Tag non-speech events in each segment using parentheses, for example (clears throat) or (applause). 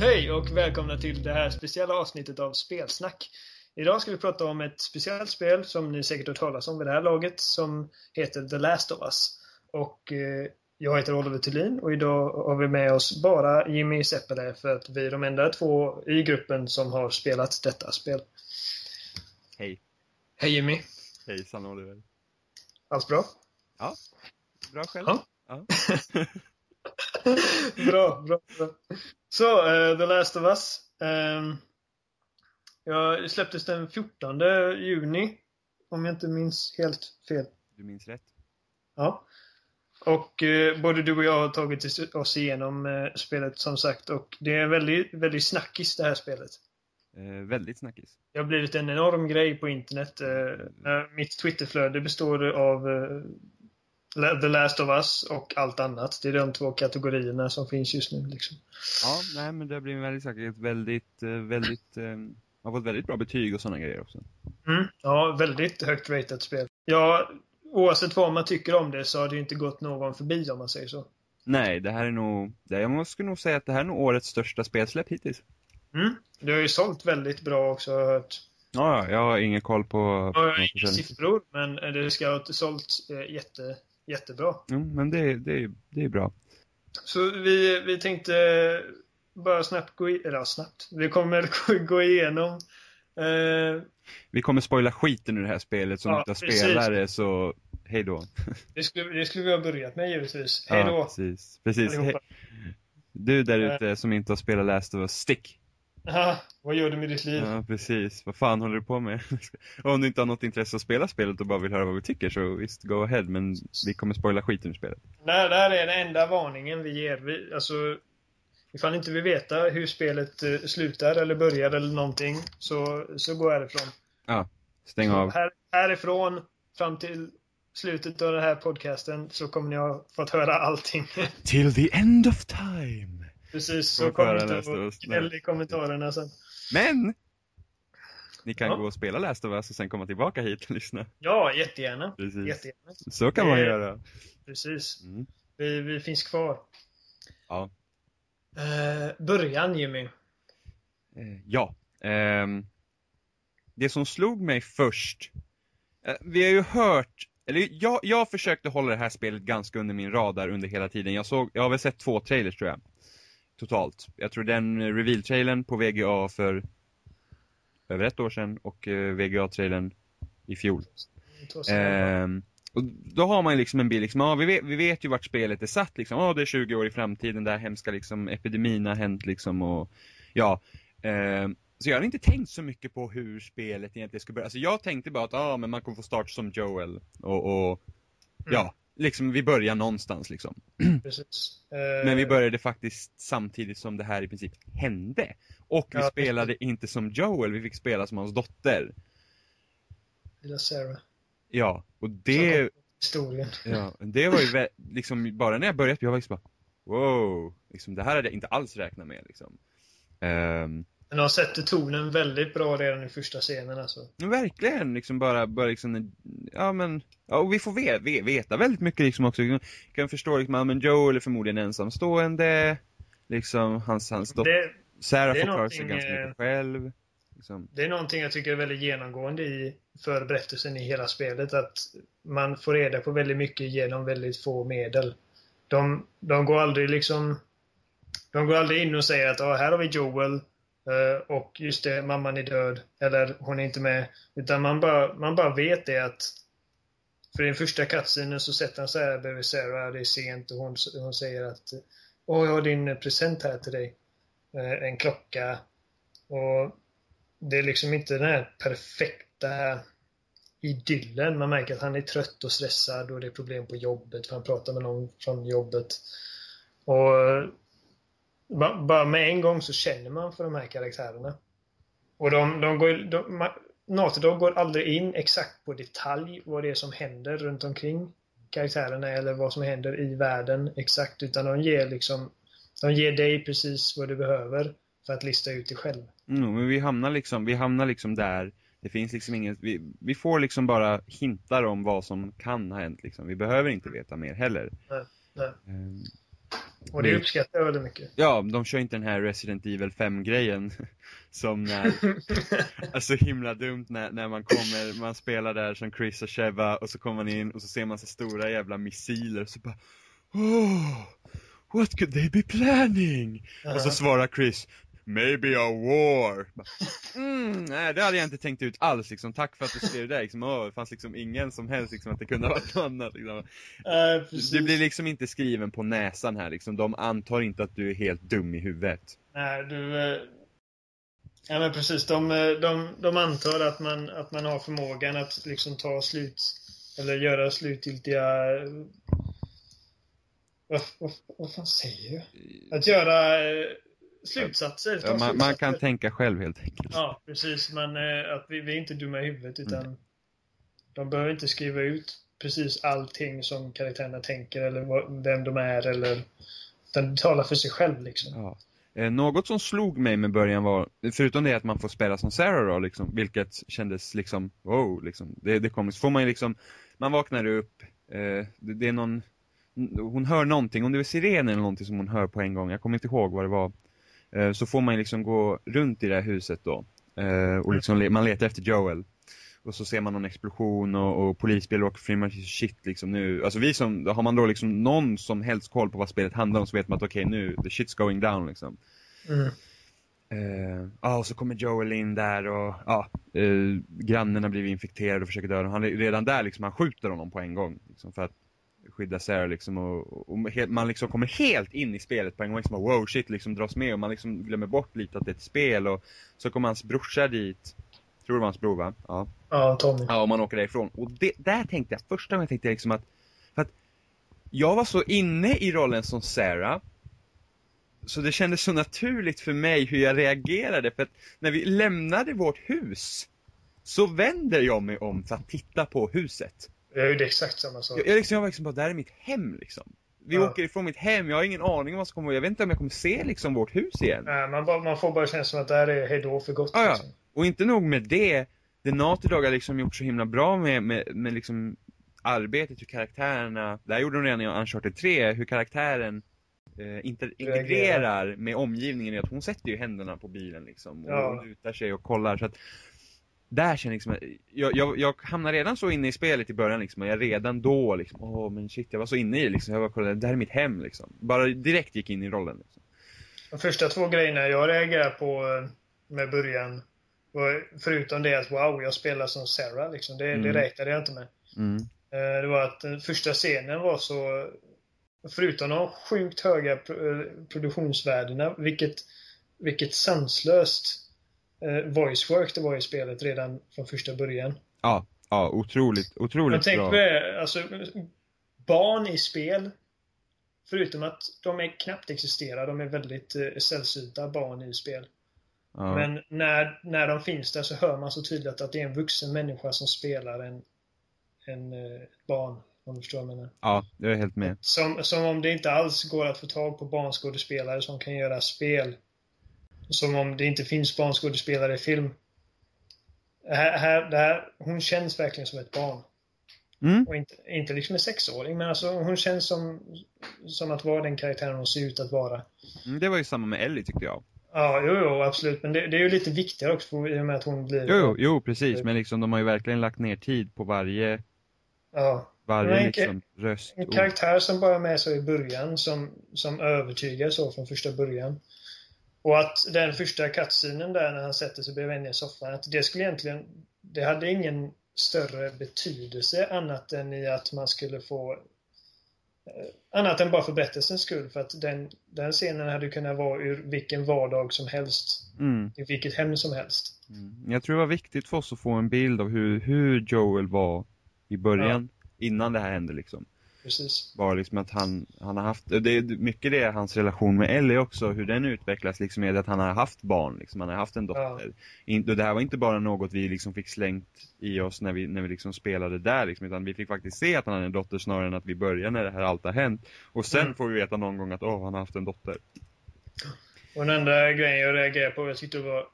Hej och välkomna till det här speciella avsnittet av Spelsnack. Idag ska vi prata om ett speciellt spel som ni säkert hört talas om vid det här laget som heter The Last of Us. Och eh, jag heter Oliver Thulin och idag har vi med oss bara Jimmy Seppele för att vi är de enda två i gruppen som har spelat detta spel. Hej. Hej Jimmy! Hejsan Oliver. Allt bra? Ja, bra själv. Ja. Ja. (laughs) (laughs) bra, bra, bra. Så, eh, The Last of Us. Um, ja, släpptes den 14 juni. Om jag inte minns helt fel. Du minns rätt. Ja. Och eh, både du och jag har tagit oss igenom eh, spelet som sagt och det är väldigt, väldigt snackis det här spelet. Eh, väldigt snackis. Det har blivit en enorm grej på internet. Eh, eh, mitt Twitterflöde består av The Last of Us och allt annat. Det är de två kategorierna som finns just nu. Liksom. Ja, nej men det har blivit väldigt snackigt. Väldigt, eh, väldigt, eh, har fått väldigt bra betyg och sådana grejer också. Mm. Ja, väldigt högt ratat spel. Ja, oavsett vad man tycker om det så har det ju inte gått någon förbi om man säger så. Nej, det här är nog, jag måste nog säga att det här är nog årets största spelsläpp hittills. Mm. Det har ju sålt väldigt bra också har jag hört. Ja, ja, jag har ingen koll på, Jag har inga siffror, men det ska ha sålt eh, jätte, jättebra. Jo, men det, det, det är bra. Så vi, vi tänkte bara snabbt gå i, eller snabbt. Vi kommer (laughs) gå- igenom eh, Vi kommer spoila skiten ur det här spelet som Ja, inte precis. spelare, så hej då. (laughs) det, skulle, det skulle vi ha börjat med givetvis. Hej då! Ja, precis. precis. Du där ute som inte har spelat Last of Us, stick! Aha, vad gör du med ditt liv? Ja, precis. Vad fan håller du på med? Och (laughs) om du inte har något intresse att spela spelet och bara vill höra vad vi tycker så visst, go ahead. Men vi kommer spoila skiten ur spelet. Det här, det här är den enda varningen vi ger. Vi, alltså, ifall inte vi veta hur spelet eh, slutar eller börjar eller någonting så, så gå härifrån. Ja, stäng Så av. Här, härifrån fram till slutet av den här podcasten så kommer ni ha fått höra allting. (laughs) Till the end of time. Precis, så Får kom höra inte nästa och gnäll i kommentarerna sen. Men! Ni kan Ja. gå och spela Last of Us och sen komma tillbaka hit och lyssna. Ja, jättegärna. Precis. jättegärna. Så kan man Eh, göra. Precis. Mm. Vi, vi finns kvar. Ja. Eh, början Jimmy. Eh, ja. Ehm, det som slog mig först. Eh, vi har ju hört, eller jag, jag försökte hålla det här spelet ganska under min radar under hela tiden. Jag, såg, jag har väl sett två trailers tror jag. Totalt. Jag tror den eh, reveal-trailern på VGA för över ett år sedan och eh, VGA-trailern i fjol. Ehm, och då har man ju liksom en bild, liksom, ja, vi, vet, vi vet ju vart spelet är satt liksom, ja det är 20 år i framtiden, där hemska liksom epidemin har hänt liksom och ja. Ehm, så jag har inte tänkt så mycket på hur spelet egentligen ska börja. Alltså jag tänkte bara att, ja men man kommer få starta som Joel och, och ja, mm liksom vi börjar någonstans liksom. (clears throat) Precis. Eh, Men vi började faktiskt samtidigt som det här i princip hände. Och vi Ja, spelade inte som Joel, vi fick spela som hans dotter. Lilla Sarah. Ja, och det, Historien. Ja, det var ju liksom, bara när jag började, jag var liksom bara, wow, liksom, det här hade jag inte alls räknat med liksom. Ehm, Men de sätter tonen väldigt bra redan i första scenen alltså. verkligen, liksom bara, bara liksom, ja men, ja, och vi får ve- ve- veta väldigt mycket liksom också, jag kan förstå liksom, ja men Joel är förmodligen ensamstående, liksom, hans, hans dotter, Sarah får klara sig ganska eh, mycket själv. Liksom. det är någonting jag tycker är väldigt genomgående i för berättelsen i hela spelet. Att man får reda på väldigt mycket genom väldigt få medel. De, de går aldrig liksom... De går aldrig in och säger att ah, här har vi Joel eh, Eh, och just det, mamman är död. Eller hon är inte med. Utan man bara, man bara vet det att för i den första kattsynen så sätter han sig här bredvid Sarah, det är sent och hon, hon säger att Åh, jag har din present här till dig. Eh, En klocka. Och det är liksom inte den här perfekta idyllen. Man märker att han är trött och stressad och det är problem på jobbet för han pratar med någon från jobbet. Och bara med en gång så känner man för de här karaktärerna. Och de, de går, de, ma- Naughty Dog går aldrig in exakt på detalj vad det är som händer runt omkring karaktärerna eller vad som händer i världen exakt utan de ger liksom de ger dig precis vad du behöver för att lista ut det själv. Mm, men vi hamnar liksom, vi hamnar liksom där, det finns liksom inget, vi, vi får liksom bara hintar om vad som kan ha hänt liksom. Vi behöver inte veta mer heller. Nej, nej. Ehm, Och det uppskattar jag väldigt mycket. Ja, de kör inte den här Resident Evil 5-grejen. (laughs) Som när, (laughs) alltså himla dumt när, när man kommer, man spelar där som Chris och Sheva och så kommer man in och så ser man så stora jävla missiler och så bara Oh, what could they be planning? Och så svarar Chris Maybe a war. Mm, nej, det hade jag inte tänkt ut alls liksom. Tack för att du skrev det. Liksom, åh, det fanns liksom ingen som helst liksom, att det kunde ha varit något annat. Liksom. Precis. Det blir liksom inte skriven på näsan här liksom. De antar inte att du är helt dum i huvudet. Nej, du... eh, Ja men precis. De, eh, de, de antar att man, att man har förmågan att liksom ta slut eller göra slutgiltiga... eh, Vad, vad, vad fan säger jag? Att göra slutsatser. Ja, man, man kan tänka själv helt enkelt. Ja, precis. Men eh, att vi, vi är inte dumma i huvudet utan de behöver inte skriva ut precis allting som karaktärerna tänker eller vad, vem de är eller det talar för sig själv liksom. Ja. Eh, något som slog mig med början var, förutom det att man får spela som Sarah då, liksom, vilket kändes liksom, wow, liksom, det, det kommer, så får man ju liksom, man vaknar upp, eh, det, det är någon, hon hör någonting, om det är siren eller någonting som hon hör på en gång, jag kommer inte ihåg vad det var. Eh, så får man liksom gå runt i det här huset då, eh, och liksom, man letar efter Joel. Och så ser man någon explosion och, och polisbil åker fri, man shit liksom nu, alltså vi som, har man då liksom någon som helst koll på vad spelet handlar om så vet man att okej nu, the shit's going down liksom. Mm. Eh, Ja, och så kommer Joel in där och eh, grannen har blivit infekterad och försöker döda honom. Han är redan där liksom, han skjuter honom på en gång. Liksom, för att skydda Sarah liksom och, och he- man liksom kommer helt in i spelet på en gång. Liksom, och wow shit liksom dras med och man liksom glömmer bort lite att det är ett spel och så kommer hans brorsa dit. Tror det var hans bror va? Ja. Ja, Tommy. Ja, och man åker därifrån. Och det, där tänkte jag, första gången tänkte jag liksom att, för att jag var så inne i rollen som Sarah, så det kändes så naturligt för mig hur jag reagerade, för att när vi lämnade vårt hus, så vänder jag mig om för att titta på huset. Jag gjorde exakt samma sak. Jag, jag, liksom, jag var liksom bara, där är mitt hem liksom. Vi Ja. åker ifrån mitt hem, jag har ingen aning om vad som kommer, jag vet inte om jag kommer se liksom vårt hus igen. Nej, man, bara, man får bara känslan att det här är hejdå för gott. Ja. Liksom. Och inte nog med det, The Naughty Dog har liksom gjort så himla bra med, med, med liksom arbetet, hur käractärerna, det här gjorde de redan i Uncharted 3, hur karaktären eh, inter, integrerar med omgivningen att hon sätter ju händerna på bilen liksom och Ja. lutar sig och kollar så att där känner jag liksom, jag, jag, jag hamnar redan så inne i spelet i början liksom och jag redan då liksom, åh men shit jag var så inne i det liksom, jag bara kollade, det här är mitt hem liksom. Bara direkt gick in i rollen liksom. De första två grejerna jag reagerade på eh, med början var förutom det att wow, jag spelar som Sarah liksom. Det, Mm. det räknade jag inte med. Mm. Eh, Det var att den första scenen var så Förutom de sjukt höga pro- eh, produktionsvärdena, vilket, vilket sanslöst eh, voice work det var i spelet redan från första början. Ja, ja, otroligt, Men otroligt tänk bra. det, alltså barn i spel, förutom att de är knappt existerar, de är väldigt eh, sällsynta barn i spel. Ja. Men när, när de finns där så hör man så tydligt att det är en vuxen människa som spelar en, en eh, barn. Om du förstår vad jag menar. Ja, jag är helt med. Som, som om det inte alls går att få tag på barnskådespelare som kan göra spel. Som om det inte finns barnskådespelare i film. Här, här, här, hon känns verkligen som ett barn. Mm. Och inte, inte liksom en sexåring, men alltså hon känns som, som att vara den karaktären hon ser ut att vara. Mm, Det var ju samma med Ellie tyckte jag. Ja, jo, jo, absolut. Men det, det är ju lite viktigare också för, i och med att hon blir... Jo, jo, jo precis. Men liksom de har ju verkligen lagt ner tid på varje, Ja. varje en liksom röst. En karaktär som bara är med så i början, som, som övertygar så från första början. Och att den första cutscenen där när han sätter sig bredvid henne i soffan, att det skulle egentligen... Det hade ingen större betydelse annat än i att man skulle få... eh, Annat än bara för berättelsens skull, för att den, den scenen hade kunnat vara ur vilken vardag som helst. Mm. I vilket hem som helst. Mm. Jag tror det var viktigt för oss att få en bild av hur, hur Joel var i början, innan det här hände liksom. Precis. Var liksom att han, han har haft, det är mycket det hans relation med Ellie också, hur den utvecklas liksom är att han har haft barn liksom, han har haft en dotter. In, och det här var inte bara något vi liksom fick slängt i oss när vi, när vi liksom spelade där liksom, utan vi fick faktiskt se att han hade en dotter snarare än att vi började när det här allt har hänt. Och sen Mm. får vi veta någon gång att åh, han har haft en dotter. Och den enda grejen jag reagerade på, jag tyckte det var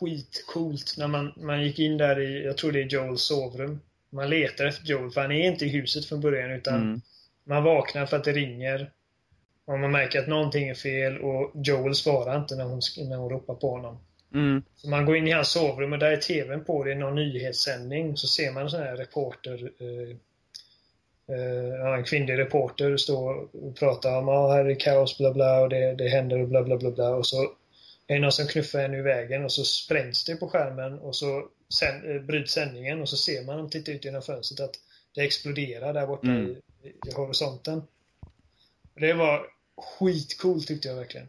skitcoolt när man, man gick in där i, jag tror det är Joels sovrum. Man letar efter Joel, för han är inte i huset från början utan Mm. man vaknar för att det ringer. Och man märker att någonting är fel och Joel svarar inte när hon, när hon ropar på honom. Mm. Så man går in i hans sovrum och där är TVn på, det är någon nyhetssändning. Så ser man en sån här reporter eh, eh, en kvinnlig reporter stå och prata om att ah, här är kaos, bla bla, och det, det händer och bla bla bla bla. Och så är det någon som knuffar henne ur vägen och så sprängs det på skärmen och så sen, eh, bryts sändningen och så ser man, om tittar ut genom fönstret, att det exploderar där borta Mm. i, i horisonten. Det var skitcoolt tyckte jag verkligen.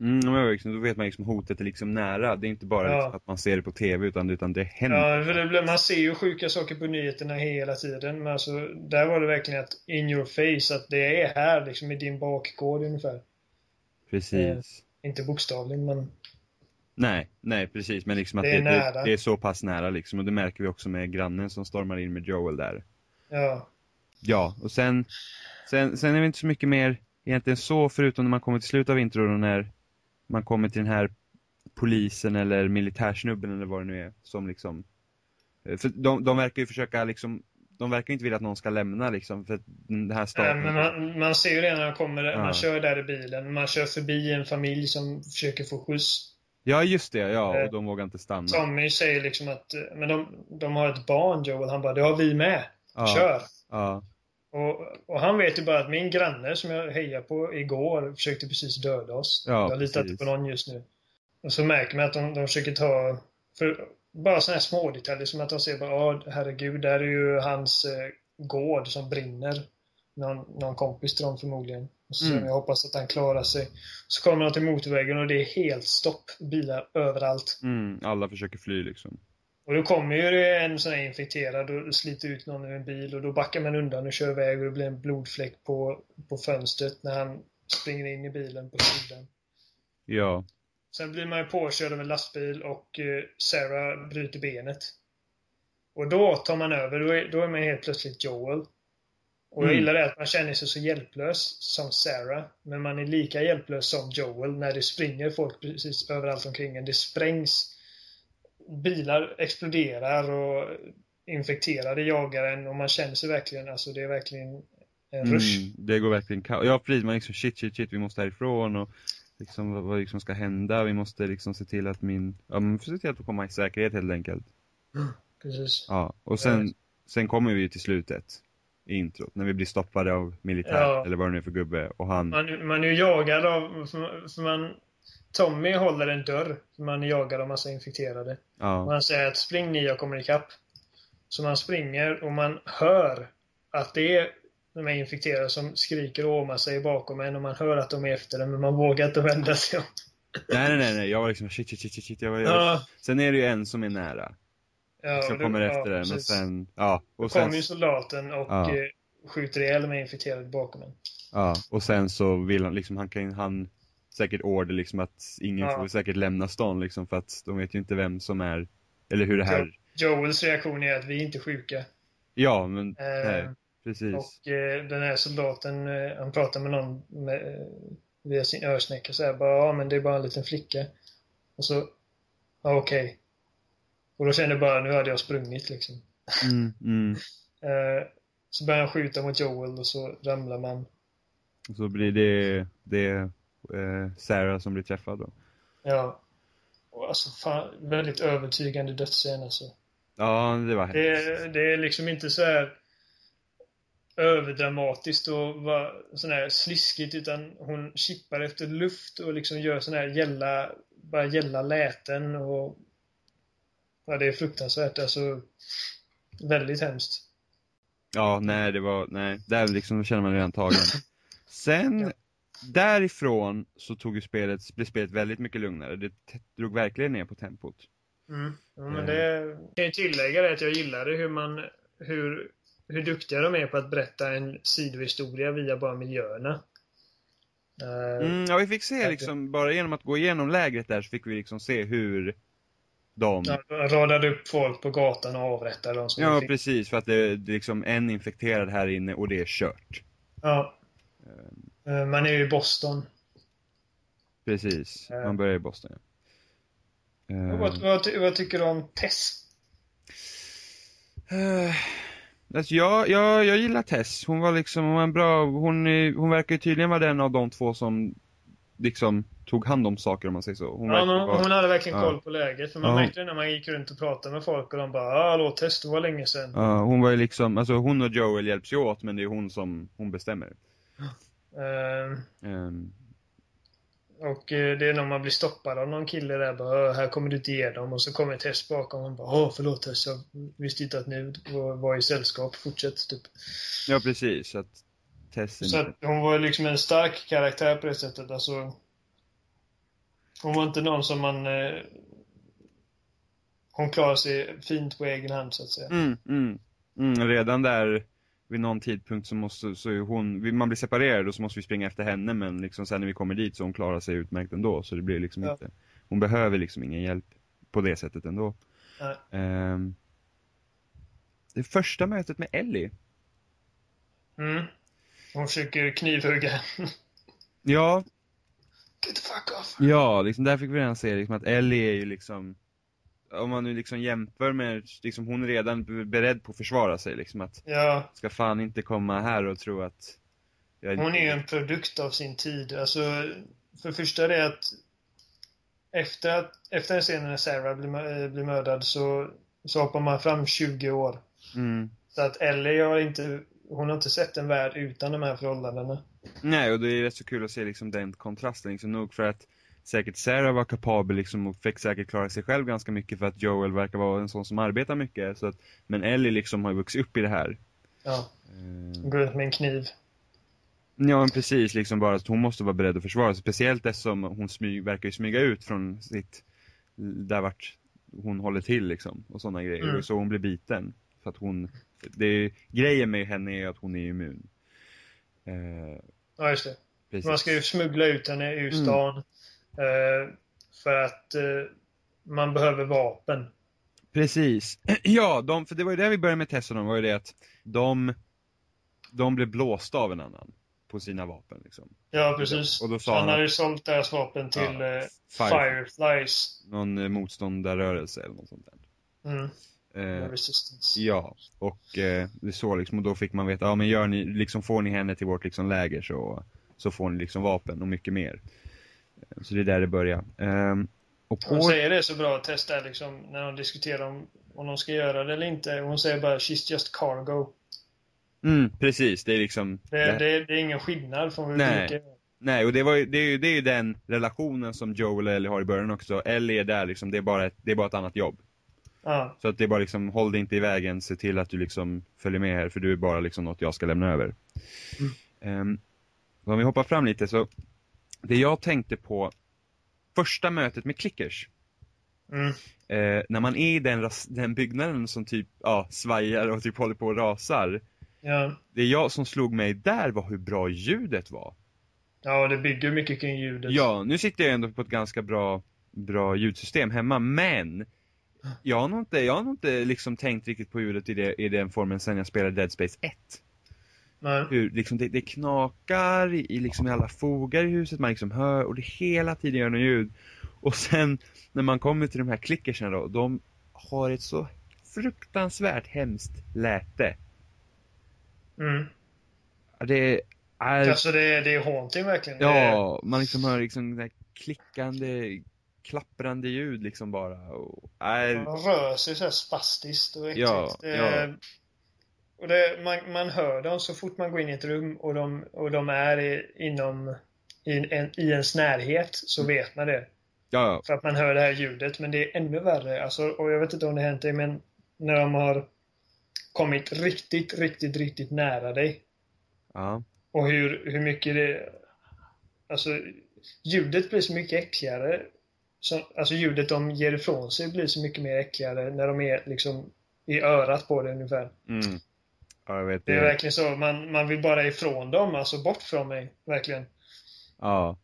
Mm, men liksom, då vet man liksom hotet är liksom nära. Det är inte bara Ja. liksom att man ser det på TV utan, utan det händer. Ja, man ser ju sjuka saker på nyheterna hela tiden. Men alltså, där var det verkligen att in your face, att det är här liksom i din bakgård ungefär. Precis. Inte bokstavligen, men Nej, nej precis. Men liksom att Det det är det, nära. det är så pass nära liksom. Och det märker vi också med grannen som stormar in med Joel där. ja. Ja, och sen, sen, sen är det inte så mycket mer egentligen så, förutom när man kommer till slutet av intron och när man kommer till den här polisen eller militärsnubben eller vad det nu är som liksom eh, för de, de verkar ju försöka liksom de verkar inte vilja att någon ska lämna liksom för den här Nej, staten men man, man ser ju det när man kommer, Ja. man kör där i bilen. Man kör förbi en familj som försöker få skjuts. Ja just det, ja, Eh, och de vågar inte stanna Tommy säger liksom att, eh, men de, de har ett barn Joel. Han bara, det har vi med. ja, Kör! Ja, Och, och han vet ju bara att min granne som jag hejade på igår försökte precis döda oss. Ja, jag litar inte på någon just nu. Och så märker man att de, de försöker ta, för bara sådana här små detaljer som att de ser bara, ja herregud, där är ju hans eh, gård som brinner. Någon, någon kompis till dem förmodligen. Och så säger Mm. jag hoppas att han klarar sig. Så kommer de till motorvägen och det är helt stopp. Bilar överallt. mm, alla försöker fly liksom Och då kommer ju en sån här infekterad och sliter ut någon ur en bil och då backar man undan och kör iväg och det blir en blodfläck på, på fönstret när han springer in i bilen på sidan. Ja, Sen blir man ju påkörd av en lastbil och eh, Sarah bryter benet. Och då tar man över, då är, då är man helt plötsligt Joel. Och jag Mm. gillar det att man känner sig så hjälplös som Sarah, men man är lika hjälplös som Joel när det springer folk precis överallt omkring en. Det sprängs, bilar exploderar och infekterade jagar en och man känner sig verkligen, alltså det är verkligen en rush. mm, det går verkligen kaos. Ja precis, man liksom shit shit shit, vi måste härifrån och liksom vad, vad liksom ska hända, vi måste liksom se till att min, ja men se till att komma i säkerhet helt enkelt (gasps) Precis. Ja, och sen, sen kommer vi ju till slutet i introt, när vi blir stoppade av militär, Ja. eller vad det nu är för gubbe, och han, Man, man är ju jagad av, för, för man, Tommy håller en dörr, för man är jagad av massa infekterade. Och ja, han säger att spring ni, jag kommer ikapp. Så man springer och man hör att det är de här infekterade som skriker och åmar sig bakom en och man hör att de är efter en men man vågar inte vända sig om. nej nej nej, jag var liksom shit shit shit shit, jag var, jag Ja, sen är det ju en som är nära, ja, som kommer ja, efter den, och sen, ja, och sen, kommer ju soldaten och Ja. eh, skjuter ihjäl de här infekterade bakom en. ja, och sen så vill han liksom, han kan han säkert order liksom att ingen Ja. får säkert lämna stan liksom, för att de vet ju inte vem som är, eller hur det här, Joels reaktion är att vi är inte sjuka. ja men, Eh, nej, precis. Och eh, den här soldaten, eh, han pratar med någon med, eh, via sin örsnäcka så här, bara, ja men det är bara en liten flicka. Och så, ja okej. Och då kände jag bara, nu hade jag sprungit liksom. Mm, mm. Eh, så börjar han skjuta mot Joel och så ramlar man. Och så blir det, det eh, Sarah som blir träffad då. Ja. Och alltså fan, väldigt övertygande dödsscen alltså. Ja, det var Det, hemskt. är- det är liksom inte så här överdramatiskt och sån här sliskigt utan hon chippar efter luft och liksom gör sån här gälla, bara gälla läten och ja, det är fruktansvärt alltså väldigt hemskt. Ja, nej, det var, nej, där liksom känner man redan tagen. (laughs) Sen, Ja. därifrån så tog ju spelet, blev spelet väldigt mycket lugnare. Det drog verkligen ner på tempot. Mm. Ja, men Mm. det jag kan ju tillägga det att jag gillade hur man hur, hur duktiga de är på att berätta en sidohistoria via bara miljöerna. Eh, Mm, ja, vi fick se liksom, bara genom att gå igenom lägret där så fick vi liksom se hur de, de radade upp folk på gatan och avrättade dem ja precis, för att det, är liksom en infekterad här inne och det är kört. Ja. Eh, Man är ju i Boston. Precis, Ja. man börjar i Boston ja. Eh, Vad, vad, vad tycker du om Tess? Eh, Alltså jag, jag, jag gillar Tess. Hon var liksom, hon var en bra, hon, hon verkar ju tydligen vara den av de två som liksom tog hand om saker om man säger så. Hon Ja, men vara- hon hade verkligen Ja. koll på läget. För man Ja. märkte det när man gick runt och pratade med folk och de bara ah, hallå test, det var länge sedan. Ja, hon var ju liksom, alltså hon och Joel hjälps ju åt men det är hon som, hon bestämmer. Ehm, Ehm, och eh, det är när man blir stoppad av någon kille där bara "Ah, här kommer du inte igenom och så kommer Tess bakom och hon bara åh förlåt Tess, jag visste inte att ni var, i sällskap, fortsätt typ. ja precis, att Tess är Så att hon var liksom en stark karaktär på det sättet. Alltså, hon var inte någon som man... Eh, hon klarar sig fint på egen hand så att säga. Mm, mm, mm, redan där vid någon tidpunkt så måste, så hon, man blir separerad och så måste vi springa efter henne men liksom sen när vi kommer dit så hon klarar sig utmärkt ändå så det blir liksom Ja. inte, hon behöver liksom ingen hjälp på det sättet ändå. Ehm, det första mötet med Ellie. Mm. Hon försöker knivhugga. Ja, Get the fuck off! ja, liksom där fick vi redan se liksom att Ellie är ju liksom om man nu liksom jämför med, liksom hon är redan beredd på att försvara sig liksom att Ja, ska fan inte komma här och tro att jag, hon är en produkt av sin tid. Alltså, för det första är det att efter, att, efter den scenen när Sarah blir, eh, blir mördad så, så hoppar man fram 20 år. mm. Så att Ellie har inte, hon har inte sett en värld utan de här förhållandena. Nej, och det är rätt så kul att se liksom den kontrasten, liksom nog för att säkert Sarah var kapabel liksom och fick säkert klara sig själv ganska mycket för att Joel verkar vara en sån som arbetar mycket, så att, men Ellie liksom har ju vuxit upp i det här. Ja, Eh, går runt med en kniv. Ja, men precis, liksom bara att hon måste vara beredd att försvara sig, speciellt eftersom hon smyg, verkar ju smyga ut från sitt, där vart hon håller till liksom, och sådana grejer, Mm. så hon blir biten. För att hon, det grejen med henne är att hon är immun. Eh, Ja, just det. precis. Man ska ju smuggla ut henne ur Mm. stan. Eh, för att eh, man behöver vapen. Precis. (clears throat) Ja, de, för det var ju det vi började med Tesson om, var ju det att de, de blev blåsta av en annan på sina vapen liksom. Ja, precis. Och då sa han han hade ju sålt deras vapen till Ja, eh, Fire- Fireflies. Någon eh, motståndarrörelse eller något sånt där. Mm. Eh, ja, och eh, det så liksom, och då fick man veta, ja men gör ni, liksom får ni henne till vårt liksom läger så, så får ni liksom vapen och mycket mer. Eh, Så det är där det börjar. Ehm, och Hon på, säger det så bra att testa liksom, när de diskuterar om, om de ska göra det eller inte. Hon säger bara 'She's just cargo'. mm, precis, det är liksom, Det, det- det, det är ingen skillnad från hur Nej. vara. Nej, och det, var, det, är ju, det är ju den relationen som Joel och Ellie har i början också. Ellie är där liksom, det är bara ett, det är bara ett annat jobb. Ja. Så att det är bara liksom, håll dig inte i vägen, se till att du liksom följer med här, för du är bara liksom något jag ska lämna över. Mm. om vi hoppar fram lite så, det jag tänkte på, första mötet med clickers, Mm. eh, när man är i den, den byggnaden som typ, ja, svajar och typ håller på och rasar. Ja. Det jag som slog mig där var hur bra ljudet var. ja, det bygger mycket kring ljudet. Ja, nu sitter jag ändå på ett ganska bra, bra ljudsystem hemma, men jag har nog inte, jag har nog inte liksom tänkt riktigt på ljudet i, det, i den formen sen jag spelade Dead Space 1. Nej. Hur liksom det, det knakar i, liksom i alla fogar i huset, man liksom hör och det hela tiden gör något ljud. Och sen när man kommer till de här klickerserna då, de har ett så fruktansvärt hemskt läte. Mm. Det är Alltså det, är- det är haunting verkligen. Ja, man liksom hör liksom det här klickande, klapprande ljud liksom bara. Och, är, De rör sig så här spastiskt och äckligt. Ja, det, ja. Och det, man, man hör dem så fort man går in i ett rum och de, och de är i, inom i, en, i ens närhet så Mm. vet man det. ja, För att man hör det här ljudet. Men det är ännu värre. Alltså, och jag vet inte om det hänt dig men när de har kommit riktigt, riktigt, riktigt nära dig. ja, Och hur, hur mycket det... Alltså, ljudet blir så mycket äckligare. Så, alltså ljudet de ger ifrån sig blir så mycket mer äckligare när de är liksom i örat på det ungefär. mm. ja, jag vet Det är det. verkligen så. Man, man vill bara ifrån dem, alltså bort från mig. Verkligen. Ja.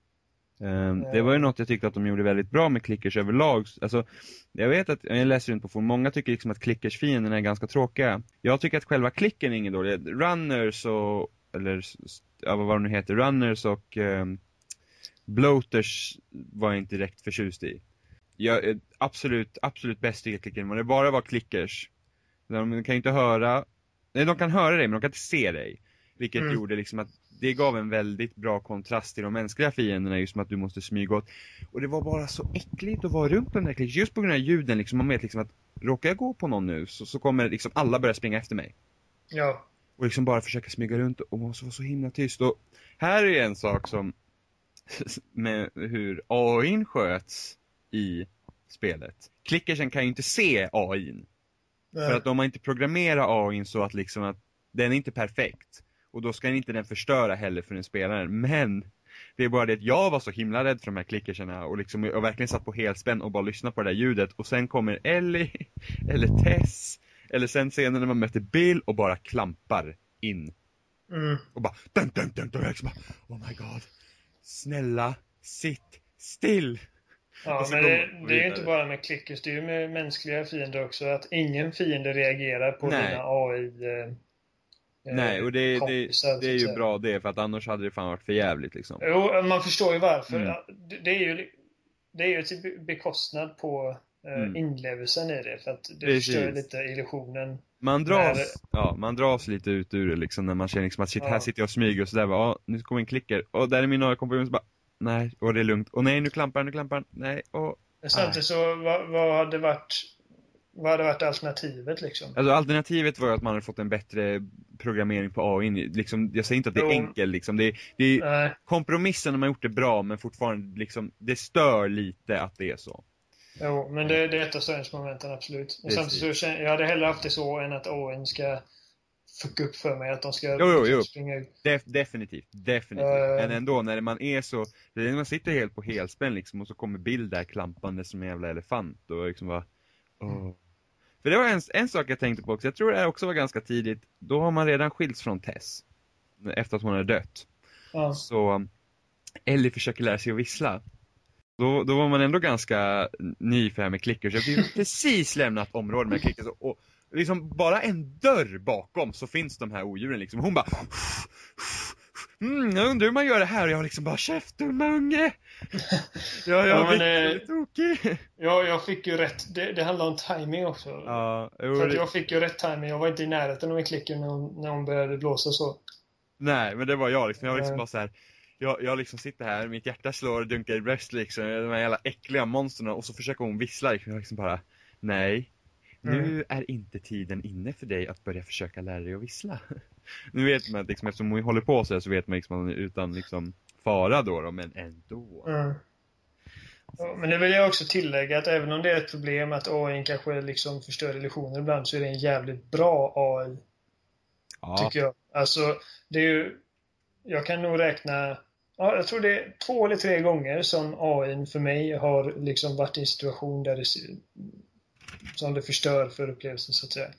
Ehm, det var ju något jag tyckte att de gjorde väldigt bra med clickers överlag. Alltså, jag vet att, jag läser runt på forum, många tycker liksom att clickers-fienderna är ganska tråkiga. Jag tycker att själva klicken är ingen dålig. Runners och, eller, ja, vad det nu heter, runners och um, bloaters var jag inte direkt förtjust i. Jag, är absolut, absolut bäst i klicken, men det bara var clickers. De kan ju inte höra, nej de kan höra dig men de kan inte se dig. Vilket Mm. gjorde liksom att det gav en väldigt bra kontrast till de mänskliga fienderna just som att du måste smyga åt. Och det var bara så äckligt att vara runt den där klicken, just på grund av ljuden liksom, man vet liksom att råkar jag gå på någon nu så, så kommer liksom alla börja springa efter mig. Ja. Och liksom bara försöka smyga runt och man måste vara så himla tyst. Och här är en sak som, med hur AIn sköts i spelet. Klickersen kan ju inte se AIn. För att de har inte programmerat AIn så att liksom att den är inte perfekt. Och då ska inte den förstöra heller för en spelare. Men det är bara det att jag var så himla rädd för de här klickerserna och liksom jag verkligen satt på helspänn och bara lyssnade på det där ljudet och sen kommer Ellie eller Tess eller sen senare när man möter Bill och bara klampar in Mm. och bara dun dun dun dun, liksom bara, oh my god. Snälla, sitt still. Ja, men det, det är inte bara med klickers, det är ju med mänskliga fiender också. Att ingen fiende reagerar på Nej. dina AI eh, Nej, och det, det, kompisar, det så är ju säga. bra det för att annars hade det fan varit för jävligt liksom. Jo, man förstår ju varför. Mm. Det, det är ju det är ju till be- bekostnad på eh, Mm. inlevelsen i det. För att det Precis. förstör lite illusionen. Man dras, När- ja, man dras lite ut ur det liksom när man känner liksom att shit, här sitter jag och smyger och sådär bara, ja, nu kommer en klicker, och där är min nya kompanjon så bara, nej, och det är lugnt, och nej, nu klampar han, nu klampar han, nej, och samtidigt så, vad, vad hade varit vad hade varit alternativet liksom? Alltså alternativet var ju att man hade fått en bättre programmering på AI. Liksom, jag säger inte att det är Jo. enkelt liksom. Det det är Nej, kompromissen har man gjort det bra men fortfarande liksom, det stör lite att det är så. Jo, men det, det är ett av störningsmomenten absolut. Precis. samtidigt så känner jag hade hellre haft det så än att AI ska fucka upp för mig. Att de ska Jo, jo, jo. springa ut. Def, definitivt, definitivt. Eh. Men ändå när man är så, det är när man sitter helt på helspänn liksom och så kommer bild där klampande som en jävla elefant och liksom bara, åh. För det var en, en sak jag tänkte på också, jag tror det också var ganska tidigt, då har man redan skilts från Tess. Efter att hon hade dött. Ja. Så Ellie försöker lära sig att vissla. Då, då var man ändå ganska ny för det här med klickers. Jag har (laughs) precis lämnat området med klickers och, och liksom bara en dörr bakom så finns de här odjuren liksom. Hon bara Mm, jag undrar hur man gör det här och jag liksom bara käft dumma unge! Ja, jag Ja, men, blir eh, tokig. Ja, jag fick ju rätt. Det, det handlar om timing också. Ja, jo, För att det- jag fick ju rätt timing. Jag var inte i närheten av en klicker när hon, när hon började blåsa så. Nej, men det var jag liksom. Jag var liksom bara så här. Jag, jag liksom sitter här, mitt hjärta slår och dunkar i bröst liksom. De här jävla äckliga monstren och så försöker hon vissla liksom. Jag liksom bara, nej. Nu Mm. är inte tiden inne för dig att börja försöka lära dig att vissla. (laughs) nu vet man att liksom, eftersom hon håller på så här så vet man liksom att hon är utan liksom fara då, då men ändå. Mm. Ja, men det vill jag också tillägga att även om det är ett problem att AI kanske liksom förstör illusioner ibland så är det en jävligt bra AI, Ja, tycker jag. Alltså, det är ju... Jag kan nog räkna... Ja, jag tror det är två eller tre gånger som AI för mig har liksom varit i en situation där det... Som det förstör för upplevelsen, så att säga.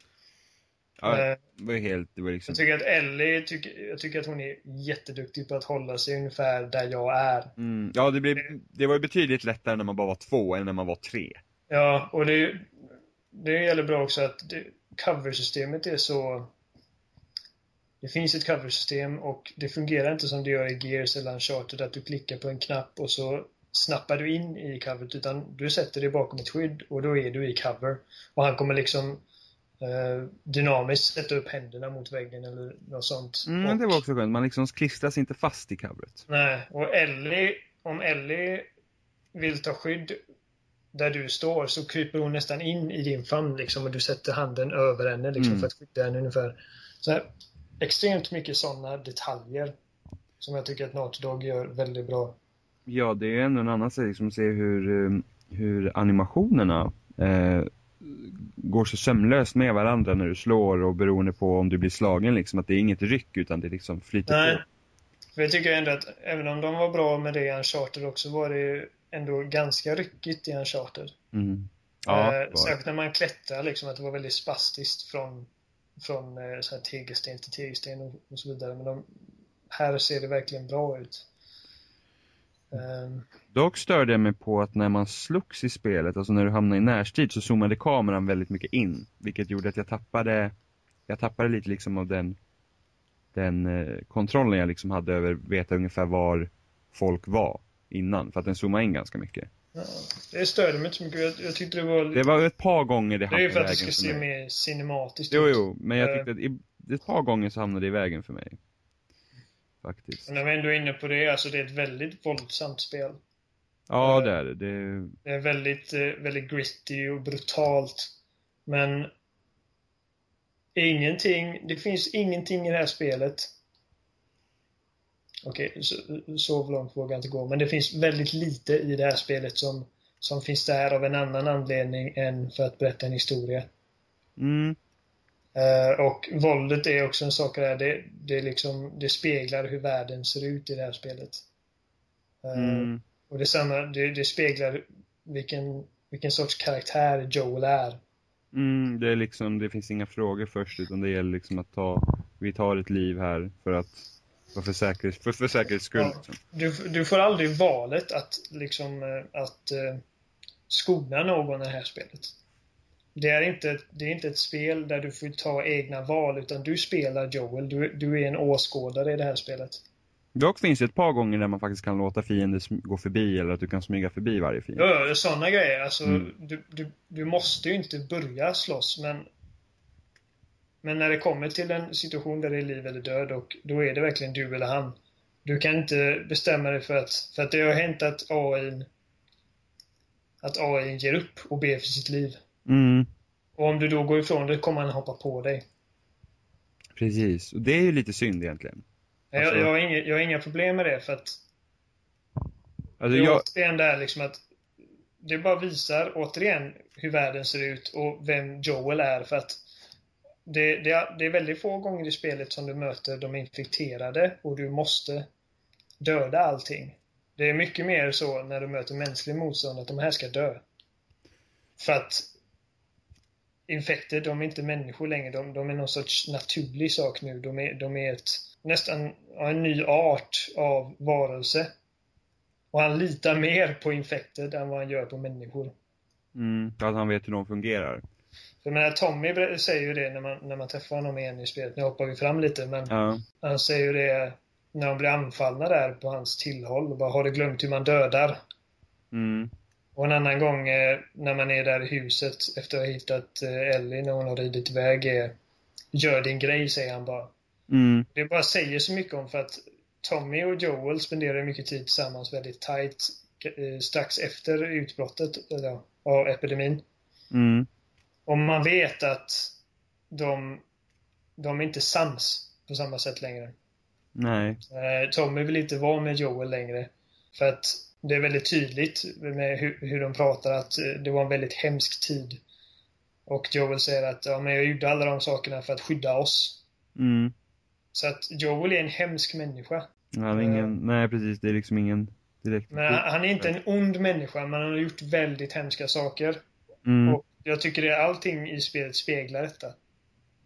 ja, Eh, det var ju helt, det var liksom Jag tycker att Ellie, tycker, jag tycker att hon är jätteduktig på att hålla sig ungefär där jag är. Mm, ja, det, blev, det var ju betydligt lättare när man bara var två än när man var tre. Ja, och det, det gäller bra också att det, coversystemet är så... Det finns ett coversystem och det fungerar inte som det gör i Gears eller Uncharted att du klickar på en knapp och så snappar du in i coveret utan du sätter dig bakom ett skydd och då är du i cover. Och han kommer liksom eh, dynamiskt sätta upp händerna mot väggen eller något sånt. Mm, och, det var också skönt, man liksom klistras inte fast i coveret. Nej, och Ellie, om Ellie vill ta skydd där du står så kryper hon nästan in i din famn liksom och du sätter handen över henne liksom Mm. för att skydda henne ungefär. Så här, extremt mycket sådana detaljer som jag tycker att Naughty Dog gör väldigt bra. Ja, det är ju ändå en annan sak liksom, att se hur, eh, hur animationerna eh, går så sömlöst med varandra när du slår och beroende på om du blir slagen liksom, att det är inget ryck utan det liksom flyter Nej. på. För jag tycker ändå att även om de var bra med det i Uncharted också var det ändå ganska ryckigt i Uncharted. Mm. Ja, eh, särskilt när man klättrar, liksom, att det var väldigt spastiskt från, från eh, så här tegelsten till tegelsten och, och så vidare. Men de, här ser det verkligen bra ut. Um. Dock störde jag mig på att när man slogs i spelet, alltså när du hamnade i närstrid så zoomade kameran väldigt mycket in. Vilket gjorde att jag tappade, jag tappade lite liksom av den, den eh, kontrollen jag liksom hade över veta ungefär var folk var innan. För att den zoomade in ganska mycket ja, det störde mig inte så mycket. Jag, jag tyckte det var... Det var ett par gånger det det är ju för att det vägen ska se mer cinematiskt Jo, ut. jo, men jag Eh. tyckte att i- ett par gånger så hamnade det i vägen för mig. Faktiskt. när vi ändå är inne på det, alltså det är ett väldigt våldsamt spel. Ja, Eh, det är det. det. Det är väldigt, eh, väldigt gritty och brutalt. Men ingenting, det finns ingenting i det här spelet. Okej, så, så långt vågar jag inte gå. Men det finns väldigt lite i det här spelet som, som finns där av en annan anledning än för att berätta en historia. Mm, Eh, och våldet är också en sak där. Det, det, liksom, det speglar hur världen ser ut i det här spelet. Eh, mm, och detsamma, det, det speglar vilken, vilken sorts karaktär Joel är. mm, det är liksom, det finns inga frågor först utan det gäller liksom att ta, vi tar ett liv här för att, för, för, säkerhets, för, för säkerhets skull. Ja. Liksom. Du, du får aldrig valet att liksom eh, att eh, skona någon i det här spelet. Det är, inte, det är inte ett spel där du får ta egna val utan du spelar Joel. Du, du är en åskådare i det här spelet. Dock finns det ett par gånger där man faktiskt kan låta fiender gå förbi eller att du kan smyga förbi varje fiende. Ja, sådana grejer. Alltså, Mm. du, du, du måste ju inte börja slåss men Men när det kommer till en situation där det är liv eller död och då är det verkligen du eller han. Du kan inte bestämma dig för att, för att det har hänt att AI att AI ger upp och ber för sitt liv. Mm, Och om du då går ifrån det kommer han hoppa på dig. precis. Och det är ju lite synd egentligen. Alltså- Jag, jag, har inga, jag har inga problem med det för att Alltså det är jag, återigen där liksom att det bara visar återigen hur världen ser ut och vem Joel är för att det, det, är, det är väldigt få gånger i spelet som du möter de infekterade och du måste döda allting. Det är mycket mer så när du möter mänsklig motstånd att de här ska dö. För att infekter, de är inte människor längre. De, de är någon sorts naturlig sak nu. De är, de är ett, nästan en ny art av varelse. Och han litar mer på infekter än vad han gör på människor. mm, för att han vet hur de fungerar. För jag menar, Tommy säger ju det när man, när man träffar honom igen i spelet. Nu hoppar vi fram lite, men Ja. han säger ju det när de blir anfallna där på hans tillhåll. Och bara, har du glömt hur man dödar? Mm, Och en annan gång eh, när man är där i huset efter att ha hittat eh, Ellie när hon har ridit iväg är Gör din grej, säger han bara. mm, Det bara säger så mycket om för att Tommy och Joel spenderar mycket tid tillsammans väldigt tight eh, strax efter utbrottet eller, ja, av epidemin. mm, Och man vet att de, de är inte sams på samma sätt längre. nej. Eh, Tommy vill inte vara med Joel längre. För att det är väldigt tydligt med hur, hur de pratar att eh, det var en väldigt hemsk tid. Och Joel säger att ja, men jag gjorde alla de sakerna för att skydda oss. Mm. Så att Joel är en hemsk människa. Han är ingen, nej precis, det är liksom ingen direkt... Men han han är inte en ond människa, men han har gjort väldigt hemska saker. Mm, Och jag tycker det allting i spelet speglar detta. Eh,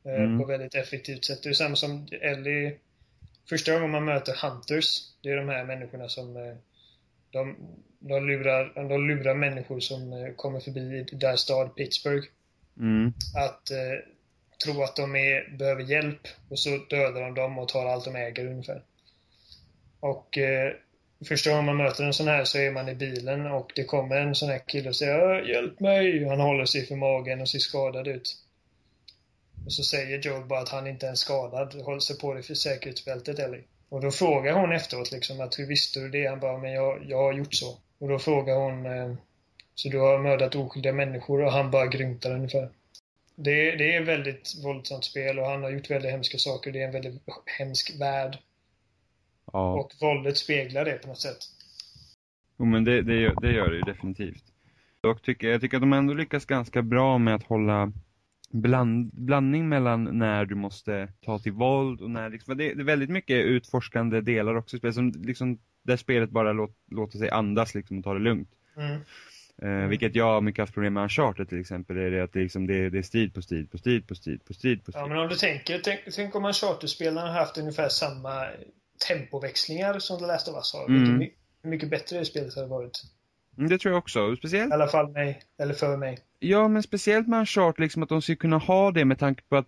Mm. På väldigt effektivt sätt. Det är samma som Ellie. Första gången man möter Hunters, det är de här människorna som eh, de, de, lurar, de lurar människor som eh, kommer förbi deras stad Pittsburgh mm, att tro att de är, behöver hjälp och så dödar de dem och tar allt de äger ungefär. Och första gången man möter en sån här så är man i bilen och det kommer en sån här kille och säger äh, Hjälp mig! Han håller sig för magen och ser skadad ut. Och så säger Joel bara att han inte är skadad. Håll sig på dig för säkerhetsbältet Ellie. Och då frågar hon efteråt liksom att hur visste du det? Han bara, men jag, jag har gjort så. Och då frågar hon eh, så du har mördat oskyldiga människor och han bara grymtar ungefär. Det, det är ett väldigt våldsamt spel och han har gjort väldigt hemska saker. Det är en väldigt hemsk värld ja. Och våldet speglar det på något sätt. Jo men det, det, gör, det gör det ju definitivt. Och tycker, jag tycker att de ändå lyckas ganska bra med att hålla bland, blandning mellan när du måste ta till våld och när liksom, det, det är väldigt mycket utforskande delar också i spelet, som liksom, där spelet bara låt, låter sig andas liksom och ta det lugnt. Mm. Eh, vilket jag har mycket haft problem med Uncharted till exempel, är det att det, liksom, det, det är strid på strid på strid på strid på strid på strid. Ja, men om du tänker, tänk, tänk om har haft ungefär samma tempoväxlingar som The Last of Us har. Mm. Vilket my- hur mycket bättre det spelet hade varit. Mm, det tror jag också, speciellt I alla fall mig, eller för mig. Ja, men speciellt med Uncharted, liksom att de ska kunna ha det med tanke på att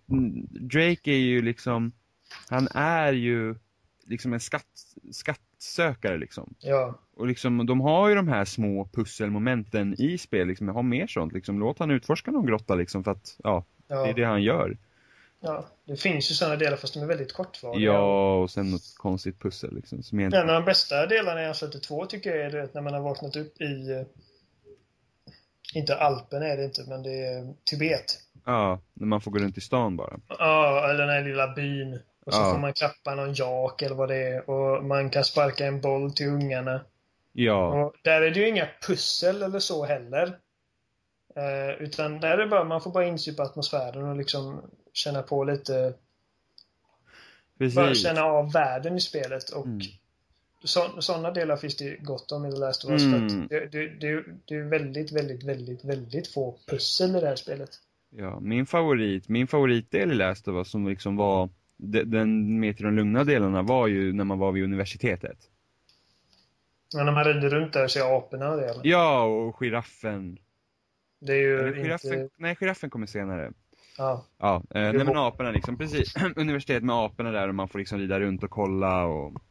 Drake är ju liksom, han är ju liksom en skatt, skattsökare liksom. Ja. Och liksom, de har ju de här små pusselmomenten i spel, liksom, ha mer sånt liksom. Låt han utforska någon grotta liksom, för att, ja, ja. det är det han gör. Ja, det finns ju sådana delar fast de är väldigt kortvariga. Ja, och sen något konstigt pussel liksom. Som egentligen... En av de bästa delarna i Uncharted 2 tycker jag är det när man har vaknat upp i eh, inte Alpen är det inte, men det är Tibet. Ja, när man får gå runt i stan bara. Ja, eller den här lilla byn. Och så Ja. får man klappa någon jak eller vad det är. Och man kan sparka en boll till ungarna. Ja, Och där är det ju inga pussel eller så heller. Eh, utan där är det bara, man får bara insupa atmosfären och liksom känna på lite, bara precis. känna av världen i spelet. Och Mm. så, sådana delar finns det gott om i The Last of Us. För Mm. att det, det, det, det är väldigt, väldigt, väldigt, väldigt få pussel i det här spelet. Ja, min favorit, min favoritdel i Last of Us som liksom var, de- den mer till de lugna delarna var ju när man var vid universitetet. Men när man rider runt där och ser aporna och det. eller? Ja, och giraffen. Det är ju Eller giraffen, inte... nej giraffen kommer senare. Ja. Ja, eh, nej men aporna liksom, precis. (clears throat) Universitet med aporna där och man får liksom rida runt och kolla och,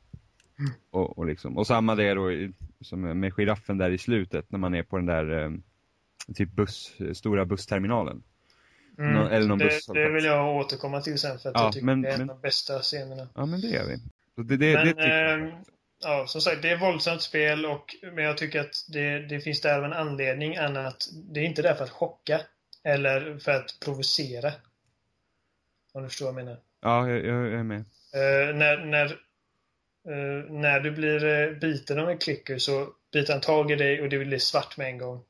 och, och liksom. Och samma det då som med giraffen där i slutet när man är på den där eh, typ buss, stora bussterminalen. Mm. Nå- eller någon det, busshållplats. det vill jag återkomma till sen för att Ja, jag tycker men- det är en men- av de bästa scenerna. Ja men det gör vi. Det, det, Men, det Ja, som sagt, det är våldsamt spel och, men jag tycker att det, det finns där av en anledning än att det är inte där för att chocka eller för att provocera. Om du förstår vad jag menar. Ja, jag, jag är med. Eh, när, när, eh, när du blir eh, biten av en klicker så biter han tag i dig och det blir svart med en gång.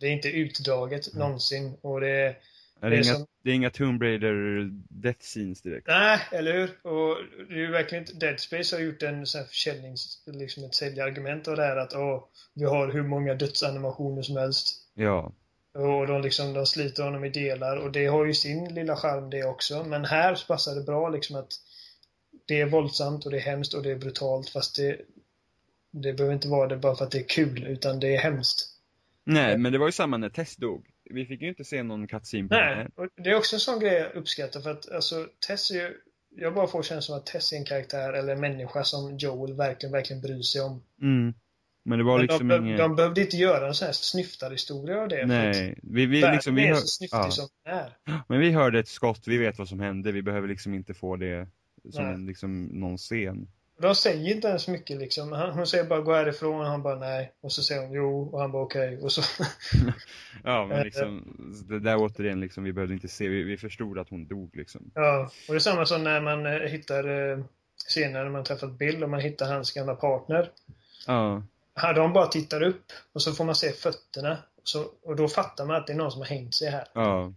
Det är inte utdraget någonsin och det är Är Det det, är inga, som- det är inga Tomb Raider death scenes direkt? Nej, eller hur? Och det är ju verkligen inte... Dead Space har gjort en sån här försäljnings... Liksom ett säljargument av det här att åh, vi har hur många dödsanimationer som helst. Ja. Och de liksom, de sliter honom i delar och det har ju sin lilla charm det också. Men här så passar det bra liksom att det är våldsamt och det är hemskt och det är brutalt fast det det behöver inte vara det bara för att det är kul utan det är hemskt. Nej, men det var ju samma när Tess dog. Vi fick ju inte se någon cutscene på Nej, och det är också en sån grej jag uppskattar för att alltså Tess är ju jag bara får känslan att Tess är en karaktär eller en människa som Joel verkligen, verkligen bryr sig om. Mm. Men det var Men liksom de, inget... de behövde inte göra en sån här snyftarhistoria av det. Nej, vi, vi liksom, vi är hör... så snyftig ja. som den är. (gasps) Men vi hörde ett skott, vi vet vad som hände, vi behöver liksom inte få det som en, liksom, någon scen. De säger inte ens mycket liksom. Han, hon säger bara gå härifrån och han bara nej. Och så säger hon jo och han bara okej. Och så... (laughs) Ja, men Eh, liksom, det där återigen liksom, vi behövde inte se, vi, vi förstod att hon dog liksom. ja. Och det är samma som när man eh, hittar eh, senare när man träffat Bill och man hittar hans gamla partner. Ja, Här, de bara tittar upp och så får man se fötterna. Så, och då fattar man att det är någon som har hängt sig här. ja,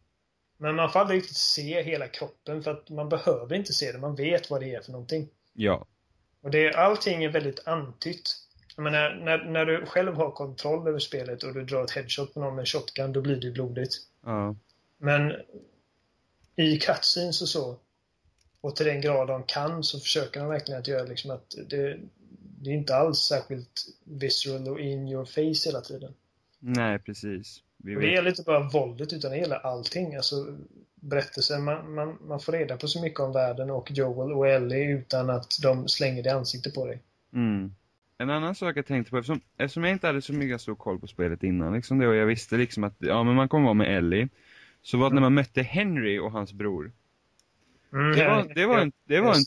Men man får aldrig riktigt se hela kroppen för att man behöver inte se det. Man vet vad det är för någonting. ja, Och det, allting är väldigt antytt. Jag menar, när, när du själv har kontroll över spelet och du drar ett headshot på någon med en shotgun, då blir det blodigt. ja, Men i cutscenes och så, och till den grad de kan, så försöker de verkligen att göra liksom att det, det är inte alls särskilt visceral och in your face hela tiden. nej precis. Vi det gäller inte bara våldet, utan det gäller allting. Alltså berättelsen, man, man, man får reda på så mycket om världen och Joel och Ellie utan att de slänger det i ansiktet på dig. mm. En annan sak jag tänkte på, eftersom, eftersom jag inte hade så mycket stor koll på spelet innan, liksom det, och jag visste liksom att, ja men man kommer vara med Ellie, så var det när man mötte Henry och hans bror, Mm, det var, det var en, det var en,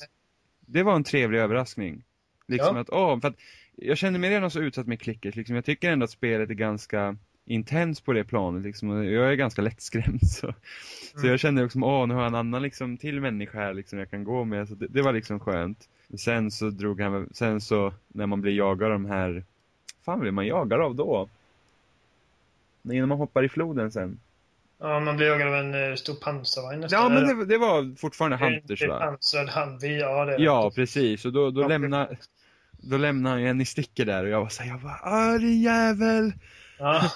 det var en trevlig överraskning. Liksom Ja. att, åh, för att jag kände mig redan så utsatt med klicket, liksom. Jag tycker ändå att spelet är ganska intens på det planet, liksom. Jag är ganska lättskrämd, (laughs) så. Så Mm. jag kände liksom, åh, nu har jag en annan liksom till människa här, liksom, jag kan gå med. Så det, det var liksom skönt. Sen så drog han, sen så, när man blir jagad av de här, fan blir man jagad av då? När man hoppar i floden sen. Ja, man blir jagad av en eh, stor pansarvagn. Ja, men det, det var fortfarande Det Hunters det är va? Pansrad Humvee, ja det Ja, det. precis. Och då, då lämnar då lämnar han ju en i sticket där och jag var såhär, jag ah din jävel! Ja,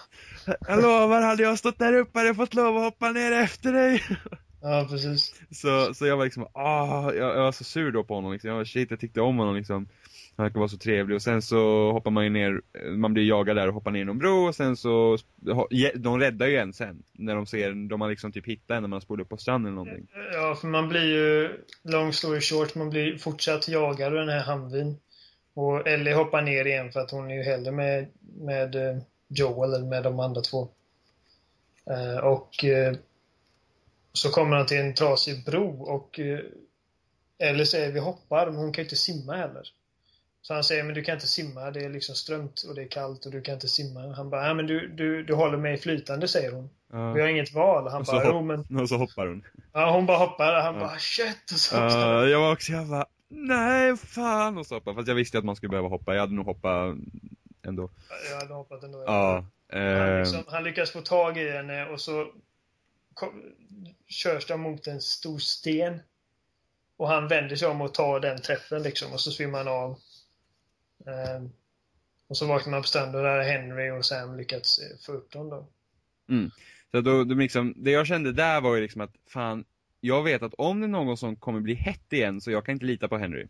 (laughs) Jag lovar, hade jag stått där uppe hade jag fått lov att hoppa ner efter dig. (laughs) ja, precis. Så, så jag var liksom, ah, jag, jag var så sur då på honom liksom. Jag var shit, jag tyckte om honom liksom. Han verkar vara så trevlig och sen så hoppar man ju ner, man blir jagad där och hoppar ner i någon bro och sen så, de räddar ju en sen. När de ser, de har liksom typ hittat en när man har spolat upp på stranden eller någonting. Ja, för man blir ju, long story short, man blir fortsatt jagad av den här Humveen. Och Ellie hoppar ner igen för att hon är ju hellre med, med eh, Joel än med de andra två. Eh, och eh, så kommer han till en trasig bro och eh, eller säger vi hoppar, men hon kan inte simma heller. Så han säger, men du kan inte simma, det är liksom strömt och det är kallt och du kan inte simma. Han bara, ja men du, du, du håller mig flytande, säger hon. Ja. Vi har inget val. Han Och bara, jo men... Och så hoppar hon. Ja, hon bara hoppar, han Ja. bara, shit! Och så Ja, jag var också, jag bara, nej fan! Och så hoppade. Fast jag visste att man skulle behöva hoppa, jag hade nog hoppat ändå. Jag hade hoppat ändå. Ja. Han, Eh, liksom, han lyckas få tag i henne och så kom, körs de mot en stor sten. Och han vänder sig om och tar den träffen liksom och så svimmar han av. Ehm, och så vaknar man på stranden och där har Henry och Sam lyckats eh, få upp dem då. Så då, då liksom, det jag kände där var ju liksom att, fan, jag vet att om det är någon som kommer bli hett igen så jag kan inte lita på Henry.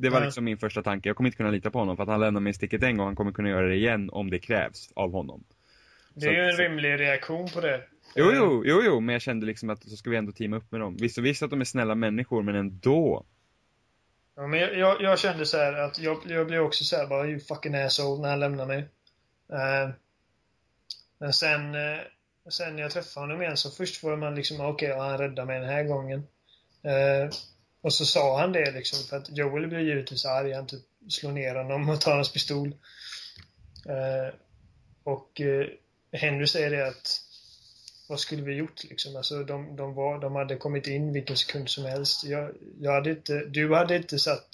Det var liksom min första tanke, jag kommer inte kunna lita på honom för att han lämnar mig sticket en gång, han kommer kunna göra det igen om det krävs av honom. Det är ju en Så- rimlig reaktion på det. Jo, jo, jo, jo, men jag kände liksom att så ska vi ändå teama upp med dem. Visst, visst att de är snälla människor, men ändå. Ja, men jag, jag, jag kände så här att jag, jag blev också så här bara you fucking asshole när han lämnar mig. Eh, men sen, eh, sen när jag träffade honom igen så först var man liksom okej, ja, han räddade mig den här gången. Eh, och så sa han det liksom för att Joel blir givetvis arg. Han typ slår ner honom och tar hans pistol. Eh, och eh, Henry säger det att vad skulle vi gjort liksom? Alltså de, de, var, de hade kommit in vilken sekund som helst. Jag, jag hade inte, du hade inte satt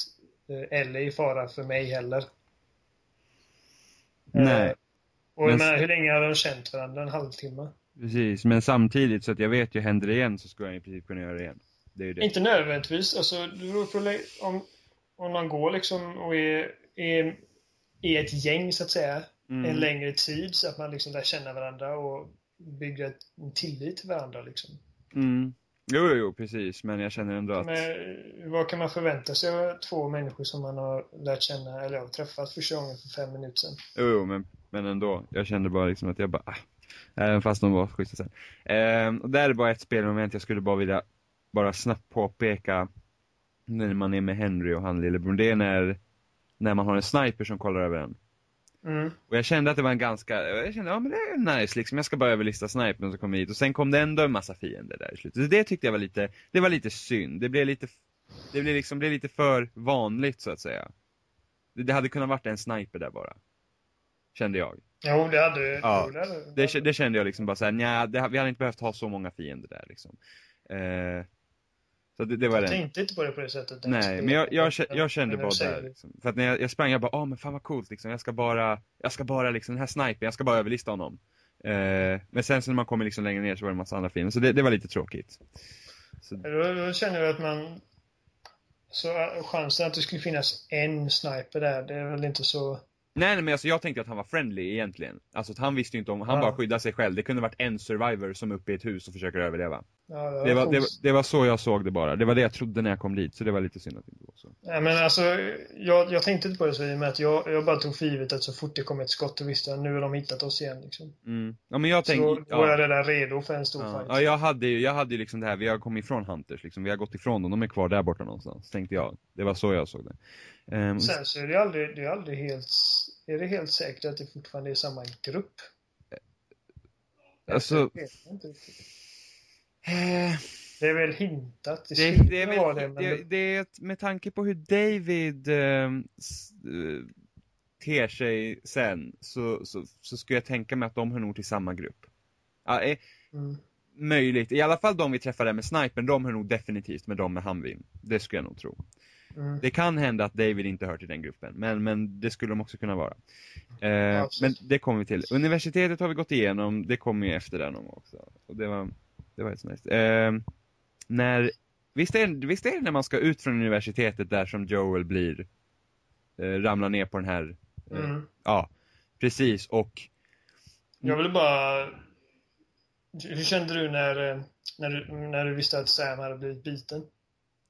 eh, Ellie i fara för mig heller. Nej. Eh, och jag Men- menar, hur länge hade de känt varandra? En halvtimme? Precis, men samtidigt så att jag vet ju, händer det igen så skulle jag i princip kunna göra det igen. Det det. Inte nödvändigtvis. Alltså, det beror på om, om man går liksom och är, är, är ett gäng så att säga Mm. en längre tid så att man liksom lär känna varandra och bygger en tillit till varandra liksom. Mm. Jo, jo, jo, precis, men jag känner ändå att... Men eh, vad kan man förvänta sig av två människor som man har lärt känna eller har träffat första gången för fem minuter sedan? Jo, jo, men, men ändå. Jag kände bara liksom att jag bara, ah. Även fast de var schyssta sen. Ehm, och där är bara ett spelmoment jag skulle bara vilja, bara snabbt påpeka när man är med Henry och han lillebror. Det är när, när man har en sniper som kollar över en. Mm. Och jag kände att det var en ganska, jag kände, ja men det är nice liksom, jag ska bara överlista snipern som kommer hit. Och sen kom det ändå en massa fiender där i slutet. Så det tyckte jag var lite, det var lite synd. Det blev lite, det blev liksom, blev lite för vanligt så att säga. Det, det hade kunnat varit en sniper där bara. Kände jag. Jo, det hade Ja, det. Det, det kände jag liksom bara såhär, nja, det, vi hade inte behövt ha så många fiender där liksom. Eh, så det, det var jag den. tänkte inte på det på det sättet. Nej, men jag, jag, jag kände bara där liksom. För att när jag, jag sprang, jag bara, åh men fan vad coolt liksom. Jag ska bara, jag ska bara liksom, den här snipern, jag ska bara överlista honom. Eh, men sen så när man kommer liksom längre ner så var det en massa andra fiender, så det, det var lite tråkigt. Så, Då, då känner jag att man... Så äh, chansen att det skulle finnas en sniper där, det är väl inte så... nej, nej men alltså jag tänkte att han var friendly egentligen. Alltså att han visste ju inte om, han Ja. bara skyddade sig själv. Det kunde varit en survivor som är uppe i ett hus och försöker överleva. Ja, Det var, det, var- det var så jag såg det bara. Det var det jag trodde när jag kom dit, så det var lite synd att det inte var så. Ja, men alltså, jag, jag tänkte inte på det så i och med att jag, jag bara tog för givet att så fort det kom ett skott och visste att nu har de hittat oss igen. Liksom. Mm. Ja men jag Så tänkte, då var jag ja, redan redo för en stor ja, fight. ja, jag hade ju, jag hade liksom det här, vi har kommit ifrån Hunters liksom, vi har gått ifrån dem, de är kvar där borta någonstans, tänkte jag. Det var så jag såg det. Ehm, Sen så är det aldrig, det är aldrig helt... Är det helt säkert att det fortfarande är samma grupp? alltså, Jag vet inte riktigt. Eh, Det är väl hintat. Det, det, det, är väl, det, men det, det är med tanke på hur David s- eh, ter sig sen, så, så, så skulle jag tänka mig att de hör nog till samma grupp. Ja, eh, mm. möjligt. I alla fall de vi träffade med snipern, de hör nog definitivt med dem med Humvin. Det skulle jag nog tro. Mm. Det kan hända att David inte hör till den gruppen, men, men det skulle de också kunna vara. Eh, men absolut. det kommer vi till. Universitetet har vi gått igenom, det kommer ju efter någon gång också. Och det var, det var ett nice. Eh, när, visst, är, visst är det när man ska ut från universitetet där som Joel blir, eh, ramlar ner på den här, eh, Mm. ja, precis, och Jag vill bara... Hur kände du när, eh, när, du, när du visste att Sam hade blivit biten?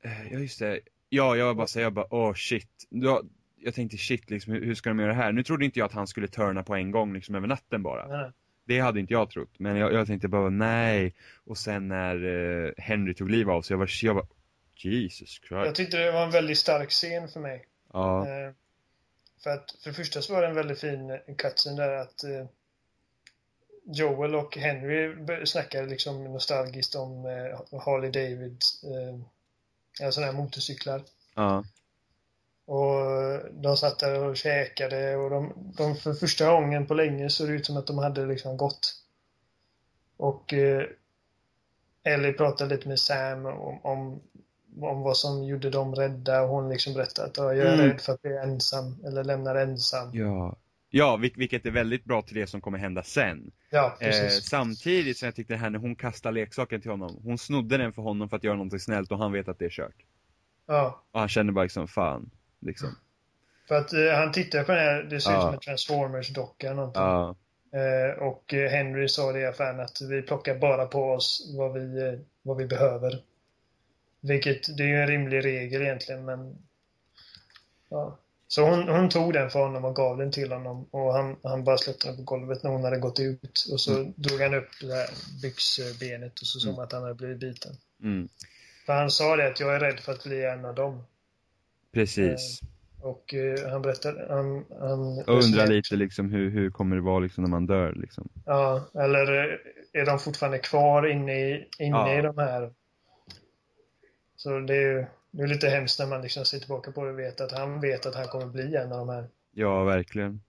Eh, Ja just det. Ja, jag var bara så jag bara åh shit. Ja, jag tänkte shit liksom, hur, ska de göra det här? Nu trodde inte jag att han skulle turna på en gång liksom över natten bara. Nej. Det hade inte jag trott. Men jag, jag tänkte bara nej. Och sen när eh, Henry tog liv av sig, jag var, jag var Jesus Jag Christ. tyckte det var en väldigt stark scen för mig. Ja, Eh, för att för det första så var det en väldigt fin cutscene där att eh, Joel och Henry snackar liksom nostalgiskt om eh, Harley David, eh, sådana här motorcyklar. Ja. Och de satt där och käkade och de, de för första gången på länge såg det ut som att de hade liksom gått. Och eh, Ellie pratade lite med Sam om, om, om vad som gjorde dem rädda och hon liksom berättade att "Ja, jag är Mm. rädd för att bli ensam eller lämnar ensam. Ja. Ja, vil- vilket är väldigt bra till det som kommer hända sen. Ja, Eh, samtidigt som jag tyckte det här när hon kastar leksaken till honom. Hon snodde den för honom för att göra någonting snällt och han vet att det är kört. Ja. Och han känner bara liksom, fan. Liksom. För att eh, han tittar på den här, det ser ut som en Transformers-docka eller någonting. Ja. Eh, och eh, Henry sa det i affären att vi plockar bara på oss vad vi, eh, vad vi behöver. Vilket, det är ju en rimlig regel egentligen men... Ja. Så hon, hon tog den för honom och gav den till honom och han, han bara den på golvet när hon hade gått ut. Och så drog han upp det här byxbenet och så såg man att han hade blivit biten. Mm. För han sa det att jag är rädd för att bli en av dem. Precis. Och eh, han berättade, han... han Och undrar lite liksom hur, hur kommer det vara liksom när man dör liksom. Ja, eller eh, är de fortfarande kvar inne i, inne Ja. i de här? Så det är ju det är lite hemskt när man liksom ser tillbaka på det och vet att han vet att han kommer bli en av de här. Ja, verkligen.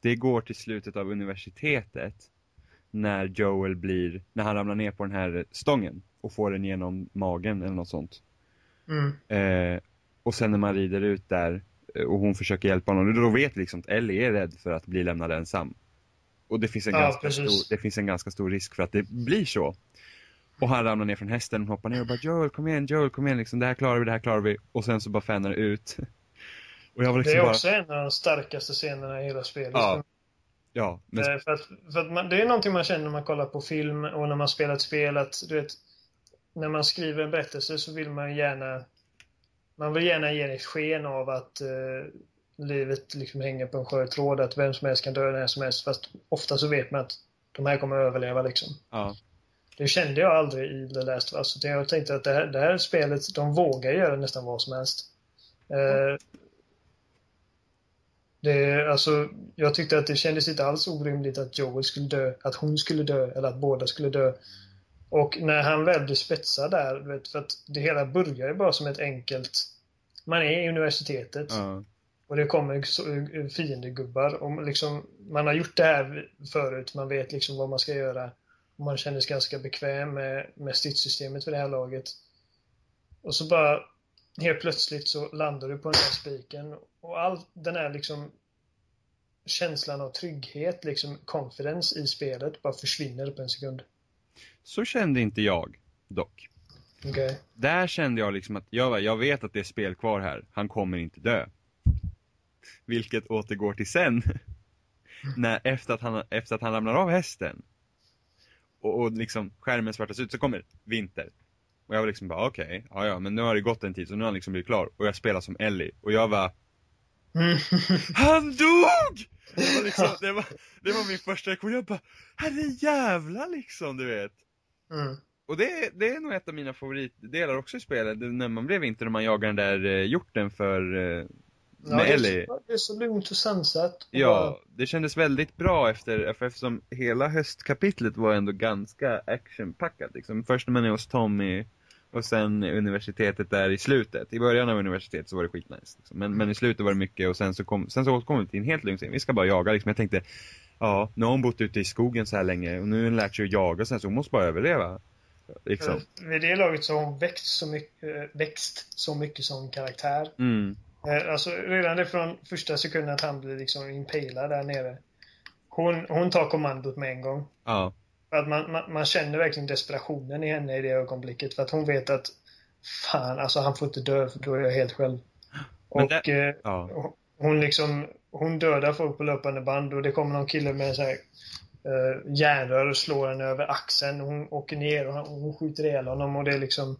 Det går till slutet av universitetet. När Joel blir, när han ramlar ner på den här stången. Och får den genom magen eller något sånt. Mm. Eh, och sen när man rider ut där eh, och hon försöker hjälpa honom, då vet vi liksom att Ellie är rädd för att bli lämnad ensam. Och det finns en, Ja, ganska, precis. stor, det finns en ganska stor risk för att det blir så. Och han ramlar ner från hästen och hoppar ner och bara Joel kom igen, Joel kom igen liksom, det här klarar vi, det här klarar vi. Och sen så bara fanar det ut. (laughs) Var Det liksom är bara, också en av de starkaste scenerna i hela spelet. Ja, ja, men, Eh, För att, för att man, det är någonting man känner när man kollar på film och när man spelar ett spel att du vet, när man skriver en berättelse så vill man gärna man vill gärna ge ett sken av att eh, livet liksom hänger på en skör tråd, att vem som helst kan dö när som helst. Fast ofta så vet man att de här kommer att överleva liksom. ja. Det kände jag aldrig i The Last of Us. utan Jag tänkte att det här, det här spelet, de vågar göra nästan vad som helst. Eh, det, alltså, jag tyckte att det kändes inte alls orimligt att Joel skulle dö, att hon skulle dö eller att båda skulle dö. Och när han väl blir spetsad där, vet, för att det hela börjar ju bara som ett enkelt... Man är i universitetet ja. och det kommer fiendegubbar. Och liksom, man har gjort det här förut, man vet liksom vad man ska göra. Och man känner sig ganska bekväm med, med stridssystemet för det här laget. Och så bara helt plötsligt så landar du på den här spiken och all den här liksom känslan av trygghet, liksom confidence i spelet bara försvinner på en sekund. Så kände inte jag, dock. Okej. Där kände jag liksom att, jag, jag vet att det är spel kvar här, han kommer inte dö. Vilket återgår till sen. (laughs) När, efter, att han, efter att han ramlar av hästen. Och, och liksom skärmen svartas ut så kommer vinter. Och jag var liksom bara okej, ja ja men nu har det gått en tid så nu har han liksom blivit klar. Och jag spelar som Ellie. Och jag var Mm. (laughs) Han dog! Det var, liksom, det, var, det var min första reaktion, jag bara herre jävla liksom du vet. Mm. Och det, det är nog ett av mina favoritdelar också i spelet, när man blev vinter och man jagar den där eh, hjorten för eh, Ja, med Ellie. det är så lugnt och sansat. Ja, det kändes väldigt bra efter, för eftersom hela höstkapitlet var ändå ganska actionpackat liksom. Först när man är hos Tommy och sen universitetet där i slutet. I början av universitetet så var det skitnice. Liksom. Men, men i slutet var det mycket och sen så kom, sen så återkom vi till en helt lugn scen. Vi ska bara jaga liksom. Jag tänkte, ja, nu har hon bott ute i skogen så här länge och nu har hon lärt sig att jaga så, här, så hon måste bara överleva. Liksom. Vid det laget så har hon växt så mycket, växt så mycket som karaktär. Mm. Eh, Alltså redan det från första sekunden att han blir liksom impalad där nere. Hon, hon tar kommandot med en gång. Ja. För att man, man, man känner verkligen desperationen i henne i det ögonblicket. För att hon vet att fan, alltså han får inte dö för då är jag helt själv. Men Och det- eh, Ja. hon liksom, hon dödar folk på löpande band och det kommer någon kille med sån här uh, järnrör och slår henne över axeln. Hon åker ner och hon skjuter ihjäl honom och det är liksom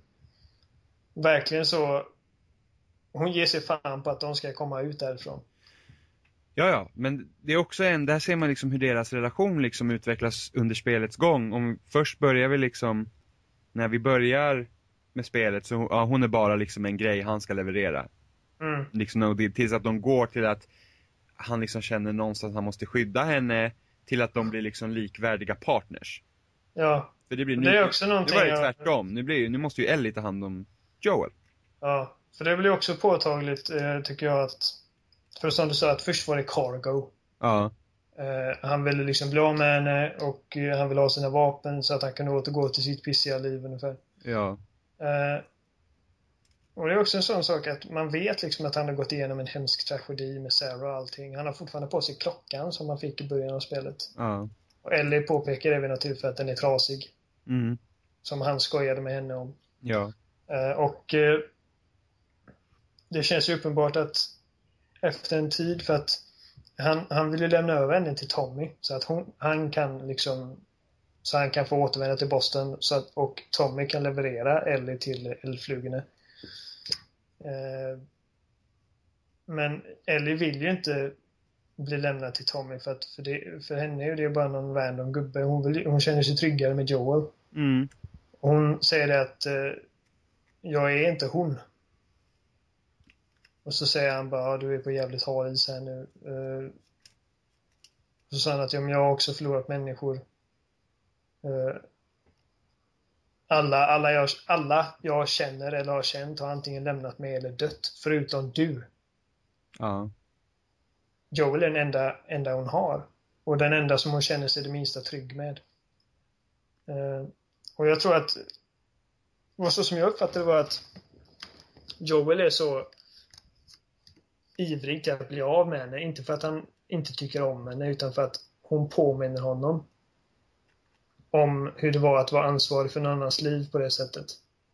verkligen så hon ger sig fan på att de ska komma ut därifrån. Ja, ja, men det är också en, där ser man liksom hur deras relation liksom utvecklas under spelets gång. Om först börjar vi liksom, när vi börjar med spelet så, ja, hon är bara liksom en grej han ska leverera. Mm. Liksom, tills att de går till att han liksom känner någonstans att han måste skydda henne, till att de blir liksom likvärdiga partners. Ja, För det blir det är också Nu någonting var det tvärtom. Nu, blir, nu måste ju Ellie ta hand om Joel. Ja, för det blir också påtagligt, eh, tycker jag, att... För som du sa, att först var det Cargo. Ja. Eh, han ville liksom bli av med henne och eh, han ville ha sina vapen så att han kunde återgå till sitt pissiga liv ungefär. Ja. Eh, och det är också en sån sak att man vet liksom att han har gått igenom en hemsk tragedi med Sarah och allting. Han har fortfarande på sig klockan som han fick i början av spelet. Ja. Och Ellie påpekar det vid något tillfälle att den är trasig. Mm. Som han skojade med henne om. Ja. Eh, och eh, det känns ju uppenbart att efter en tid för att han, han vill ju lämna över henne till Tommy så att hon, han kan liksom så han kan få återvända till Boston så att, och Tommy kan leverera Ellie till eldflugorna. Eh, men Ellie vill ju inte bli lämnad till Tommy för att för, det, för henne är det bara någon random gubbe. Hon, vill, hon känner sig tryggare med Joel. Mm. Hon säger det att eh, jag är inte hon. Och så säger han bara, "Ja, du är på jävligt hal is här nu. Eh, så sa han att ja, men jag har också förlorat människor. Eh, alla, alla, jag, alla jag känner eller har känt har antingen lämnat mig eller dött, förutom du. Ja. Joel är den enda, enda hon har. Och den enda som hon känner sig det minsta trygg med. Eh, och jag tror att, och så som jag uppfattade det var att Joel är så ivrig till att bli av med henne. Inte för att han inte tycker om henne, utan för att hon påminner honom om hur det var att vara ansvarig för någon annans liv på det sättet.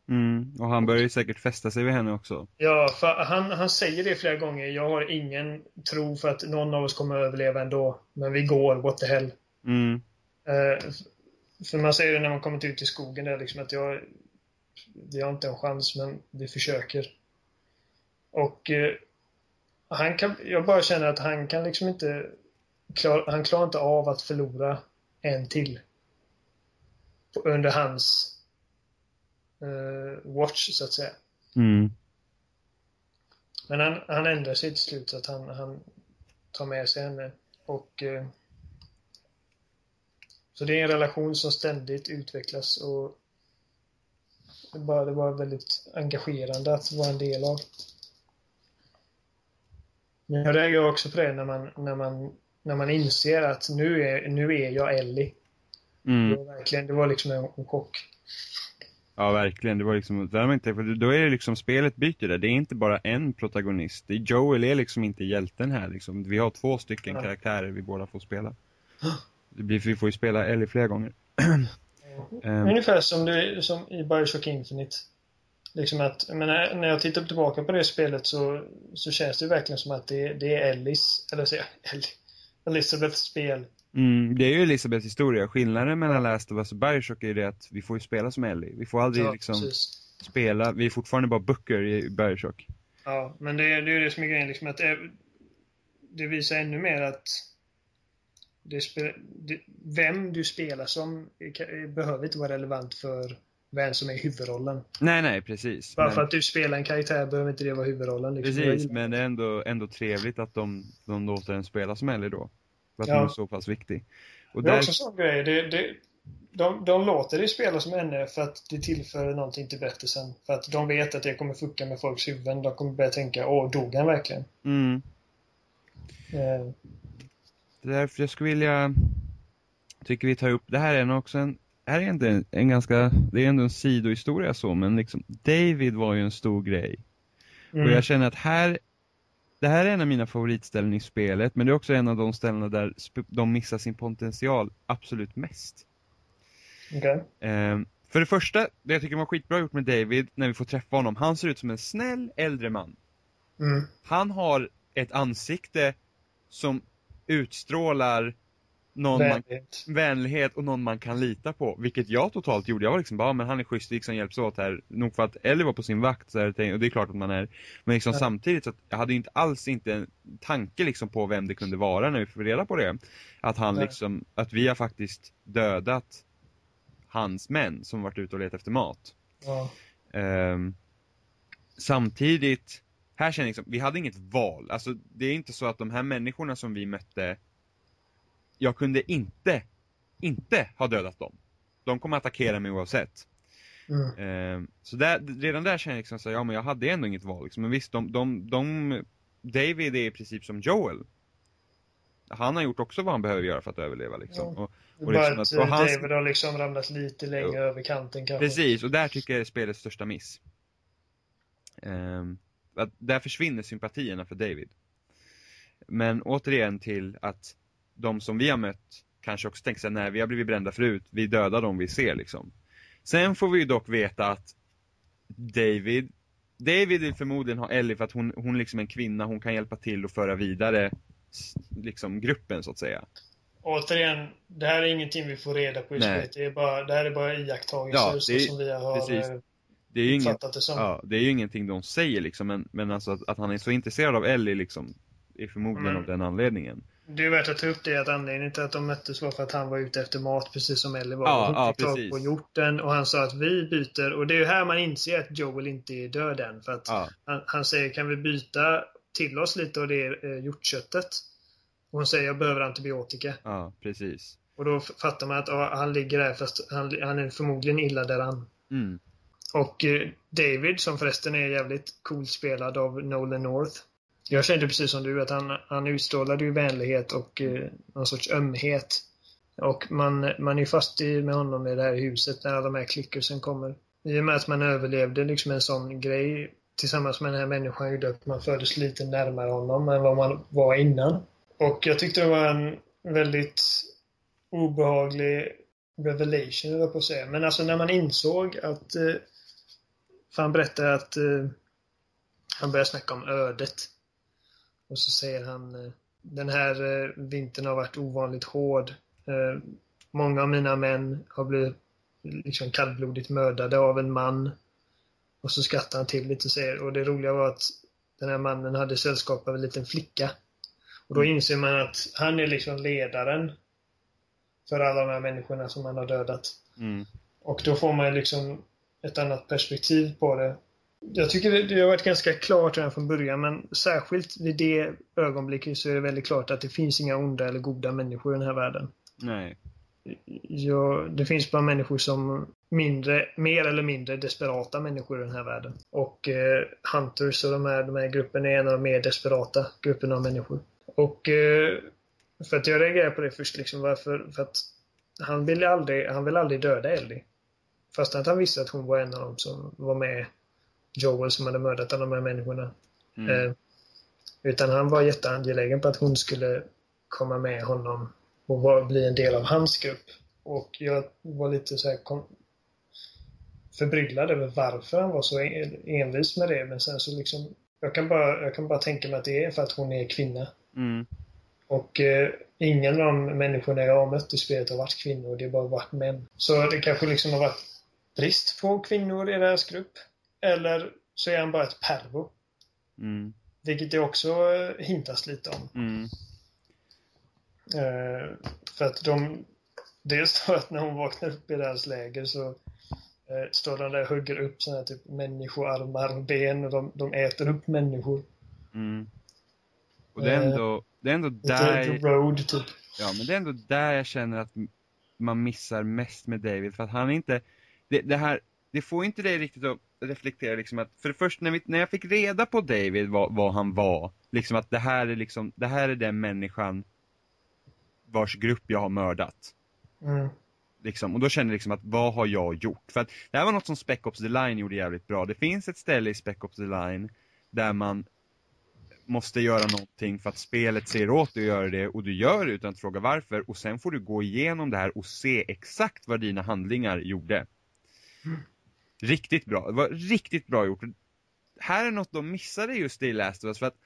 Mm. Och han börjar ju säkert fästa sig vid henne också. Ja, för han, han säger det flera gånger. Jag har ingen tro för att någon av oss kommer att överleva ändå. Men vi går, what the hell. Mm. Eh, för man säger det när man kommit ut i skogen där liksom att jag vi har inte en chans men vi försöker. Och eh, han kan, jag bara känner att han kan liksom inte klar, han klarar inte av att förlora en till. Under hans eh, watch så att säga. Mm. Men han, han ändrar sig till slut så att han, han tar med sig henne. Och eh, Så det är en relation som ständigt utvecklas och det bara, det var väldigt engagerande att vara en del av. Men jag reagerar också på det när man, när man, när man inser att nu är, nu är jag Ellie. Det Mm. var verkligen, det var liksom en, en chock. Ja, verkligen. Det var liksom, man inte, för då är det liksom, spelet byter där. Det är inte bara en protagonist. Det är Joel är liksom inte hjälten här liksom. Vi har två stycken Ja. karaktärer vi båda får spela. Det blir, vi får ju spela Ellie flera gånger. Ehm, Ungefär som, det, som i Bioshock Infinite. Liksom att, jag menar, när jag tittar tillbaka på det spelet så, så känns det verkligen som att det, det är Ellis, eller säga (laughs) Ellie, Elizabeths spel. Mm, det är ju Elisabeths historia. Skillnaden mellan Last of Us och Bioshock är ju det att vi får ju spela som Ellie. Vi får aldrig Ja, liksom precis. spela, vi är fortfarande bara Booker i Bioshock. Ja, men det, det är ju det som är grejen. Liksom att det, det visar ännu mer att det spel, det, vem du spelar som behöver inte vara relevant för vem som är huvudrollen. Nej, nej, precis. Bara Men- för att du spelar en karaktär behöver inte det vara huvudrollen. Liksom. Precis, men det är ändå, ändå trevligt att de, de låter en spela som Ellie då. För att Ja. hon är så pass viktig. Och Det är där, också en sån grej. Det, det, de, de låter dig spela som henne för att det tillför någonting till berättelsen. För att de vet att det kommer fucka med folks huvuden. De kommer börja tänka, åh, dog han verkligen? mm, Eh, det är därför jag skulle vilja, tycker vi tar upp, det här är nog också en, här är inte en, en ganska, det är ändå en sidohistoria så, men liksom, David var ju en stor grej. mm, Och jag känner att här, det här är en av mina favoritställen i spelet, men det är också en av de ställena där de missar sin potential absolut mest. okej. Ehm, för det första, det jag tycker var skitbra gjort med David, när vi får träffa honom, han ser ut som en snäll äldre man. Mm, Han har ett ansikte som utstrålar någon man, vänlighet. vänlighet och någon man kan lita på, vilket jag totalt gjorde. Jag var liksom bara, "Ja, men han är schysst, liksom hjälps åt här. Nog för att Ellie var på sin vakt, så här, och det är klart att man är. Men liksom Ja. samtidigt så att jag hade inte alls inte en tanke liksom på vem det kunde vara när vi får reda på det. Att han Nej. liksom, att vi har faktiskt dödat hans män som varit ute och letat efter mat. Ja. Ehm, samtidigt, här känner jag liksom, vi hade inget val. Alltså det är inte så att de här människorna som vi mötte jag kunde inte, inte ha dödat dem. De kommer attackera mig oavsett. Mm. Eh, så där, redan där känner jag liksom så här, ja men jag hade ändå inget val liksom. Men visst, de, de, de, David är i princip som Joel. Han har gjort också vad han behöver göra för att överleva liksom. Ja. Och, och liksom att och eh, hans- David har liksom ramlat lite längre Jo. över kanten kanske. Precis, och där tycker jag är spelets största miss. Ehm, att där försvinner sympatierna för David. Men återigen till att de som vi har mött kanske också tänker sig nej vi har blivit brända förut, vi dödar dem vi ser liksom. Sen får vi ju dock veta att David, David vill förmodligen ha Ellie för att hon, hon liksom är en kvinna, hon kan hjälpa till och föra vidare liksom gruppen så att säga. Återigen, det här är ingenting vi får reda på i Nej. spelet. Det, är bara, det här är bara iakttagelser Ja, som vi har precis. eh, Det är ju inget, det som. Ja, det är ju ingenting de säger liksom, men, men alltså att, att han är så intresserad av Ellie liksom, är förmodligen Men- av den anledningen. Det är värt att ta upp det att anledningen till att de möttes var för att han var ute efter mat precis som Ellie var. Ja, hon ja, fick tag på hjorten och han sa att vi byter. Och det är ju här man inser att Joel inte är död än. För att Ja, han, han säger kan vi byta till oss lite av det eh, hjortköttet? Och hon säger jag behöver antibiotika. ja, precis. Och då fattar man att ja, han ligger där fast han, han är förmodligen illa däran. Mm, Och eh, David, som förresten är jävligt coolt spelad av Nolan North. Jag kände precis som du att han, han utstrålade ju vänlighet och eh, någon sorts ömhet. Och man, man är ju fast i, med honom i det här huset när alla de här klickersen kommer. I och med att man överlevde liksom en sån grej tillsammans med den här människan gjorde att man fördes lite närmare honom än vad man var innan. Och jag tyckte det var en väldigt obehaglig revelation, höll jag på att säga. Men alltså när man insåg att eh, för han berättar att eh, han börjar snacka om ödet. Och så säger han eh, den här eh, vintern har varit ovanligt hård. Eh, många av mina män har blivit liksom kallblodigt mördade av en man. Och så skrattar han till lite och säger, och det roliga var att den här mannen hade sällskap av en liten flicka. Och då inser man att han är liksom ledaren för alla de här människorna som han har dödat. mm, Och då får man liksom ett annat perspektiv på det. Jag tycker det, det har varit ganska klart redan från början, men särskilt vid det ögonblicket så är det väldigt klart att det finns inga onda eller goda människor i den här världen. nej, Ja, det finns bara människor som mindre, mer eller mindre desperata människor i den här världen. Och eh, Hunters och de här, de här gruppen är en av de mer desperata grupperna av människor. Och eh, för att jag reagerar på det först liksom, varför? För att han ville aldrig, han ville aldrig döda Ellie. Fast att han visste att hon var en av dem som var med Joel som hade mördat alla de här människorna. mm, Eh, utan han var jätteangelägen på att hon skulle komma med honom och var, bli en del av hans grupp. Och jag var lite så här kom, förbryllad över varför han var så en- envis med det. Men sen så liksom, jag kan, bara, jag kan bara tänka mig att det är för att hon är kvinna. mm, Och eh, ingen av de människorna jag har mött i spelet har varit kvinnor, det har bara varit män. Så det kanske liksom har varit brist på kvinnor i deras grupp. Eller så är han bara ett pervo. mm, Vilket det också eh, hintas lite om. mm, Eh, för att de... Dels står att när hon vaknar upp i deras läger så eh, står de där och hugger upp här typ människoarmar och ben och de, de äter upp människor. mm. Och det är Eh, ändå, det är ändå där, The Road typ. ja men det är ändå där jag känner att man missar mest med David, för att han är inte, det, det här, det får inte dig riktigt att reflektera liksom att, för det första när, vi, när jag fick reda på David vad, vad han var, liksom att det här är liksom, det här är den människan vars grupp jag har mördat. Mm. Liksom, och då kände jag liksom att vad har jag gjort? För att det här var något som Spec Ops The Line gjorde jävligt bra. Det finns ett ställe i Spec Ops The Line där man måste göra någonting för att spelet säger åt dig att göra det och du gör det utan att fråga varför och sen får du gå igenom det här och se exakt vad dina handlingar gjorde. Riktigt bra. Det var riktigt bra gjort. Här är något de missade just i Last of Us för att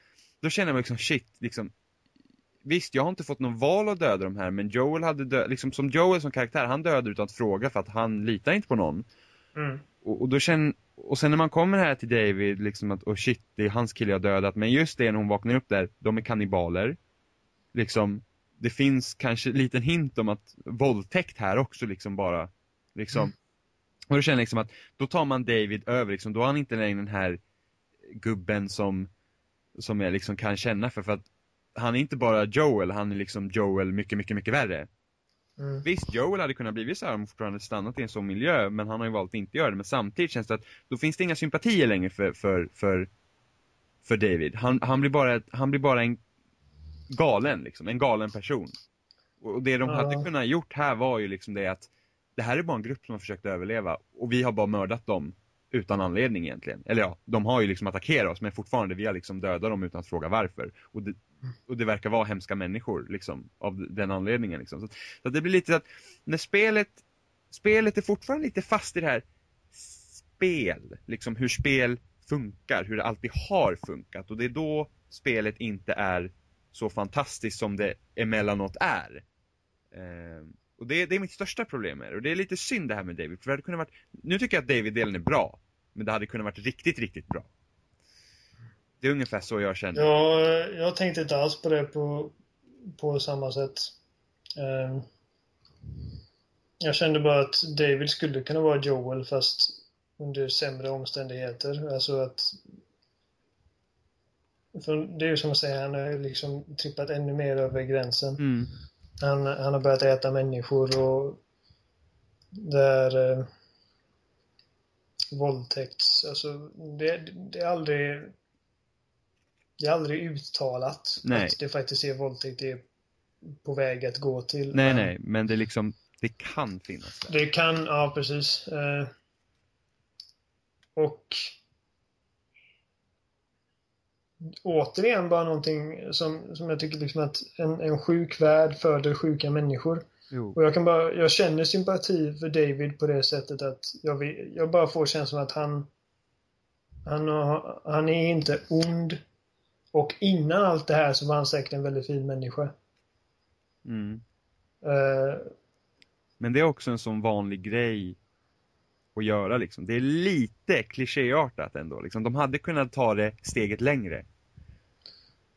då känner man liksom shit, liksom Visst, jag har inte fått någon val att döda de här, men Joel hade dödat, liksom som Joel som karaktär, han dödade utan att fråga för att han litar inte på någon. Mm. Och, och då känner, och sen när man kommer här till David, liksom att, oh shit, det är hans kille jag dödat, men just det när hon vaknar upp där, de är kannibaler. Liksom, det finns kanske en liten hint om att våldtäkt här också liksom bara, liksom. Mm. Och då känner jag liksom att, då tar man David över liksom, då har han inte längre den här gubben som, som jag liksom kan känna för, för att han är inte bara Joel, han är liksom Joel mycket, mycket, mycket värre. Mm. Visst, Joel hade kunnat blivit så här om fortfarande stannat i en sån miljö, men han har ju valt att inte göra det. Men samtidigt känns det att då finns det inga sympatier längre för, för, för, för David. Han, han, blir bara, han blir bara en galen, liksom, en galen person. Och det de Ja. hade kunnat gjort här var ju liksom det att det här är bara en grupp som har försökt överleva och vi har bara mördat dem utan anledning egentligen. Eller ja, de har ju liksom attackerat oss men fortfarande vi har liksom dödat dem utan att fråga varför. Och det, och det verkar vara hemska människor liksom av den anledningen liksom. Så, så det blir lite så att när spelet spelet är fortfarande lite fast i det här spel, liksom hur spel funkar, hur det alltid har funkat och det är då spelet inte är så fantastiskt som det emellanåt är. Eh, och det, det är mitt största problem med det. Och det är lite synd det här med David, för det hade kunnat varit, nu tycker jag att David-delen är bra, men det hade kunnat varit riktigt, riktigt bra. Det är ungefär så jag känner. Ja, jag tänkte inte alls på det på, på samma sätt. Ehm, jag kände bara att David skulle kunna vara Joel fast under sämre omständigheter. Alltså att... För det är ju som att säga, han har liksom trippat ännu mer över gränsen. Mm. Han, han har börjat äta människor och det är eh, våldtäkts... Alltså, det, det är aldrig... Det är aldrig uttalat Nej. att det faktiskt är våldtäkt det är på väg att gå till. Nej, Men nej, men det är liksom, det kan finnas där. Det kan, ja precis. Eh, och återigen bara någonting som, som jag tycker liksom att en, en sjuk värld föder sjuka människor. Jo. Och jag kan bara, jag känner sympati för David på det sättet att jag, vill, jag bara får känslan att han han, har, han är inte ond. Och innan allt det här så var han säkert en väldigt fin människa. Mm. Eh, Men det är också en sån vanlig grej att göra liksom. Det är lite klichéartat ändå liksom. De hade kunnat ta det steget längre.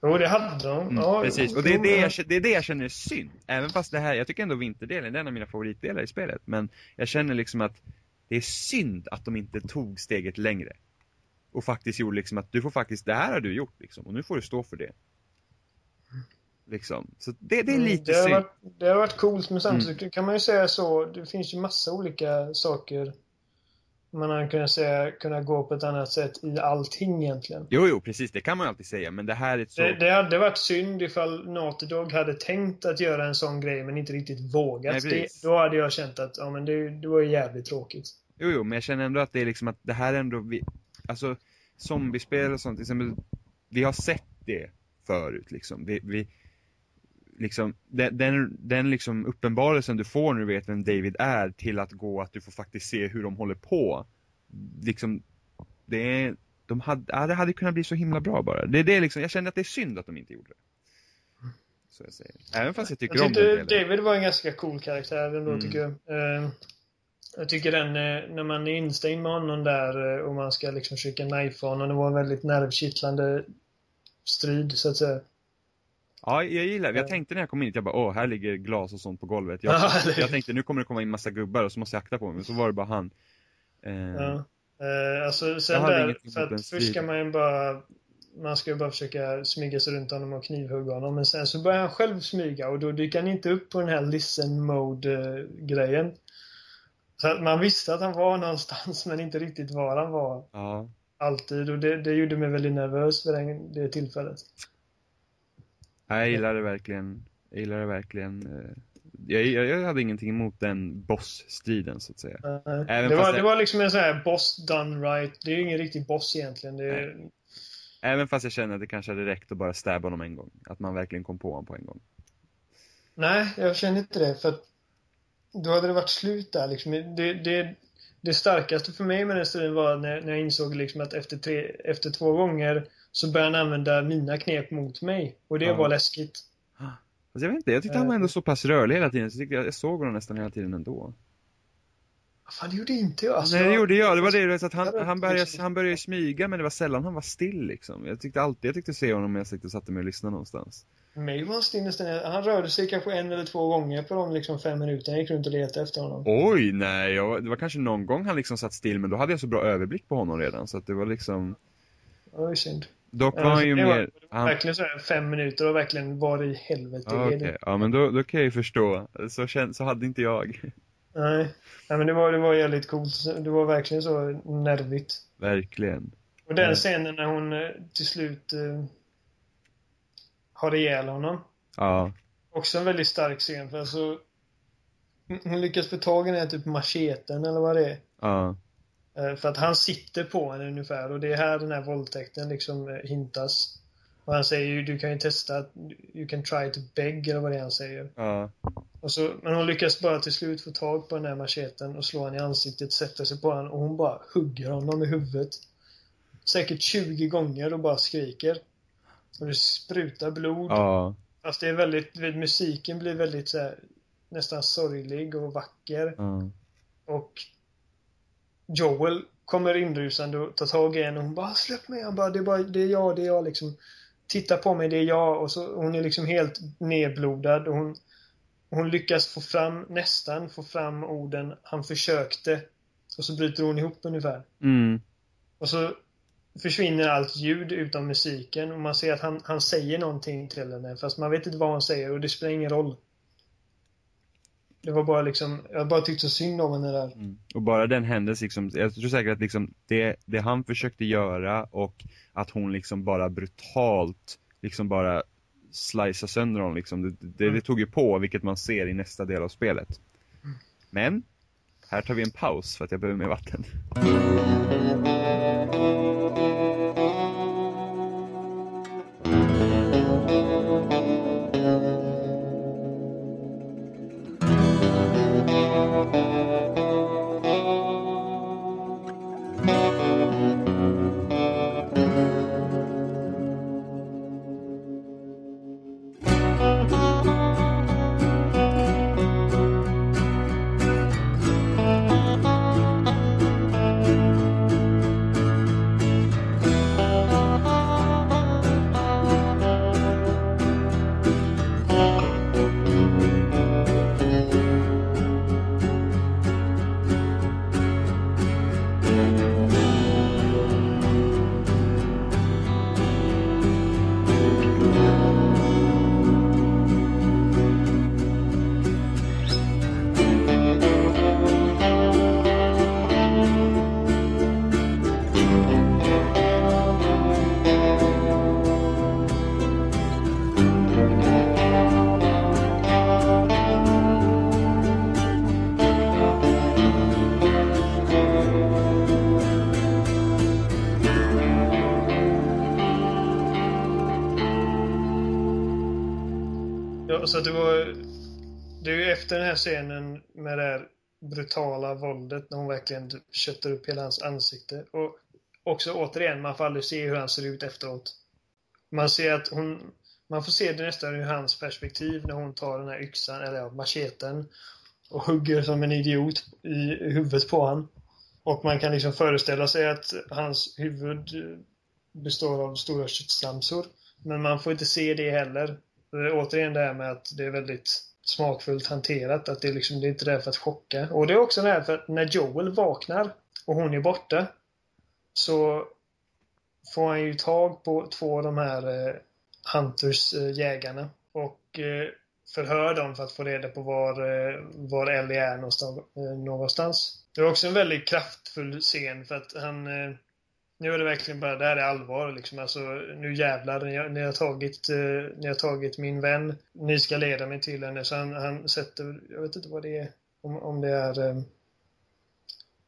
jo, det hade de. Mm, ja, precis, och det är det, jag, det är det jag känner är synd. Även fast det här, jag tycker ändå vinterdelen, det är en av mina favoritdelar i spelet. Men jag känner liksom att det är synd att de inte tog steget längre. Och faktiskt gjorde liksom att du får faktiskt, det här har du gjort liksom, och nu får du stå för det. Liksom. Så det, det är Mm, lite det har synd. varit, det har varit coolt, men samtidigt kan man ju säga så. Det finns ju massa olika saker man hade kunnat säga kunna gå på ett annat sätt i allting egentligen. Jo, jo, precis, det kan man alltid säga, men det här är så... Det, det hade varit synd ifall Naughty Dog hade tänkt att göra en sån grej men inte riktigt vågat. Nej, det, då hade jag känt att ja, men det, det var ju jävligt tråkigt. Jo, jo, men jag känner ändå att det är liksom att det här är ändå, vi, alltså zombiespel och sånt, till exempel, vi har sett det förut liksom. Vi, vi liksom, den, den, den liksom uppenbarelsen du får när du vet vem David är till att gå att du får faktiskt se hur de håller på. Liksom, det är, de hade, ja, det hade kunnat bli så himla bra bara. Det är det liksom, jag känner att det är synd att de inte gjorde det. Så jag säger. Även fast jag tycker Jag om den tyckte delen. David var en ganska cool karaktär ändå Mm. tycker jag. Eh, jag tycker den, eh, när man är instängd med honom där eh, och man ska liksom försöka knifea honom, det var en väldigt nervkittlande strid så att säga. Ja, jag gillar det. Jag Ja. tänkte när jag kom in jag bara, åh, här ligger glas och sånt på golvet. Jag, (laughs) jag tänkte, nu kommer det komma in massa gubbar och så måste jag akta på mig. Men så var det bara han. Eh, Ja. Eh, alltså sen där, för att först ska man ju bara man ska ju bara försöka smyga sig runt honom och knivhugga honom. Men sen så börjar han själv smyga och då dyker han inte upp på den här listen mode grejen. Så att man visste att han var någonstans men inte riktigt var han var Ja. alltid. Och det, det gjorde mig väldigt nervös vid den, det tillfället. Jag gillar det verkligen. Jag gillar det verkligen. eh, Jag, jag, hade ingenting emot den bossstriden så att säga. Även det, var, det jag- var liksom en sån här boss done right. Det är ju ingen riktig boss egentligen. Är, Även fast jag känner att det kanske hade räckt att bara stabba honom en gång. Att man verkligen kom på honom på en gång. Nej, jag känner inte det. För att då hade det varit slut där. Liksom. Det, det, det starkaste för mig med den striden var när, när jag insåg liksom att efter, tre, efter två gånger så började han använda mina knep mot mig. Och det Ja. var läskigt. Alltså jag vet inte, jag tyckte han var ändå så pass rörlig hela tiden. Så jag, jag, jag såg honom nästan hela tiden ändå. Fan, det gjorde inte jag. Alltså, Nej, det gjorde jag. Det var det, vet, att han, han, började, han började smyga men det var sällan han var still liksom. Jag tyckte alltid, jag tyckte se honom när jag sitter och satte mig och lyssnade någonstans. Mig var han still nästan. Han rörde sig kanske en eller två gånger på de liksom fem minuterna. Jag gick runt och letade efter honom. Oj, nej, jag, det var kanske någon gång han liksom satt still men då hade jag så bra överblick på honom redan så att det var liksom Det var ju synd. Dock var han ju mer... var Han, verkligen så här fem minuter och verkligen var i helvete ja, är okej. det? ja, men då, då kan jag ju förstå. Så, kän- så hade inte jag. Nej. Nej, men det var, det var jävligt coolt. Det var verkligen så nervigt. Verkligen. Och den scenen när hon eh, till slut eh, har ihjäl honom. Ja. Också en väldigt stark scen för alltså hon lyckas få tag i den här typ macheten eller vad det är. Ja. Eh, För att han sitter på henne ungefär och det är här den här våldtäkten liksom eh, hintas. Och han säger ju, du kan ju testa, you can try to beg eller vad det är han säger. Ja. Och så, men hon lyckas bara till slut få tag på den här macheten och slå honom i ansiktet, sätter sig på honom och hon bara hugger honom i huvudet. Säkert 20 gånger och bara skriker. Och det sprutar blod. Ja. Fast det är väldigt, vet, musiken blir väldigt så här, nästan sorglig och vacker. Ja. Och Joel kommer inrusande och tar tag i henne och hon bara släpp mig. Han bara det är, bara, det är jag, det är jag liksom. Titta på mig, det är jag. Och så hon är liksom helt nedblodad och hon, hon lyckas få fram, nästan få fram orden han försökte. Och så bryter hon ihop ungefär. Mm. Och så försvinner allt ljud utom musiken och man ser att han, han säger någonting till henne fast man vet inte vad han säger och det spelar ingen roll. Det var bara liksom, jag bara tyckte så synd om henne där. Mm. Och bara den händelsen, liksom, jag tror säkert att liksom det, det han försökte göra och att hon liksom bara brutalt liksom bara slicea sönder honom liksom, det, det, det Mm. tog ju på, vilket man ser i nästa del av spelet. Men, här tar vi en paus för att jag behöver mer vatten. Här scenen med det här brutala våldet när hon verkligen köttar upp hela hans ansikte. Och också återigen, man får aldrig se hur han ser ut efteråt. Man ser att hon... Man får se det nästan ur hans perspektiv när hon tar den här yxan, eller ja, macheten och hugger som en idiot i huvudet på han. Och man kan liksom föreställa sig att hans huvud består av stora köttslamsor. Men man får inte se det heller. Det återigen det här med att det är väldigt smakfullt hanterat. Att det liksom, det är inte där för att chocka. Och det är också det här för att när Joel vaknar och hon är borta så får han ju tag på två av de här eh, Hunters eh, jägarna och eh, förhör dem för att få reda på var, eh, var Ellie är någonstans, eh, någonstans. Det är också en väldigt kraftfull scen för att han eh, nu är det verkligen bara, det här är allvar liksom. Alltså, nu jävlar, ni har, ni har tagit, eh, ni har tagit min vän. Ni ska leda mig till henne. Så han, han sätter, jag vet inte vad det är. Om, om det är eh,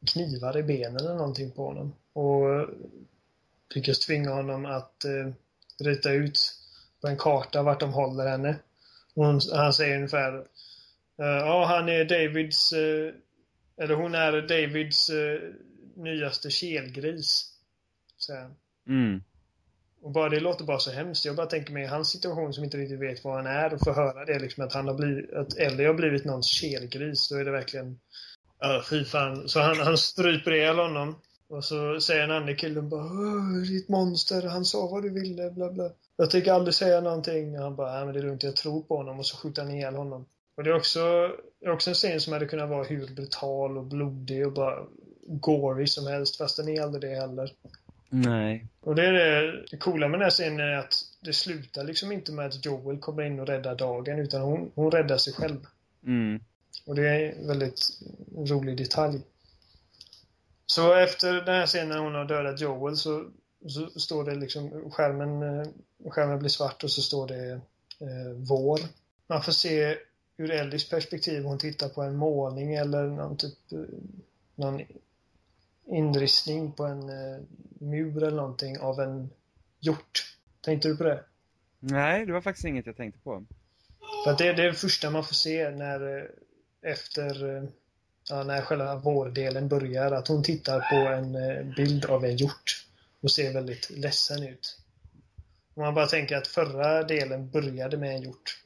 knivar i benen eller någonting på honom. Och eh, lyckas tvinga honom att eh, rita ut på en karta vart de håller henne. Och hon, han säger ungefär eh, Ja, han är Davids eh, eller hon är Davids eh, nyaste kelgris han. Mm. Och bara det låter bara så hemskt. Jag bara tänker mig hans situation som inte riktigt vet vad han är och få höra det liksom att han har blivit, att Ellie har blivit någons kelgris. Då är det verkligen, ja fy fan. Så han, han stryper ihjäl honom. Och så säger en annan killen bara "Åh, ditt monster, han sa vad du ville, bla bla. Jag tänker aldrig säga någonting. Och han bara, nej men det är lugnt, jag tror på honom. Och så skjuter han ihjäl honom. Och det är också, också en scen som hade kunnat vara hur brutal och blodig och bara gory som helst. Fast den är aldrig det heller. Nej. Och det är det, det coola med den här scenen är att det slutar liksom inte med att Joel kommer in och räddar dagen utan hon, hon räddar sig själv. Mm. Och det är en väldigt rolig detalj. Så efter den här scenen när hon har dödat Joel så, så står det liksom skärmen, eh, skärmen blir svart och så står det eh, vår. Man får se ur Ellies perspektiv hon tittar på en målning eller någon typ eh, någon inristning på en eh, mur eller någonting av en hjort. Tänkte du på det? Nej, det var faktiskt inget jag tänkte på. För det, det är det första man får se när eh, efter eh, ja, när själva vårdelen börjar, att hon tittar på en bild av en hjort och ser väldigt ledsen ut. Om man bara tänker att förra delen började med en hjort.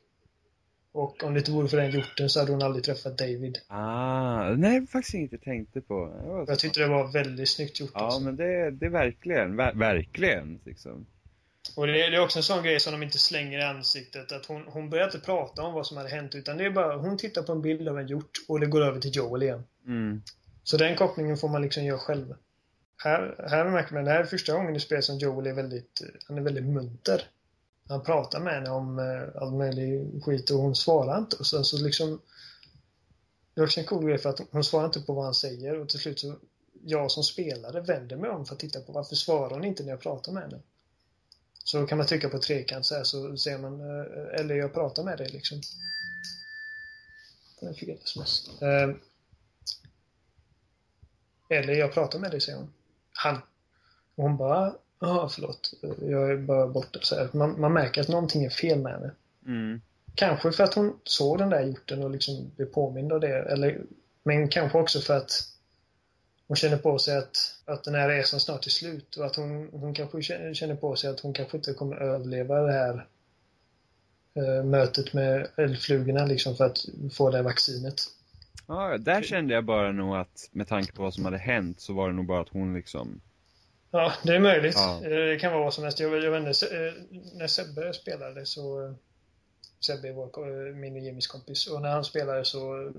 Och om det inte vore för den hjorten så hade hon aldrig träffat David. Ah, nej, faktiskt jag tänkte på. Jag tyckte det var väldigt snyggt gjort. Ja, alltså. men det, det är verkligen, ver, verkligen liksom. Och det är, det är också en sån grej som de inte slänger i ansiktet. Att hon, hon börjar inte prata om vad som hade hänt utan det är bara, hon tittar på en bild av en hjort och det går över till Joel igen. Mm. Så den kopplingen får man liksom göra själv. Här, här märker man, det här är första gången i spelet som Joel är väldigt, han är väldigt munter. Han pratar med henne om eh, all möjlig skit och hon svarar inte. Och sen så liksom Det är också en cool grej för att hon svarar inte på vad han säger och till slut så Jag som spelare vänder mig om för att titta på varför svarar hon inte när jag pratar med henne. Så kan man trycka på trekant så här så ser man eh, eller jag pratar med dig liksom. Den fick ett sms. Eller jag pratar med dig, säger hon. Han. Och hon bara, ja förlåt, jag är bara borta. Så här. Man, man märker att någonting är fel med henne. Mm. Kanske för att hon såg den där hjorten och liksom blev påmind av det. Eller, men kanske också för att hon känner på sig att, att den här resan snart är slut och att hon, hon kanske känner på sig att hon kanske inte kommer överleva det här eh, mötet med eldflugorna liksom för att få det här vaccinet. Ja, där kände jag bara nog att med tanke på vad som hade hänt så var det nog bara att hon liksom Ja, det är möjligt. Ja. Eh, Det kan vara vad som helst. Jag, jag vet inte, eh, när Sebbe spelade så... eh, Sebbe är vår, min och Jimmys kompis. Och när han spelade så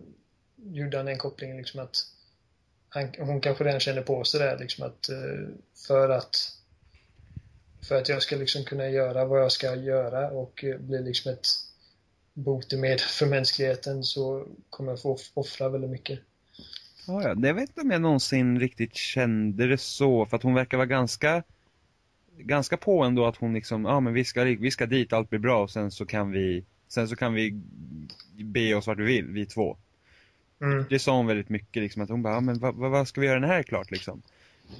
gjorde han en koppling liksom att han, hon kanske redan känner på sig det liksom att för att för att jag ska liksom kunna göra vad jag ska göra och bli liksom ett botemedel för mänskligheten så kommer jag få off- offra väldigt mycket. Ja, ja. Jag vet inte om jag någonsin riktigt kände det så, för att hon verkar vara ganska ganska på ändå att hon liksom, ja men vi ska, vi ska dit, allt blir bra och sen så kan vi sen så kan vi be oss vart vi vill, vi två. Mm. Det sa hon väldigt mycket liksom, att hon bara, ja, men vad, vad, vad ska vi göra den här klart liksom?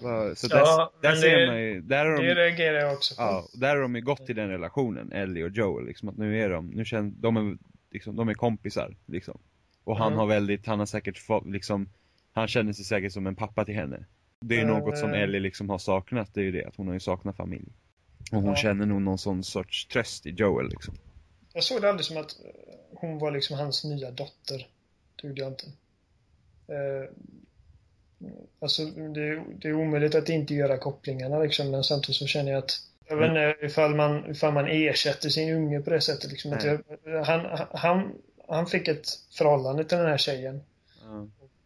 Va- Så Ja, där, där men ser det- man ju, där har Det de, reagerar jag också på. ja, där har de ju gått till den relationen, Ellie och Joel liksom, att nu är de, nu känner, de är liksom, de är kompisar liksom. Och han Mm. har väldigt, han har säkert fått liksom, han känner sig säkert som en pappa till henne. Det är Eh. något som Ellie liksom har saknat, det är ju det, att hon har ju saknat familj. Och hon Ja. känner nog någon sån sorts tröst i Joel liksom. Jag såg det aldrig som att hon var liksom hans nya dotter. Det gjorde jag inte. Eh, alltså, det, det är omöjligt att inte göra kopplingarna liksom, men samtidigt så känner jag att jag vet inte ifall man, ifall man ersätter sin unge på det sättet. Liksom, jag, han, han, han fick ett förhållande till den här tjejen.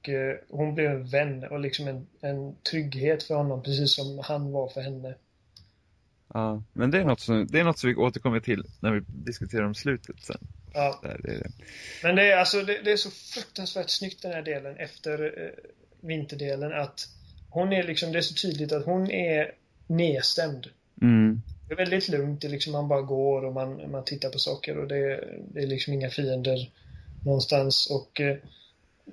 Och eh, hon blev en vän och liksom en, en trygghet för honom, precis som han var för henne. Ja, men det är något som, det är något som vi återkommer till när vi diskuterar om slutet sen. Ja. Där, det är det. Men det är, alltså, det, det är så fruktansvärt snyggt den här delen efter eh, vinterdelen att hon är liksom, det är så tydligt att hon är nedstämd. Mm. Det är väldigt lugnt, det är liksom man bara går och man, man tittar på saker och det, det är liksom inga fiender någonstans och eh,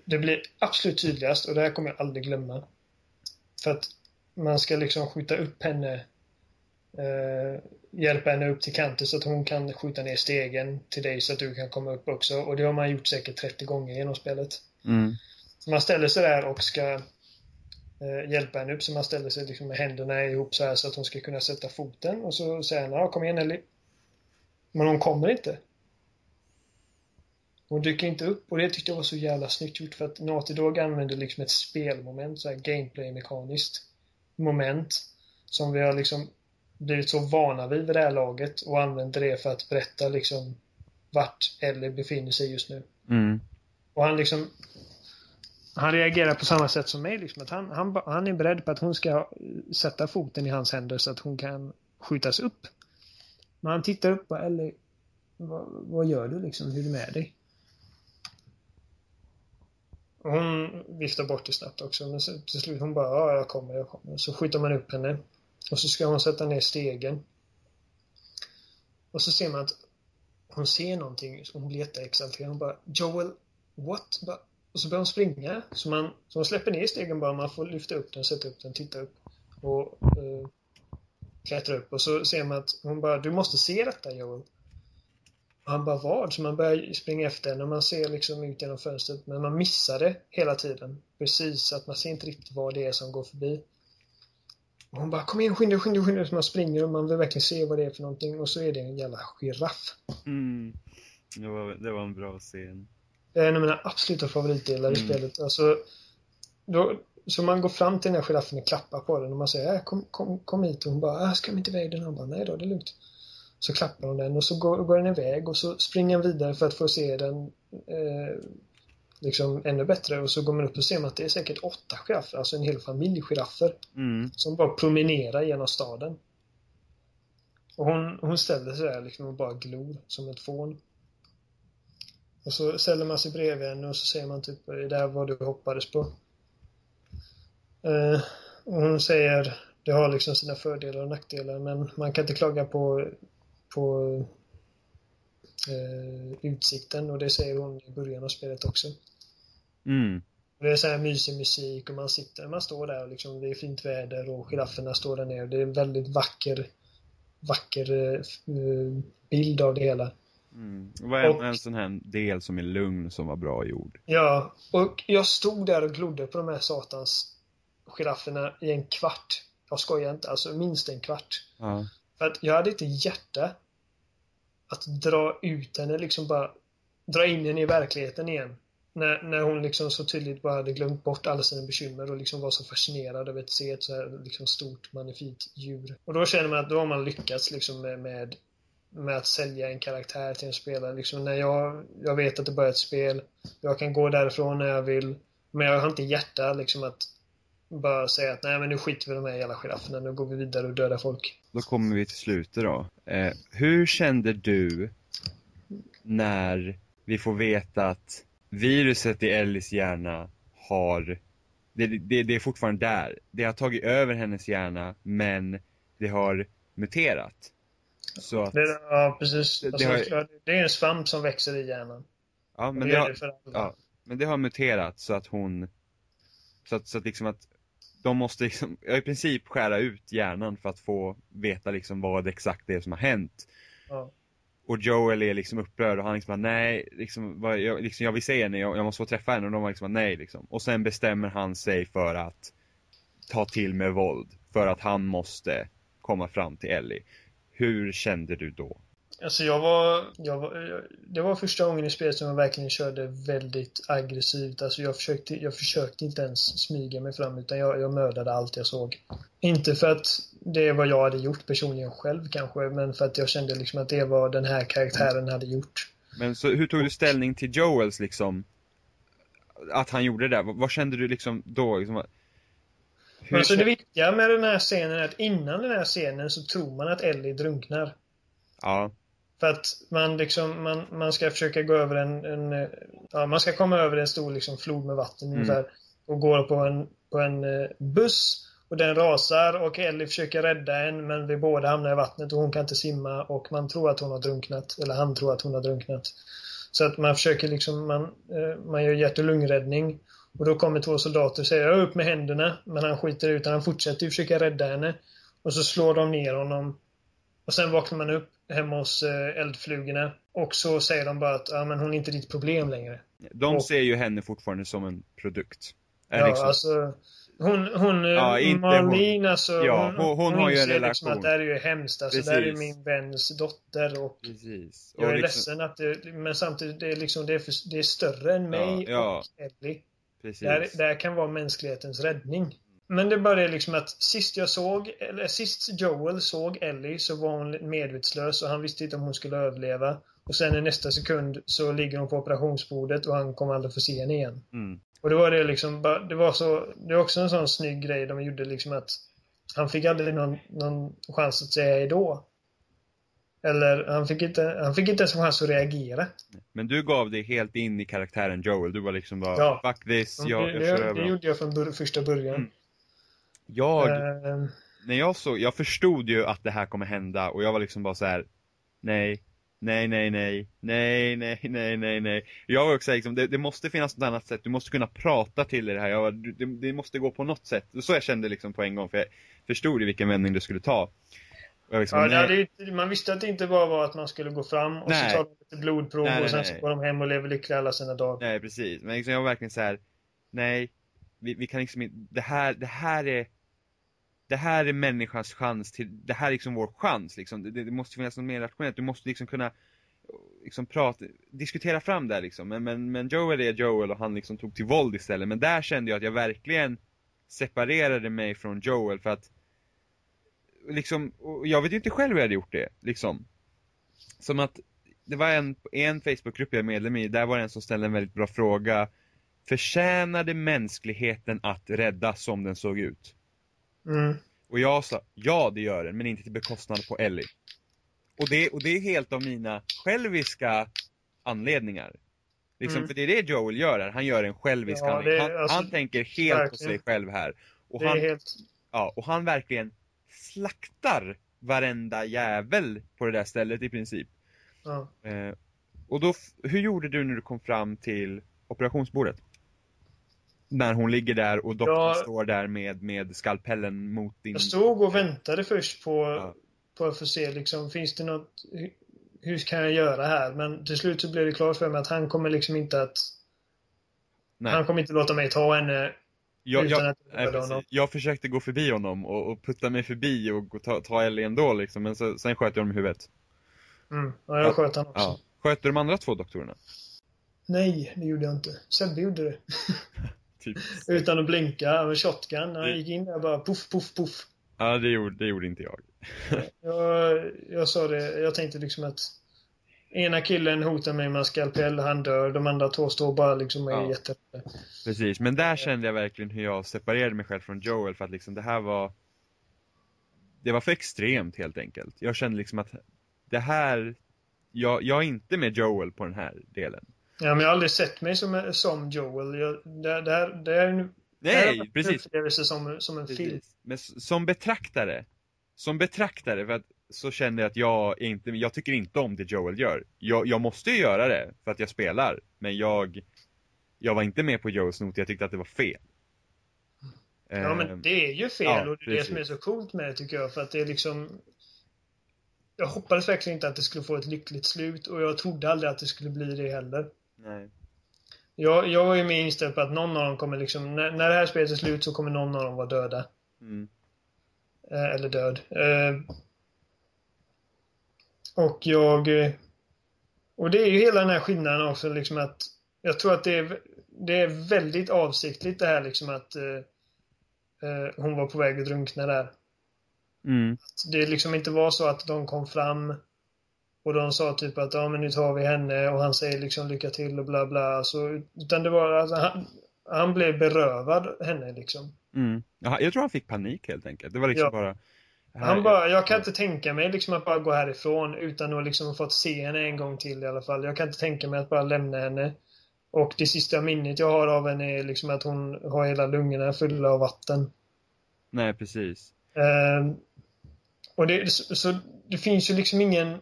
det blir absolut tydligast och det här kommer jag aldrig glömma. För att man ska liksom skjuta upp henne eh, hjälpa henne upp till kanten så att hon kan skjuta ner stegen till dig så att du kan komma upp också. Och det har man gjort säkert 30 gånger genom spelet. Mm. Man ställer sig där och ska eh, hjälpa henne upp så man ställer sig liksom med händerna ihop så här så att hon ska kunna sätta foten och så säger han ja, kom igen Ellie. Men hon kommer inte. Hon dyker inte upp och det tyckte jag var så jävla snyggt gjort för att Naughty Dog använder liksom ett spelmoment, så här gameplay-mekaniskt moment som vi har liksom blivit så vana vid vid det här laget och använder det för att berätta liksom vart Ellie befinner sig just nu. Mm. Och han liksom han reagerar på samma sätt som mig. Liksom, att han, han, han är beredd på att hon ska sätta foten i hans händer så att hon kan skjutas upp. Men han tittar upp på Ellie. Vad, vad gör du liksom? Hur är det med dig? Och hon viftar bort det snabbt också. Men till slut hon bara, ja jag kommer, jag kommer. Så skjuter man upp henne. Och så ska hon sätta ner stegen. Och så ser man att hon ser någonting. Hon blir jätteexalterad. Hon bara, Joel, what? Och så börjar hon springa. Så man, så man släpper ner stegen bara. Man får lyfta upp den, sätta upp den, titta upp. Och eh, klättra upp. Och så ser man att hon bara, du måste se detta Joel. Han bara, vad? Så man börjar springa efter henne och man ser liksom ut genom fönstret. Men man missar det hela tiden. Precis, att man ser inte riktigt vad det är som går förbi. Och hon bara, kom igen, skynda skynda skynda Så man springer och man vill verkligen se vad det är för någonting. Och så är det en jävla giraff. Mm. Det, var, det var en bra scen. Det är en av mina absoluta favoritdelar i mm. spelet. Alltså, då, så man går fram till den här giraffen och klappar på den och man säger äh, kom, kom, kom hit och hon bara, äh, ska vi inte iväg den? Och hon bara, nej då, det är lugnt. Så klappar hon den och så går, går den iväg och så springer han vidare för att få se den eh, liksom ännu bättre och så går man upp och ser man att det är säkert åtta giraffer, alltså en hel familj giraffer. Mm. Som bara promenerar genom staden. Och hon, hon ställer sig där liksom och bara glor som ett fån. Och så ställer man sig bredvid henne och så säger man typ, är det här vad du hoppades på? Eh, och hon säger, det har liksom sina fördelar och nackdelar men man kan inte klaga på, på eh, utsikten och det säger hon i början av spelet också. Mm. Det är så här mysig musik och man sitter, man står där och liksom, det är fint väder och girafferna står där nere. Det är en väldigt vacker, vacker uh, bild av det hela. Mm. Vad är och, en sån här del som är lugn som var bra gjord? Ja, och jag stod där och glodde på de här satans girafferna i en kvart. Jag skojar inte, alltså minst en kvart. Ja. För att jag hade inte hjärta att dra ut henne, liksom bara dra in henne i verkligheten igen. När, när hon liksom så tydligt bara hade glömt bort alla sina bekymmer och liksom var så fascinerad över att se ett så här liksom stort magnifikt djur. Och då känner man att då har man lyckats liksom med, med, med att sälja en karaktär till en spelare. Liksom när jag, jag vet att det börjar ett spel, jag kan gå därifrån när jag vill, men jag har inte hjärta liksom att bara säga att nej men nu skiter vi i de här jävla girafferna, nu går vi vidare och dödar folk. Då kommer vi till slutet då. Eh, hur kände du när vi får veta att viruset i Ellis hjärna har, det, det, det är fortfarande där. Det har tagit över hennes hjärna, men det har muterat. Så att, det, ja, precis. Det, alltså, det, har, det är en svamp som växer i hjärnan. Ja, men det, har, ja, men det har muterat så att hon, så att, så att liksom att de måste liksom, i princip skära ut hjärnan för att få veta liksom vad exakt det är som har hänt. Ja. Och Joel är liksom upprörd och han liksom bara, nej, liksom, vad, jag, liksom, jag vill se henne, jag, jag måste få träffa henne och de var liksom nej liksom. Och sen bestämmer han sig för att ta till med våld. För att han måste komma fram till Ellie. Hur kände du då? Alltså jag var, jag var, det var första gången i spelet som jag verkligen körde väldigt aggressivt. Alltså jag försökte, jag försökte inte ens smyga mig fram utan jag, jag mördade allt jag såg. Inte för att det var jag hade gjort personligen själv kanske, men för att jag kände liksom att det var den här karaktären hade gjort. Men så hur tog du ställning till Joels liksom, att han gjorde det där? Vad, vad kände du liksom då? Liksom, hur... Alltså det viktiga med den här scenen är att innan den här scenen så tror man att Ellie drunknar. Ja. För att man liksom, man, man ska försöka gå över en, en ja, man ska komma över en stor liksom flod med vatten mm. ungefär. Och går på en, på en eh, buss och den rasar och Ellie försöker rädda en men vi båda hamnar i vattnet och hon kan inte simma och man tror att hon har drunknat. Eller han tror att hon har drunknat. Så att man försöker liksom, man, eh, man gör hjärt och lungräddning. Och då kommer två soldater och säger upp med händerna. Men han skiter ut han fortsätter försöka rädda henne. Och så slår de ner honom. Och sen vaknar man upp hemma hos eh, eldflugorna. Och så säger de bara att ja, men hon är inte ditt problem längre. De och, ser ju henne fortfarande som en produkt. ja, liksom... alltså hon, hon ja, inte Marlene hon, alltså, ja, hon, hon, hon har ju en relation. Liksom att det här är ju hemskt. Alltså, det här är min väns dotter och Precis. jag är liksom... ledsen att det, men samtidigt, det är liksom, det är, för, det är större än mig ja, ja. och Ellie. Precis. Det här, det här kan vara mänsklighetens räddning. Men det är bara det liksom att sist jag såg, eller sist Joel såg Ellie så var hon medvetslös och han visste inte om hon skulle överleva. Och sen i nästa sekund så ligger hon på operationsbordet och han kommer aldrig få se henne igen. Mm. Och det var det liksom, det var så, det var också en sån snygg grej de gjorde liksom att han fick aldrig någon, någon chans att säga hejdå. Eller han fick inte, han fick inte ens en chans att reagera. Men du gav dig helt in i karaktären Joel. Du var liksom bara, Ja. fuck this, Det, jag, jag det, kör det över dem. gjorde jag från bör, första början. Mm. Jag, Eh, när jag såg, jag förstod ju att det här kommer hända och jag var liksom bara så här: nej, nej, nej, nej, nej, nej, nej, nej, nej. Jag var också liksom, det, det måste finnas något annat sätt, du måste kunna prata till det här, jag var, det, det måste gå på något sätt. Så jag kände liksom på en gång, för jag förstod ju vilken vändning det skulle ta. Liksom, ja, ju- man visste att det inte bara var att man skulle gå fram och Nej. så ta lite blodprov Nej, nej, och sen så går de hem och lever lyckliga alla sina dagar. nej precis. Men liksom, jag var verkligen så här: nej, vi, vi kan liksom inte, det här, det här är det här är människans chans till, det här är liksom vår chans liksom. Det, det måste finnas något mer rationellt. Du måste liksom kunna liksom prata, diskutera fram det här, liksom. Men, men, men Joel är Joel och han liksom tog till våld istället. Men där kände jag att jag verkligen separerade mig från Joel för att liksom, och jag vet ju inte själv hur jag hade gjort det, liksom. Som att, det var en, en Facebookgrupp jag är medlem i, där var det en som ställde en väldigt bra fråga. Förtjänade mänskligheten att räddas som den såg ut? Mm. Och jag sa, ja det gör den, men inte till bekostnad på Ellie. Och det, och det är helt av mina själviska anledningar. Liksom, Mm. för det är det Joel gör här, han gör en självisk Ja, handling. Han, alltså, han tänker helt på verkligen. sig själv här. Och Det han, helt... ja, och han verkligen slaktar varenda jävel på det där stället i princip. Ja. Eh, och då, hur gjorde du när du kom fram till operationsbordet? När hon ligger där och doktorn Ja. står där med, med skalpellen mot din... Jag stod och väntade först på, Ja. på att få se liksom, finns det något, hur, kan jag göra här? Men till slut så blev det klart för mig att han kommer liksom inte att, Nej. han kommer inte låta mig ta henne Jag, jag, honom. precis. jag försökte gå förbi honom och, och putta mig förbi och ta, ta Ellie ändå liksom, men så, sen sköt jag honom i huvudet. Mm. Ja, jag Ja. sköt han också. Ja. Sköt du de andra två doktorerna? Nej, det gjorde jag inte. Sebbe gjorde det. (laughs) Typ. Utan att blinka med shotgun. Han gick in där bara puff, puff, puff. Ja, det gjorde, det gjorde inte jag. (laughs) Jag, jag sa det, jag tänkte liksom att ena killen hotar mig med en skalpell, han dör. De andra två står bara liksom och är Ja. jätterädda. Precis, men där kände jag verkligen hur jag separerade mig själv från Joel för att liksom det här var Det var för extremt helt enkelt. Jag kände liksom att det här jag, jag är inte med Joel på den här delen. Ja, men jag har aldrig sett mig som, som Joel. Jag, det, det, här- det är en det Nej, en precis. upplevelse som, som en film. Precis. Men s- som betraktare, som betraktare, för att så kände jag att jag inte, jag tycker inte om det Joel gör. Jag, jag måste ju göra det, för att jag spelar, men jag, jag var inte med på Joels not, jag tyckte att det var fel. Ja, Ehm, men det är ju fel ja, och det är det som är så coolt med det tycker jag. För att det är liksom... Jag hoppades verkligen inte att det skulle få ett lyckligt slut och jag trodde aldrig att det skulle bli det heller. Nej. Jag, jag var ju mer inställd på att någon av dem kommer liksom, när, när det här spelet är slut så kommer någon av dem vara döda. Mm. Eh, eller död. Eh, och jag... eh, Och det är ju hela den här skillnaden också liksom att jag tror att det är, det är väldigt avsiktligt det här liksom att eh, eh, hon var på väg att drunkna där. Mm. Att det liksom inte var så att de kom fram och de sa typ att ja men nu tar vi henne och han säger liksom lycka till och bla bla. Så, utan det var alltså han, han blev berövad henne liksom. Mm. Jag tror han fick panik helt enkelt. Det var liksom Ja. bara... Han bara, jag kan inte tänka mig liksom att bara gå härifrån utan att liksom fått se henne en gång till i alla fall. Jag kan inte tänka mig att bara lämna henne. Och det sista minnet jag har av henne är liksom att hon har hela lungorna fulla av vatten. Nej, precis. Ehm, och det, så, så det finns ju liksom ingen,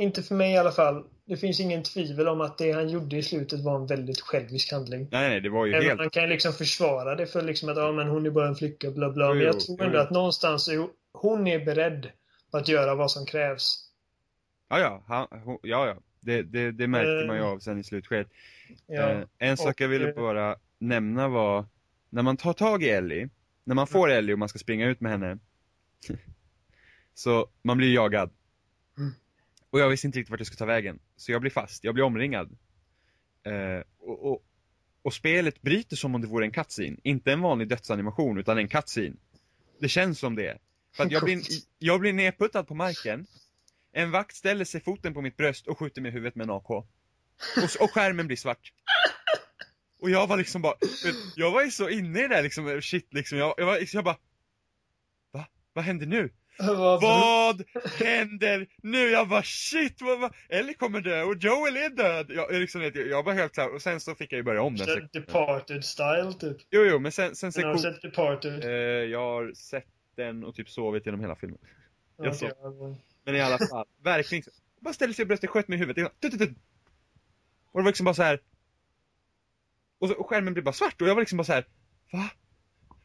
inte för mig i alla fall, det finns ingen tvivel om att det han gjorde i slutet var en väldigt självisk handling. Nej, nej, det var ju Även helt... man kan liksom försvara det för liksom att ja, men hon är bara en flicka, bla bla. Men Jo, jag jo, tror jo, ändå jo. att någonstans är hon är beredd på att göra vad som krävs. Ja, ja, han, hon, ja, ja. Det, det, det märkte Eh, man ju av sen i slutskedet. Ja. Eh, en sak och, jag ville eh, bara nämna var, när man tar tag i Ellie, när man får Ellie och man ska springa ut med henne, (laughs) så man blir jagad. Och jag visste inte riktigt vart jag skulle ta vägen, så jag blir fast, jag blir omringad. Eh, och, och och spelet bryter som om det vore en cutscene. Inte en vanlig dödsanimation, utan en cutscene. Det känns som det. För att jag blir, jag blir nedputtad på marken. En vakt ställer sig foten på mitt bröst och skjuter mig i huvudet med en AK. Och, och skärmen blir svart. Och jag var liksom bara, jag var ju så inne i det där liksom, shit liksom, jag, jag var jag bara Va? Vad händer nu? Vad händer nu? Jag bara shit, vad, vad? Ellie kommer dö och Joel är död! Jag, jag, liksom, jag, jag var helt såhär, och sen så fick jag ju börja om den. Departed style typ. Jo, jo, men sen, sen så... Har du sett Departed? Eh, jag har sett den och typ sovit genom hela filmen. Jag okay, Men i alla fall, (laughs) verkligen. Bara ställde sig i bröstet, sköt mig i huvudet. Och det var liksom bara så här. Och, så, och skärmen blev bara svart och jag var liksom bara så här. Va?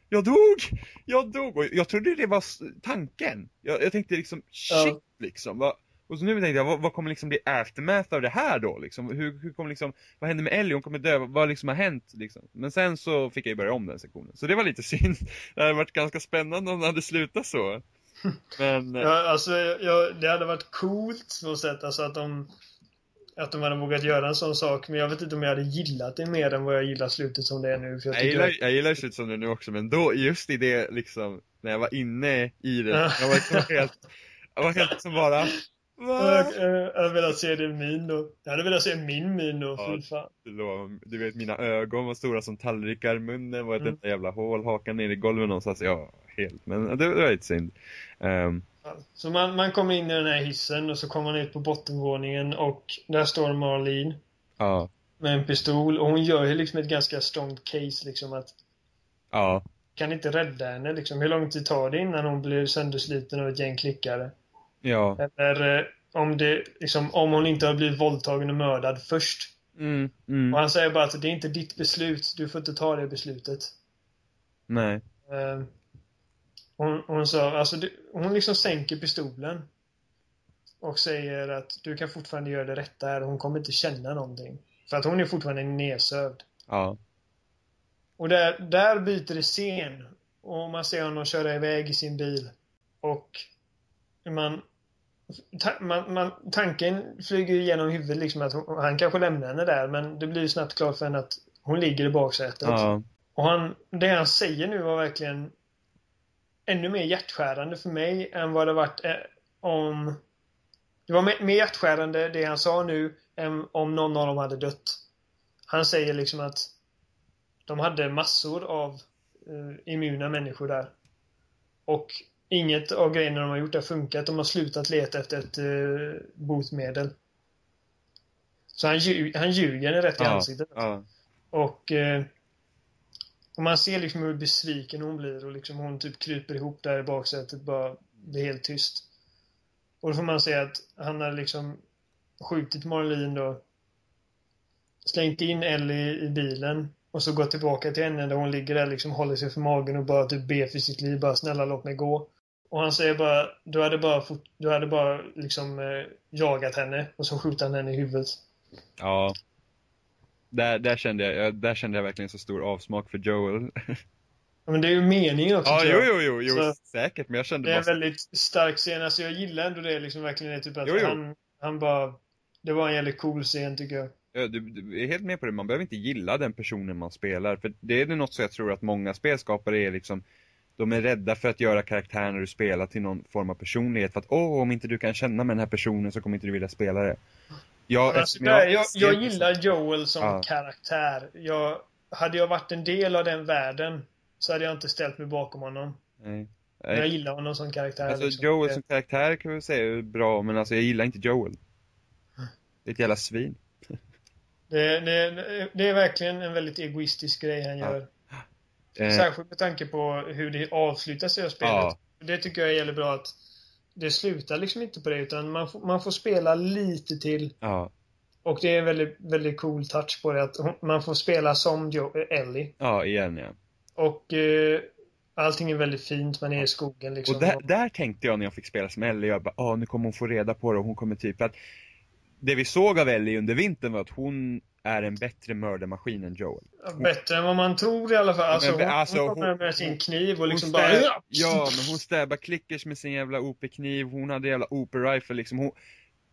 Jag dog! Jag dog! Och jag trodde det var tanken. Jag, jag tänkte liksom, shit ja. liksom. Va? Och så nu tänkte jag, vad, vad, kommer liksom bli aftermath av det här då? Liksom? Hur, hur kommer liksom, vad händer med Ellie? Hon kommer dö, vad liksom har hänt? Liksom? Men sen så fick jag ju börja om den sektionen. Så det var lite (laughs) synd. Det hade varit ganska spännande om det hade slutat så. (laughs) Men... Ja, alltså, jag, det hade varit coolt på sätt, alltså att de att de hade vågat göra en sån sak, men jag vet inte om jag hade gillat det mer än vad jag gillar slutet som det är nu. För jag, jag, gillar, jag gillar slutet som det är nu också, men då, just i det liksom, när jag var inne i det, jag var liksom helt, jag var helt som bara jag, jag hade velat se din min då. Jag hade velat se min min då, ja, fan. Du vet, mina ögon var stora som tallrikar, munnen var ett mm. jävla hål, hakan ner i golvet någonstans. Ja, helt. Men det var lite synd. Um, så man, man kommer in i den här hissen och så kommer man ut på bottenvåningen och där står Marlene. Ja. Med en pistol och hon gör ju liksom ett ganska strongt case liksom att Ja. Kan inte rädda henne liksom. Hur lång tid tar det innan hon blir söndersliten av ett gäng klickare? Ja. Eller eh, om det, liksom, om hon inte har blivit våldtagen och mördad först. Mm, mm. Och han säger bara att det är inte ditt beslut. Du får inte ta det beslutet. Nej. Uh, hon, hon sa, alltså hon liksom sänker pistolen. Och säger att du kan fortfarande göra det rätta här. Hon kommer inte känna någonting. För att hon är fortfarande nedsövd. Ja. Och där, där byter det scen. Och man ser honom köra iväg i sin bil. Och man, ta, man, man tanken flyger igenom huvudet liksom att hon, han kanske lämnar henne där. Men det blir snabbt klart för henne att hon ligger i baksätet. Ja. Och han, det han säger nu var verkligen ännu mer hjärtskärande för mig än vad det varit eh, om... Det var mer, hjärtskärande det han sa nu än om någon av dem hade dött. Han säger liksom att de hade massor av eh, immuna människor där. Och inget av grejerna de har gjort har funkat. De har slutat leta efter ett eh, botemedel. Så han, ljug, han ljuger rätt i ansiktet. Ja. Och eh, och man ser liksom hur besviken hon blir och liksom hon typ kryper ihop där i baksätet bara blir helt tyst. Och då får man se att han har liksom skjutit Marlene då slängt in Ellie i bilen och så gått tillbaka till henne där hon ligger där liksom håller sig för magen och bara typ ber för sitt liv. Bara snälla låt mig gå. Och han säger bara du hade bara, du hade bara liksom eh, jagat henne och så skjuter han henne i huvudet. Ja. Där, där, kände jag, där kände jag verkligen så stor avsmak för Joel. Men det är ju meningen också Ja, jo, jo, jo, jo så säkert, men jag kände Det är bara... en väldigt stark scen, alltså jag gillar ändå det liksom verkligen, det, typ att jo, jo. Han, han bara... Det var en jävligt cool scen tycker jag. Ja, du, du, är helt med på det, man behöver inte gilla den personen man spelar, för det är något som jag tror att många spelskapare är liksom de är rädda för att göra karaktären du spelar till någon form av personlighet för att åh, om inte du kan känna med den här personen så kommer inte du vilja spela det. Ja, alltså, jag, jag, jag, gillar Joel som ja. karaktär. Jag, hade jag varit en del av den världen så hade jag inte ställt mig bakom honom. Nej. Men jag gillar honom som karaktär. Alltså liksom. Joel som karaktär kan vi säga är bra, men alltså jag gillar inte Joel. Det är ett jävla svin. (laughs) Det, det, det är verkligen en väldigt egoistisk grej han gör. Ja. Eh. Särskilt med tanke på hur det avslutas i spelet. Ja. Det tycker jag är jävligt bra att det slutar liksom inte på det utan man, får, man får spela lite till. Ja. Och det är en väldigt, väldigt cool touch på det att man får spela som jo Ellie. Ja, igen ja. Och eh, allting är väldigt fint, man är i skogen liksom. Och där, där tänkte jag när jag fick spela som Ellie, jag bara, ah, nu kommer hon få reda på det och hon kommer typ att det vi såg av Ellie under vintern var att hon är en bättre mördarmaskin än Joel. Hon... Bättre än vad man tror i alla fall. Alltså, men, alltså, hon kommer med sin kniv och liksom stäb... bara... Ja, men hon stäbar klickers med sin jävla OP-kniv, hon hade jävla OP-rifle liksom. Hon...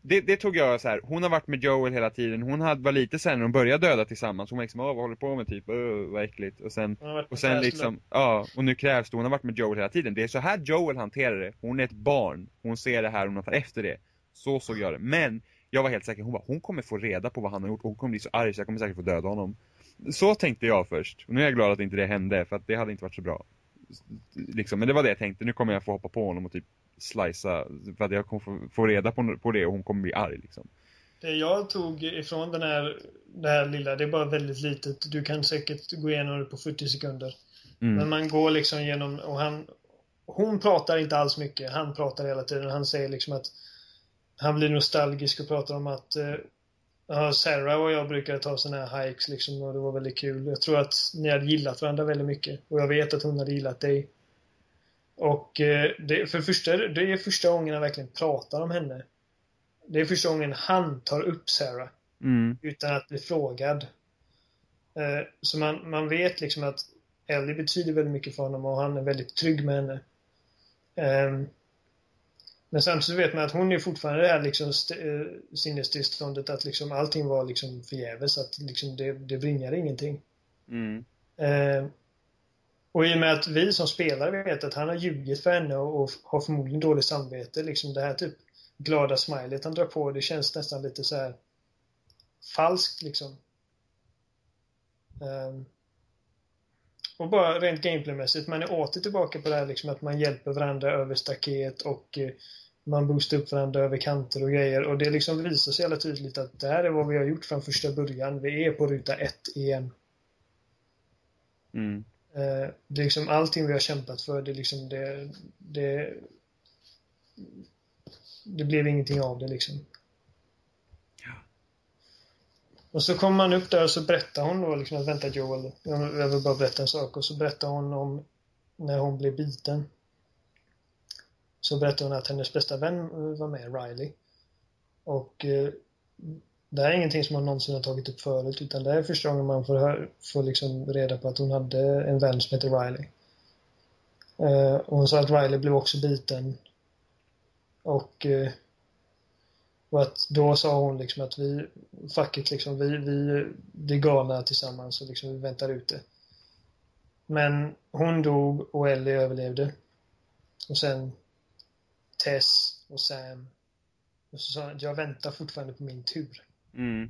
det, det tog jag så här. hon har varit med Joel hela tiden, hon hade, var lite sen när de började döda tillsammans, hon var liksom, vad håller på med typ, Åh, vad äckligt. Och sen, Hon och sen liksom, ja, och nu krävs det, hon har varit med Joel hela tiden. Det är så här Joel hanterar det. Hon är ett barn, hon ser det här hon tar efter det. Så såg jag det. Men, jag var helt säker, hon bara, hon kommer få reda på vad han har gjort hon kommer bli så arg så jag kommer säkert få döda honom. Så tänkte jag först. Och nu är jag glad att inte det hände, för att det hade inte varit så bra. Liksom, men det var det jag tänkte, nu kommer jag få hoppa på honom och typ slicea, för att jag kommer få, få reda på, på det och hon kommer bli arg liksom. Det jag tog ifrån den här, det här lilla, det är bara väldigt litet. Du kan säkert gå igenom det på 40 sekunder. Mm. Men man går liksom genom, och han, hon pratar inte alls mycket. Han pratar hela tiden. Han säger liksom att han blir nostalgisk och pratar om att eh, Sarah och jag brukade ta såna här hikes liksom och det var väldigt kul. Jag tror att ni hade gillat varandra väldigt mycket. Och jag vet att hon hade gillat dig. Och eh, det, för första, det är första gången han verkligen pratar om henne. Det är första gången han tar upp Sarah Mm. utan att bli frågad. Eh, Så man, man vet liksom att Ellie betyder väldigt mycket för honom och han är väldigt trygg med henne. Ehm, Men samtidigt vet man att hon är fortfarande det här liksom eh, sinnestillståndet att liksom allting var liksom förgäves. Att liksom det, det bringar ingenting. Mm. Eh, och i och med att vi som spelare vet att han har ljugit för henne och, och har förmodligen dåligt samvete. Liksom det här typ glada smilet han drar på, det känns nästan lite så här falskt liksom. Ehm, och bara rent gameplaymässigt, man är åter tillbaka på det här liksom att man hjälper varandra över staket och eh, man boostar upp varandra över kanter och grejer. Och det liksom visar sig jävla tydligt att det här är vad vi har gjort från första början. Vi är på ruta ett igen. Mm. Eh, det är liksom allting vi har kämpat för, det liksom det, det det blev ingenting av det liksom. Och så kommer man upp där och så berättar hon då liksom att vänta Joel, jag vill bara berätta en sak. Och så berättar hon om när hon blev biten. Så berättade hon att hennes bästa vän eh, var med, Riley. Och eh, det här är ingenting som hon någonsin har tagit upp förut utan det här är första gången man får, får liksom reda på att hon hade en vän som heter Riley. Eh, och hon sa att Riley blev också biten. Och, eh, och att då sa hon liksom att vi, facket liksom, vi, vi, vi galna tillsammans och liksom vi väntar ut det. Men hon dog och Ellie överlevde. Och sen Tess och Sam. Och så sa att jag väntar fortfarande på min tur. Mm.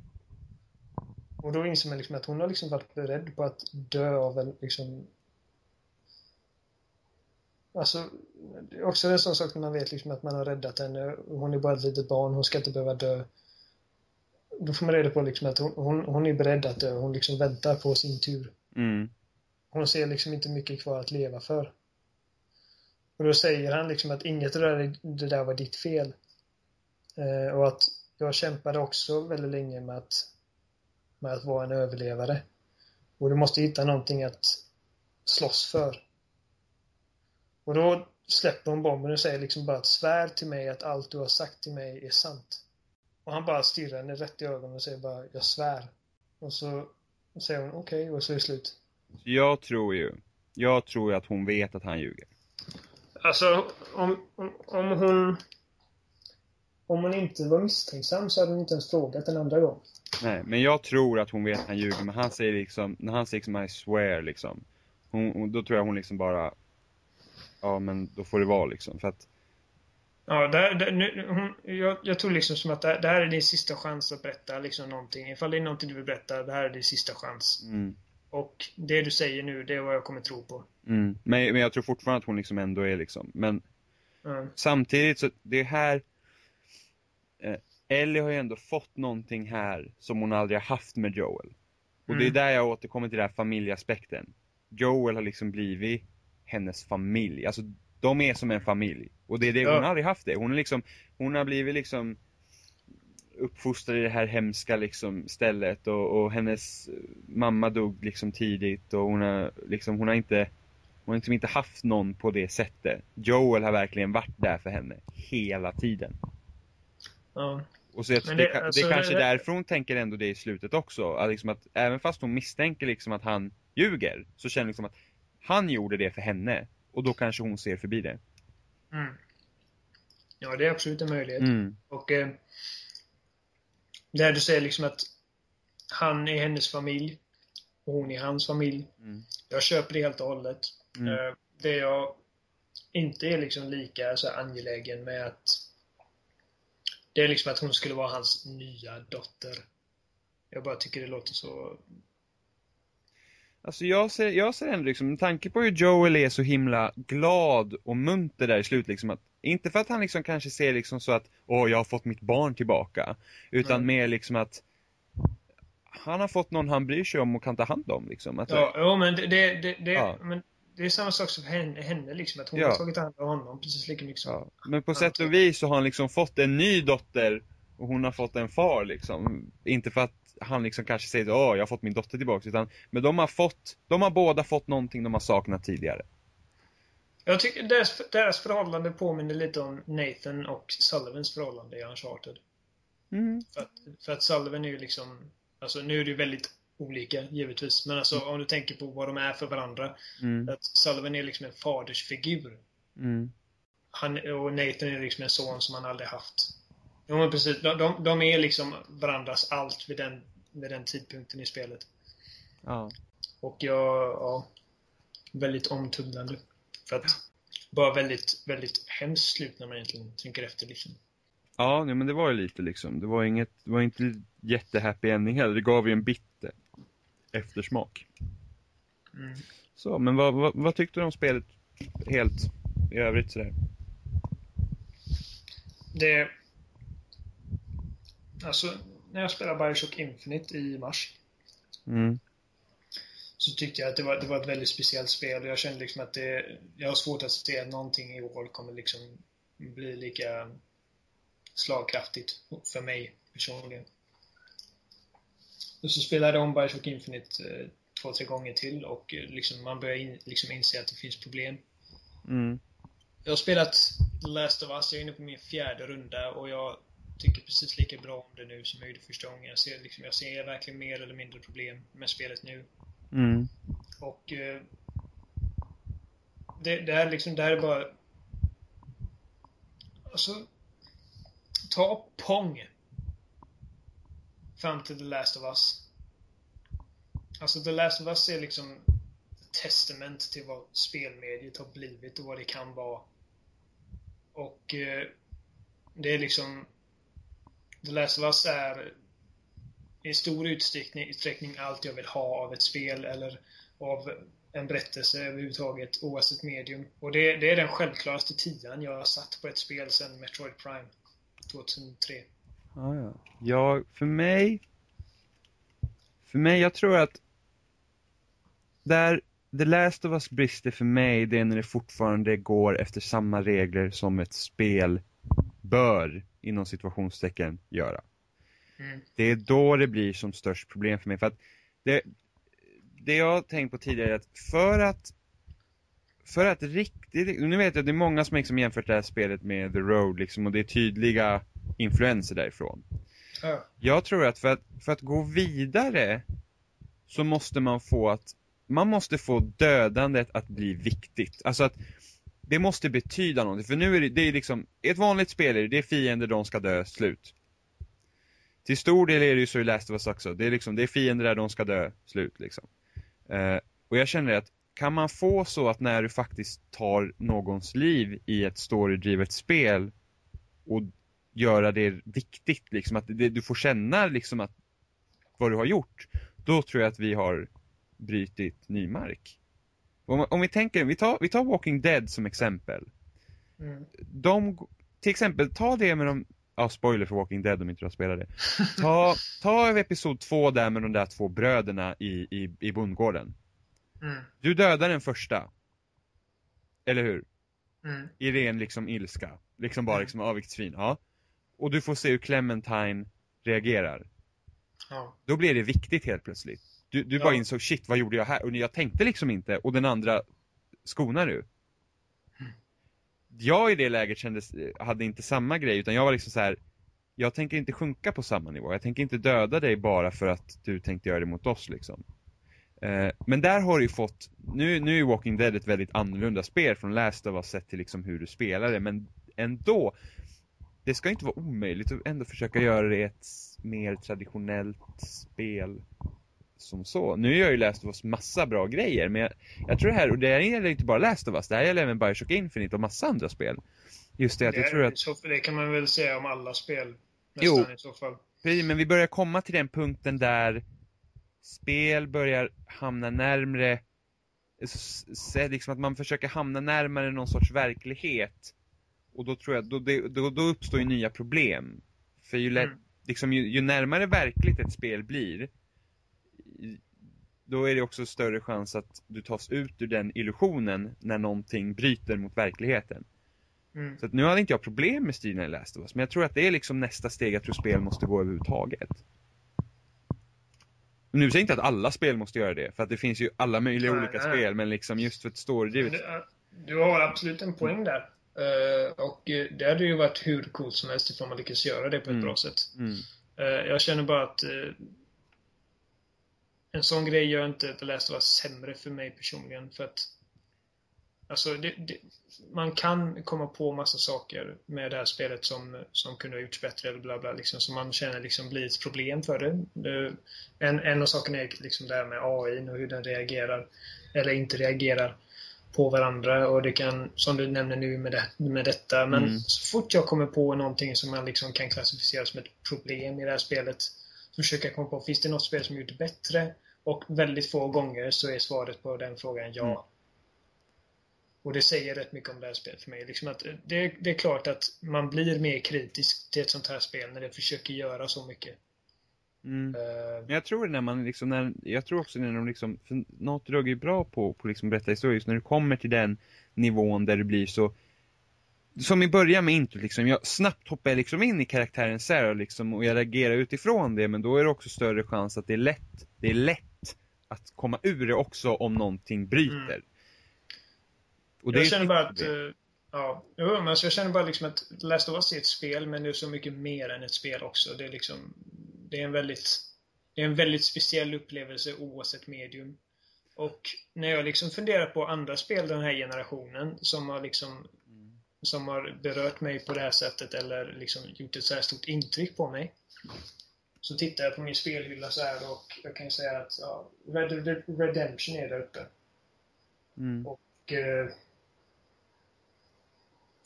Och då inser man liksom att hon har liksom varit beredd på att dö av en liksom Alltså, det är också en sån sak när man vet liksom att man har räddat henne. Hon är bara ett litet barn, hon ska inte behöva dö. Då får man reda på liksom att hon, hon, hon är beredd att dö, hon liksom väntar på sin tur. Mm. Hon ser liksom inte mycket kvar att leva för. Och då säger han liksom att inget av det där, det där var ditt fel. Eh, och att jag kämpade också väldigt länge med att, med att vara en överlevare. Och du måste hitta någonting att slåss för. Och då släpper hon bomben och säger liksom bara att svär till mig att allt du har sagt till mig är sant. Och han bara stirrar henne rätt i ögonen och säger bara jag svär. Och så säger hon okej okay, och så är det slut. Jag tror ju, jag tror ju att hon vet att han ljuger. Alltså om, om, om hon om hon inte var misstänksam så hade hon inte ens frågat en andra gång. Nej, men jag tror att hon vet att han ljuger, men han säger liksom, när han säger liksom I swear liksom. Hon, då tror jag hon liksom bara, ja men då får det vara liksom, för att Ja, här- det, nu, hon, jag, jag tror liksom som att det, det här är din sista chans att berätta liksom någonting. Ifall det är någonting du vill berätta, det här är din sista chans. mm, Och det du säger nu, det är vad jag kommer tro på. mm. Men, men jag tror fortfarande att hon liksom ändå är liksom, men Ja. samtidigt så, det här eh, Ellie har ju ändå fått någonting här som hon aldrig har haft med Joel. Och det är Mm. där jag återkommer till den här familjeaspekten. Joel har liksom blivit hennes familj. Alltså, de är som en familj. Och det är det, Ja. hon har aldrig haft det. Hon är liksom, hon har blivit liksom uppfostrad i det här hemska liksom stället och, och hennes mamma dog liksom tidigt och hon har liksom, hon har inte hon har liksom inte haft någon på det sättet. Joel har verkligen varit där för henne hela tiden. Ja. Och så jag, det, det- alltså, det är kanske det- därför hon tänker ändå det i slutet också. Att liksom att även fast hon misstänker liksom att han ljuger, så känner liksom att han gjorde det för henne. Och då kanske hon ser förbi det. Mm. Ja, det är absolut en möjlighet. Mm. Och eh, Där du säger liksom att han är hennes familj och hon är hans familj. Mm. Jag köper det helt och hållet. Mm. Eh, Det jag inte är liksom lika så angelägen med att det är liksom att hon skulle vara hans nya dotter. Jag bara tycker det låter så... Alltså jag ser, jag ser ändå liksom, med tanke på hur Joel är så himla glad och munter där i slut liksom att, inte för att han liksom kanske ser liksom så att, åh jag har fått mitt barn tillbaka, utan Mm. mer liksom att han har fått någon han bryr sig om och kan ta hand om liksom. Att, Ja, jo, men det, det, det, det, Ja. men det är samma sak som henne, henne liksom. Att hon Ja. har tagit hand om honom precis lika mycket som... ja. Men på Ja, sätt och vis så har han liksom fått en ny dotter och hon har fått en far liksom. Inte för att han liksom kanske säger åh jag har fått min dotter tillbaka, utan, men de har fått, de har båda fått någonting de har saknat tidigare. Jag tycker deras, deras förhållande påminner lite om Nathan och Sullivans förhållande i Uncharted. Mm. För att, för att Sullivan är ju liksom... Alltså nu är det ju väldigt olika givetvis. Men alltså om du tänker på vad de är för varandra. Mm. Att Sullivan är liksom en fadersfigur. Mm. Han, och Nathan är liksom en son som han aldrig haft. Jo men precis. De, de, de är liksom varandras allt vid den, vid den tidpunkten i spelet. Ja. Och jag, ja, väldigt omtumlande. För att, bara väldigt, väldigt hemskt slut när man egentligen tänker efter liksom. Ja, nej, men det var ju lite liksom. Det var inget, det var inte jättehappy ending heller. Det gav ju en bitter eftersmak. Mm. Så, men vad, vad, vad tyckte du om spelet helt i övrigt sådär? Det... Alltså, när jag spelade Bioshock Infinite i mars Mm. Så tyckte jag att det var, det var ett väldigt speciellt spel och jag kände liksom att det... Jag har svårt att se att någonting i år kommer liksom bli lika slagkraftigt för mig personligen. Och så spelade jag om Bioshock Infinite eh, två, tre gånger till och eh, liksom man börjar in, liksom inse att det finns problem. Mm. Jag har spelat Last of Us, jag är inne på min fjärde runda och jag tycker precis lika bra om det nu som jag gjorde första gången. Jag ser, liksom, jag ser verkligen mer eller mindre problem med spelet nu. Mm. Och eh, det, det är liksom, det här är bara... Alltså, ta Pong fram till The Last of Us. Alltså The Last of Us är liksom testament till vad spelmediet har blivit och vad det kan vara. Och eh, det är liksom The Last of Us är i stor utsträckning, utsträckning allt jag vill ha av ett spel eller av en berättelse överhuvudtaget oavsett medium. Och det, det är den självklaraste tian jag har satt på ett spel sedan Metroid Prime 2003. Ja, ah, ja. ja, för mig... För mig, jag tror att där The Last of Us brister för mig, det är när det fortfarande går efter samma regler som ett spel bör, inom situationstecken, göra. Mm. Det är då det blir som störst problem för mig. För att det, det jag har tänkt på tidigare är att för att för att riktigt, nu vet jag att det är många som liksom jämfört det här spelet med The Road liksom och det är tydliga influenser därifrån. Ja. Jag tror att för, att för att gå vidare så måste man få att man måste få dödandet att bli viktigt. Alltså att det måste betyda någonting. För nu är det, det är liksom, ett vanligt spel är det, det är fiender, de ska dö, slut. Till stor del är det ju så i Last of Us också. Det är liksom, det är fiender där de ska dö, slut liksom. Eh, och jag känner att kan man få så att när du faktiskt tar någons liv i ett storydrivet spel och göra det viktigt liksom, att det, du får känna liksom att vad du har gjort, då tror jag att vi har brytit ny mark. Om, om vi tänker, vi tar, vi tar Walking Dead som exempel. Mm. De, till exempel, ta det med de, ja spoiler för Walking Dead om inte du har spelat det. Ta, ta episod två där med de där två bröderna i, i, i bondgården. Mm. Du dödar den första. Eller hur? Mm. I ren liksom ilska. Liksom bara Mm. liksom, svin, ja. Och du får se hur Clementine reagerar. Ja. Då blir det viktigt helt plötsligt. Du, du Ja. bara insåg, shit vad gjorde jag här? Och jag tänkte liksom inte, och den andra skonar du. Jag i det läget kändes, eh, hade inte samma grej, utan jag var liksom så här. Jag tänker inte sjunka på samma nivå, jag tänker inte döda dig bara för att du tänkte göra det mot oss liksom. Eh, men där har du ju fått, nu, nu är Walking Dead ett väldigt annorlunda spel från Last of Us sett till liksom hur du spelar det, men ändå, det ska inte vara omöjligt att ändå försöka göra det ett mer traditionellt spel som så. Nu gör ju Last of Us massa bra grejer, men jag, jag tror det här, och det här gäller inte bara Last of Us, det här gäller även Bioshock Infinite och massa andra spel. Just det, att det, jag tror att... Så, det kan man väl säga om alla spel. Nästan jo, i så fall. Precis, men vi börjar komma till den punkten där spel börjar hamna närmre liksom att man försöker hamna närmare någon sorts verklighet. Och då tror jag, då, då, då uppstår ju nya problem. För ju, lätt, mm. liksom, ju, ju, närmare verkligt ett spel blir, då är det också större chans att du tas ut ur den illusionen när någonting bryter mot verkligheten. Mm. Så att nu hade inte jag problem med stilen i Last of Us, men jag tror att det är liksom nästa steg jag tror spel måste gå överhuvudtaget. Nu säger jag inte att alla spel måste göra det, för att det finns ju alla möjliga nej, olika nej. spel, men liksom just för ett storydrivet... Du, du har absolut en poäng där. Uh, och eh, det hade ju varit hur coolt som helst ifall man lyckas göra det på ett mm. bra sätt. Mm. Uh, jag känner bara att uh, en sån grej gör inte The Last of Us sämre för mig personligen. För att Alltså, det, det, man kan komma på massa saker med det här spelet som, som kunde ha gjorts bättre eller bla bla, liksom, som man känner liksom blir ett problem för det. En, en av sakerna är liksom det här med AI och hur den reagerar, eller inte reagerar, på varandra. Och det kan, som du nämner nu med, det, med detta, men mm. så fort jag kommer på någonting som man liksom kan klassificera som ett problem i det här spelet, så försöker jag komma på, finns det något spel som gjort det bättre? Och väldigt få gånger så är svaret på den frågan ja. Mm. Och det säger rätt mycket om det här spelet för mig. Liksom att det, det, är klart att man blir mer kritisk till ett sånt här spel när det försöker göra så mycket. Mm. Uh, jag tror när man liksom, när, jag tror också när de liksom, för något Dogg är bra på, på liksom berätta historier, just när du kommer till den nivån där det blir så, som i början med introt liksom, jag snabbt hoppar liksom in i karaktären Sarah liksom, och jag reagerar utifrån det, men då är det också större chans att det är lätt, det är lätt att komma ur det också om någonting bryter. Mm. Och jag känner bara att... Uh, ja, jo, men alltså jag känner bara liksom att Last of Us är ett spel, men det är så mycket mer än ett spel också. Det är liksom... Det är en väldigt... Det är en väldigt speciell upplevelse oavsett medium. Och när jag liksom funderar på andra spel den här generationen som har liksom som har berört mig på det här sättet eller liksom gjort ett så här stort intryck på mig. Så tittar jag på min spelhylla så här och jag kan säga att ja, Red Dead Redemption är där uppe. Mm. Och eh,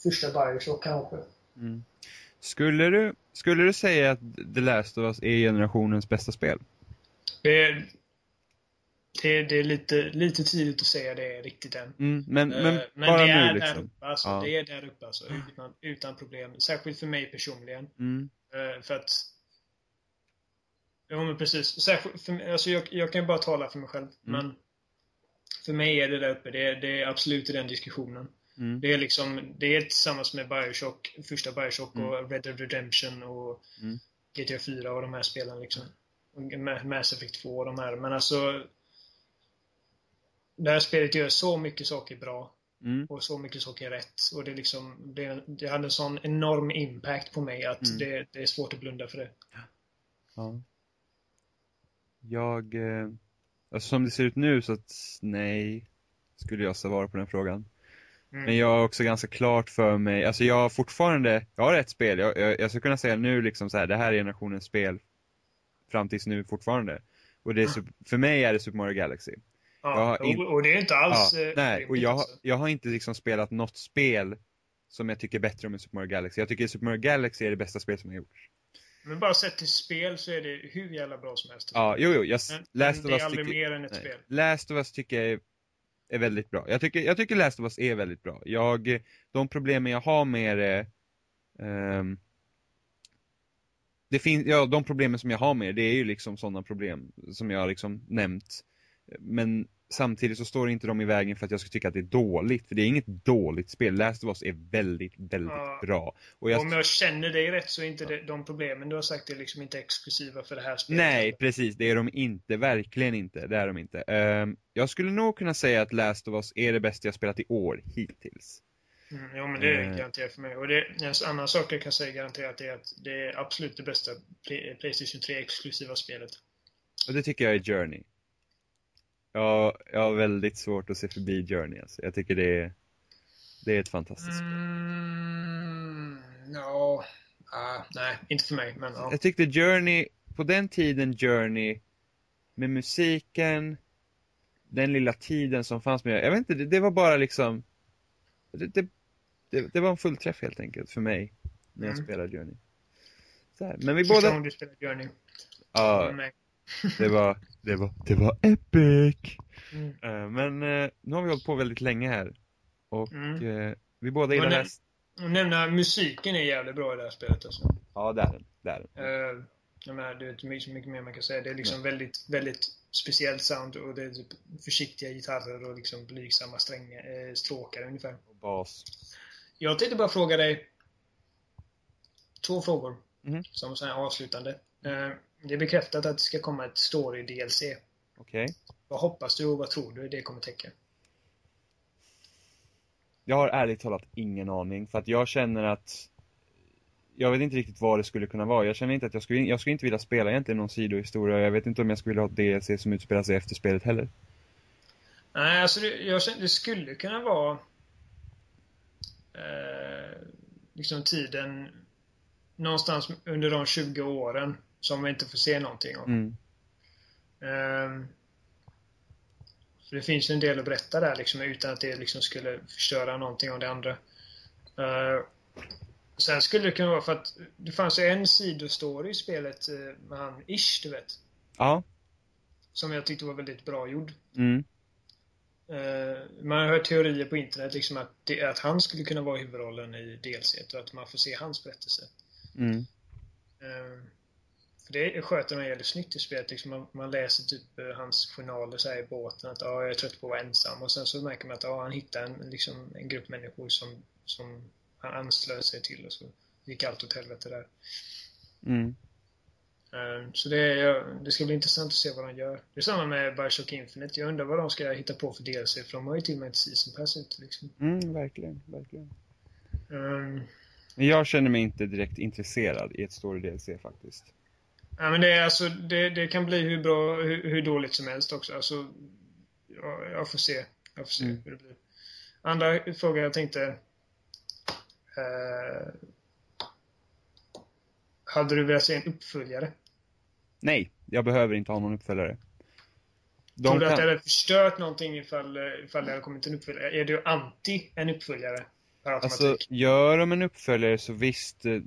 första Bioshock kanske. Mm. Skulle, du, skulle du säga att The Last of Us är generationens bästa spel? Det, det, det är lite, lite tidigt att säga det riktigt än. Mm, men, men, uh, men bara det är nu liksom. där uppe, alltså, ja. Det är där uppe alltså, utan, utan problem. Särskilt för mig personligen. Mm. Uh, för att Ja men precis. Särskilt för, alltså jag, jag kan ju bara tala för mig själv. Mm. Men för mig är det där uppe. Det, det är absolut i den diskussionen. Mm. Det är liksom, det är tillsammans med Bioshock, första Bioshock mm. och Red Dead Redemption och mm. GTA 4 och de här spelen liksom. Mass Effect 2 och de här. Men alltså det här spelet gör så mycket saker bra. Mm. Och så mycket saker rätt. Och det liksom, det, det hade en sån enorm impact på mig att mm. det, det, är svårt att blunda för det. Ja. Jag, eh, alltså som det ser ut nu så att nej, skulle jag svara på den frågan. Mm. Men jag har också ganska klart för mig, alltså jag har fortfarande, jag har ett spel, jag, jag, jag skulle kunna säga nu liksom så här, det här är generationens spel fram tills nu fortfarande. Och det är, mm. för mig är det Super Mario Galaxy. Ja, in, och det är inte alls... Ja, eh, nej, och jag, jag har inte liksom spelat något spel som jag tycker bättre om än Super Mario Galaxy. Jag tycker Super Mario Galaxy är det bästa spel som har gjorts. Men bara sett till spel så är det hur jävla bra som helst. Ja, jo, jo. Jag, men, Last men det är aldrig tycker, mer än ett nej. spel. Last of Us tycker jag är är väldigt bra. Jag tycker, jag tycker Last of Us är väldigt bra. Jag, de problemen jag har med det, um, det finns, ja de problemen som jag har med det är ju liksom sådana problem som jag har liksom nämnt. Men samtidigt så står inte de i vägen för att jag ska tycka att det är dåligt. För det är inget dåligt spel. Last of Us är väldigt, väldigt ja. bra. Och jag... Om jag känner dig rätt så är inte det, de problemen du har sagt är liksom inte exklusiva för det här spelet. Nej, precis. Det är de inte. Verkligen inte. Det är de inte. Um, jag skulle nog kunna säga att Last of Us är det bästa jag spelat i år hittills. Mm, jo, men det är uh... garanterat för mig. Och det, en annan sak jag kan säga garanterat är att det är absolut det bästa Playstation 3 exklusiva spelet. Och det tycker jag är Journey. Ja, jag har väldigt svårt att se förbi Journey alltså. Jag tycker det är, det är ett fantastiskt spel. Mm, ja, Ah, nej, inte för mig, men ja. Jag tyckte Journey, på den tiden Journey, med musiken, den lilla tiden som fanns med, jag vet inte, det, det var bara liksom, det, det, det, det var en fullträff helt enkelt för mig, när jag Mm. spelade Journey. Men vi Första båda, gången du spelade Journey. ja, Nej. Det var, det var, det var epic! Mm. Eh, Men eh, nu har vi hållit på väldigt länge här. Och Mm. eh, vi båda gillar här. Och nämna musiken är jävligt bra i det här spelet alltså. Ja, det är den. Det är den. Uh, jag menar, det är inte mycket, mycket mer man kan säga. Det är liksom väldigt, väldigt speciellt sound och det är typ försiktiga gitarrer och liksom blygsamma strängar, eh, stråkar ungefär. Och bas. Jag tänkte bara fråga dig två frågor Mhm. som så här avslutande. Eh, det är bekräftat att det ska komma ett story-DLC. Okej. Vad hoppas du och vad tror du det kommer täcka? Jag har ärligt talat ingen aning, för att jag känner att jag vet inte riktigt vad det skulle kunna vara. Jag känner inte att jag skulle, jag skulle inte vilja spela egentligen någon sidohistoria. Jag vet inte om jag skulle vilja ha ett DLC som utspelar sig efter spelet heller. Nej, alltså det, jag känner, det skulle kunna vara eh, liksom tiden någonstans under de 20 åren som vi inte får se någonting om. Mm. Så det finns en del att berätta där liksom utan att det liksom skulle förstöra någonting av det andra. Uh, sen skulle det kunna vara för att det fanns ju en sidostory i spelet eh, med han Ish, du vet. Ja. Som jag tyckte var väldigt bra gjord. Mm. Eh, man har hört teorier på internet liksom att, det, att han skulle kunna vara huvudrollen i DLC och att man får se hans berättelse. Mm. Eh, för det sköter man jävligt snyggt i spelet. Liksom man, man läser typ eh, hans journaler så här i båten att ah, jag är trött på att vara ensam. Och sen så märker man att ah, han hittar en, liksom, en grupp människor som, som han anslöt sig till och så gick allt åt helvete där. Mm. Eh, Så det, är, det ska bli intressant att se vad de gör. Det är samma med Bioshock Infinite. Jag undrar vad de ska hitta på för DLC för de har ju till och med ett season pass ute liksom. Mm, verkligen, verkligen. Um, jag känner mig inte direkt intresserad i ett story DLC faktiskt. Ja, men det, är alltså, det, det kan bli hur bra, hur, hur dåligt som helst också. Alltså, jag, jag får se. Jag får se Mm. hur det blir. Andra frågor jag tänkte. Eh, hade du velat se en uppföljare? Nej, jag behöver inte ha någon uppföljare. De Tror du att kan- det hade förstört någonting ifall, ifall det hade kommit en uppföljare? Är du anti en uppföljare? Alltså, gör de en uppföljare så visst, eh,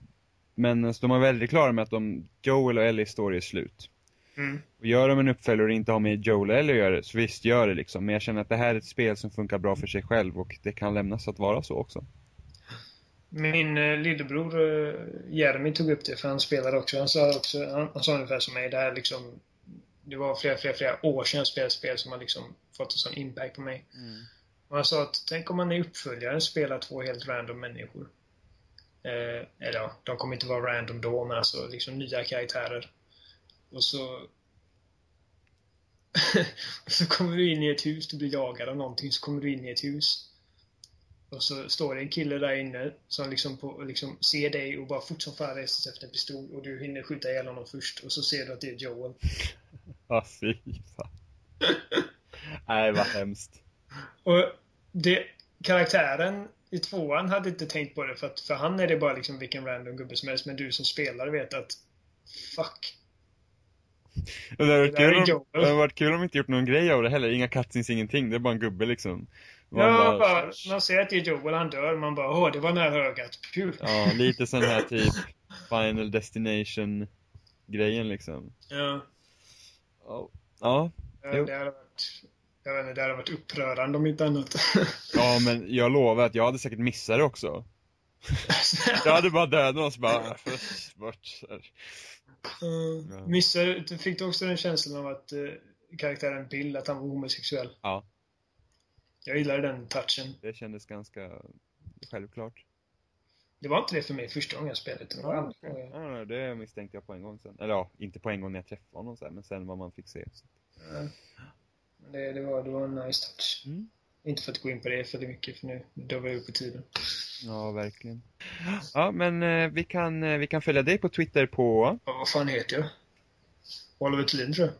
men alltså, de är väldigt klara med att de, Joel och Ellie story är slut. mm. Och gör de en uppföljare och inte har med Joel och Ellie att göra, så visst, gör det liksom. Men jag känner att det här är ett spel som funkar bra för sig själv och det kan lämnas att vara så också. Min eh, lillebror eh, Jeremy tog upp det, för han spelade också. Han sa, också, han, han sa ungefär som mig, det här liksom det var flera, flera, flera år sedan jag spelade spel som har liksom fått en sån impact på mig. Och han sa att tänk om man i uppföljaren spelar två helt random människor. Eh, eller ja, de kommer inte vara random då, men alltså liksom nya karaktärer. Och så... (laughs) så kommer du in i ett hus, du blir jagad av någonting, så kommer du in i ett hus. Och så står det en kille där inne som liksom, på, liksom ser dig och bara fort som fan reser sig efter en pistol och du hinner skjuta ihjäl honom först och så ser du att det är Joel. (laughs) Ja, fy fan. (laughs) Nej, vad hemskt. Och det, karaktären i tvåan hade inte tänkt på det för att för han är det bara liksom vilken random gubbe som helst men du som spelare vet att Fuck. Det hade varit kul, om, det hade varit kul om de inte gjort någon grej av det heller. Inga cutscenes, ingenting. Det är bara en gubbe liksom. Man Ja, bara, man ser att det är Joel, han dör, man bara åh, det var nära ögat. Puh. Ja, lite sån här (laughs) typ Final Destination grejen liksom. Ja. Ja. Ja, Ja, det hade varit jag vet inte, det hade varit upprörande om inte annat. (laughs) ja men jag lovar att jag hade säkert missat det också. (laughs) Jag hade bara dödat någon så bara, "Ah, först bort. Uh, Ja. missade, fick du också den känslan av att eh, karaktären Bill, att han var homosexuell? Ja. Jag gillade den touchen. Det kändes ganska självklart. Det var inte det för mig första gången jag spelade. Det var andra Ja, gången. ja, det misstänkte jag på en gång sen. Eller ja, inte på en gång när jag träffade honom så här, men sen vad man fick se. Så. Ja. Det, det, var, det var en nice touch. Mm. Inte för att gå in på det för mycket, för nu drar vi upp på tiden. Ja, verkligen. Ja, men eh, vi, kan, eh, vi kan följa dig på Twitter på... Ja, vad fan heter jag? Oliver Thulin tror jag.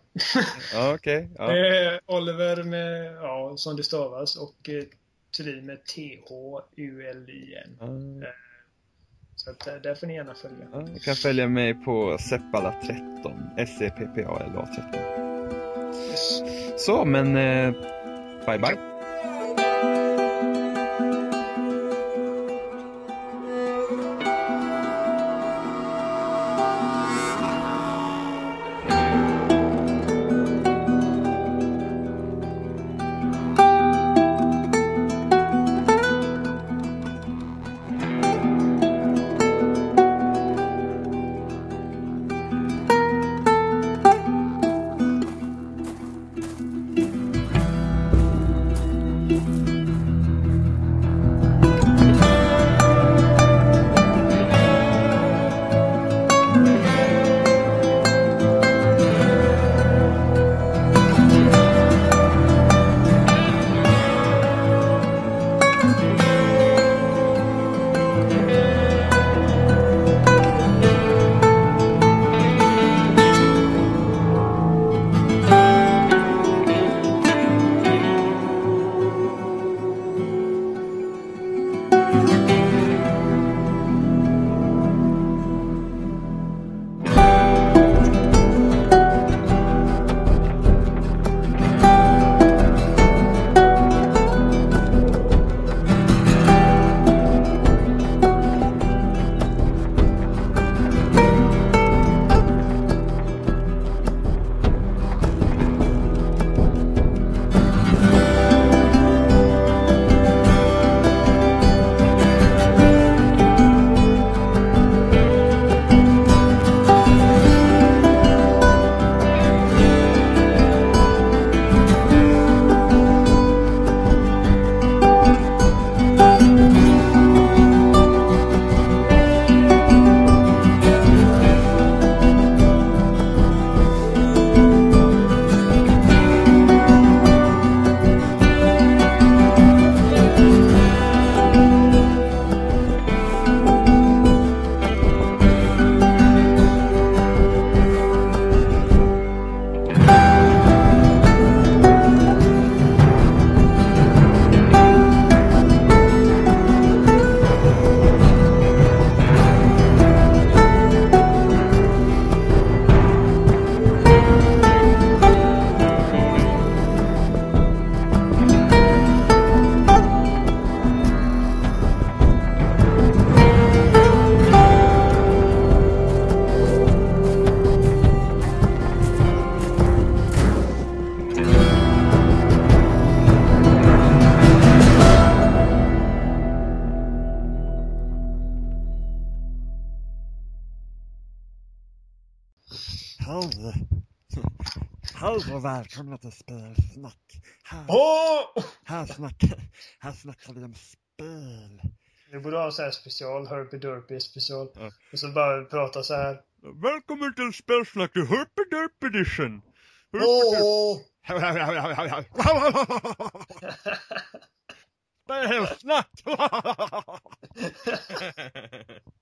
(laughs) Ja, okej. Ja. Eh, Oliver med, ja, som det stavas och eh, Thulin med T-H-U-L-I-N. Ja. Så att, eh, där får ni gärna följa. Ja, ni kan följa mig på Seppala13, S-E-P-P-A-L-A 13. Yes. Så, men eh, bye bye. Och välkomna till Spelsnack. Här, Åh! här, snackar, här snackar vi om spel. Vi borde ha så här special, Herpy Derpy special. Ja. Och så bara prata så här. Välkommen till Spelsnack, the Herpy Derp edition. Åh! Spelsnack! (laughs) (laughs) (laughs)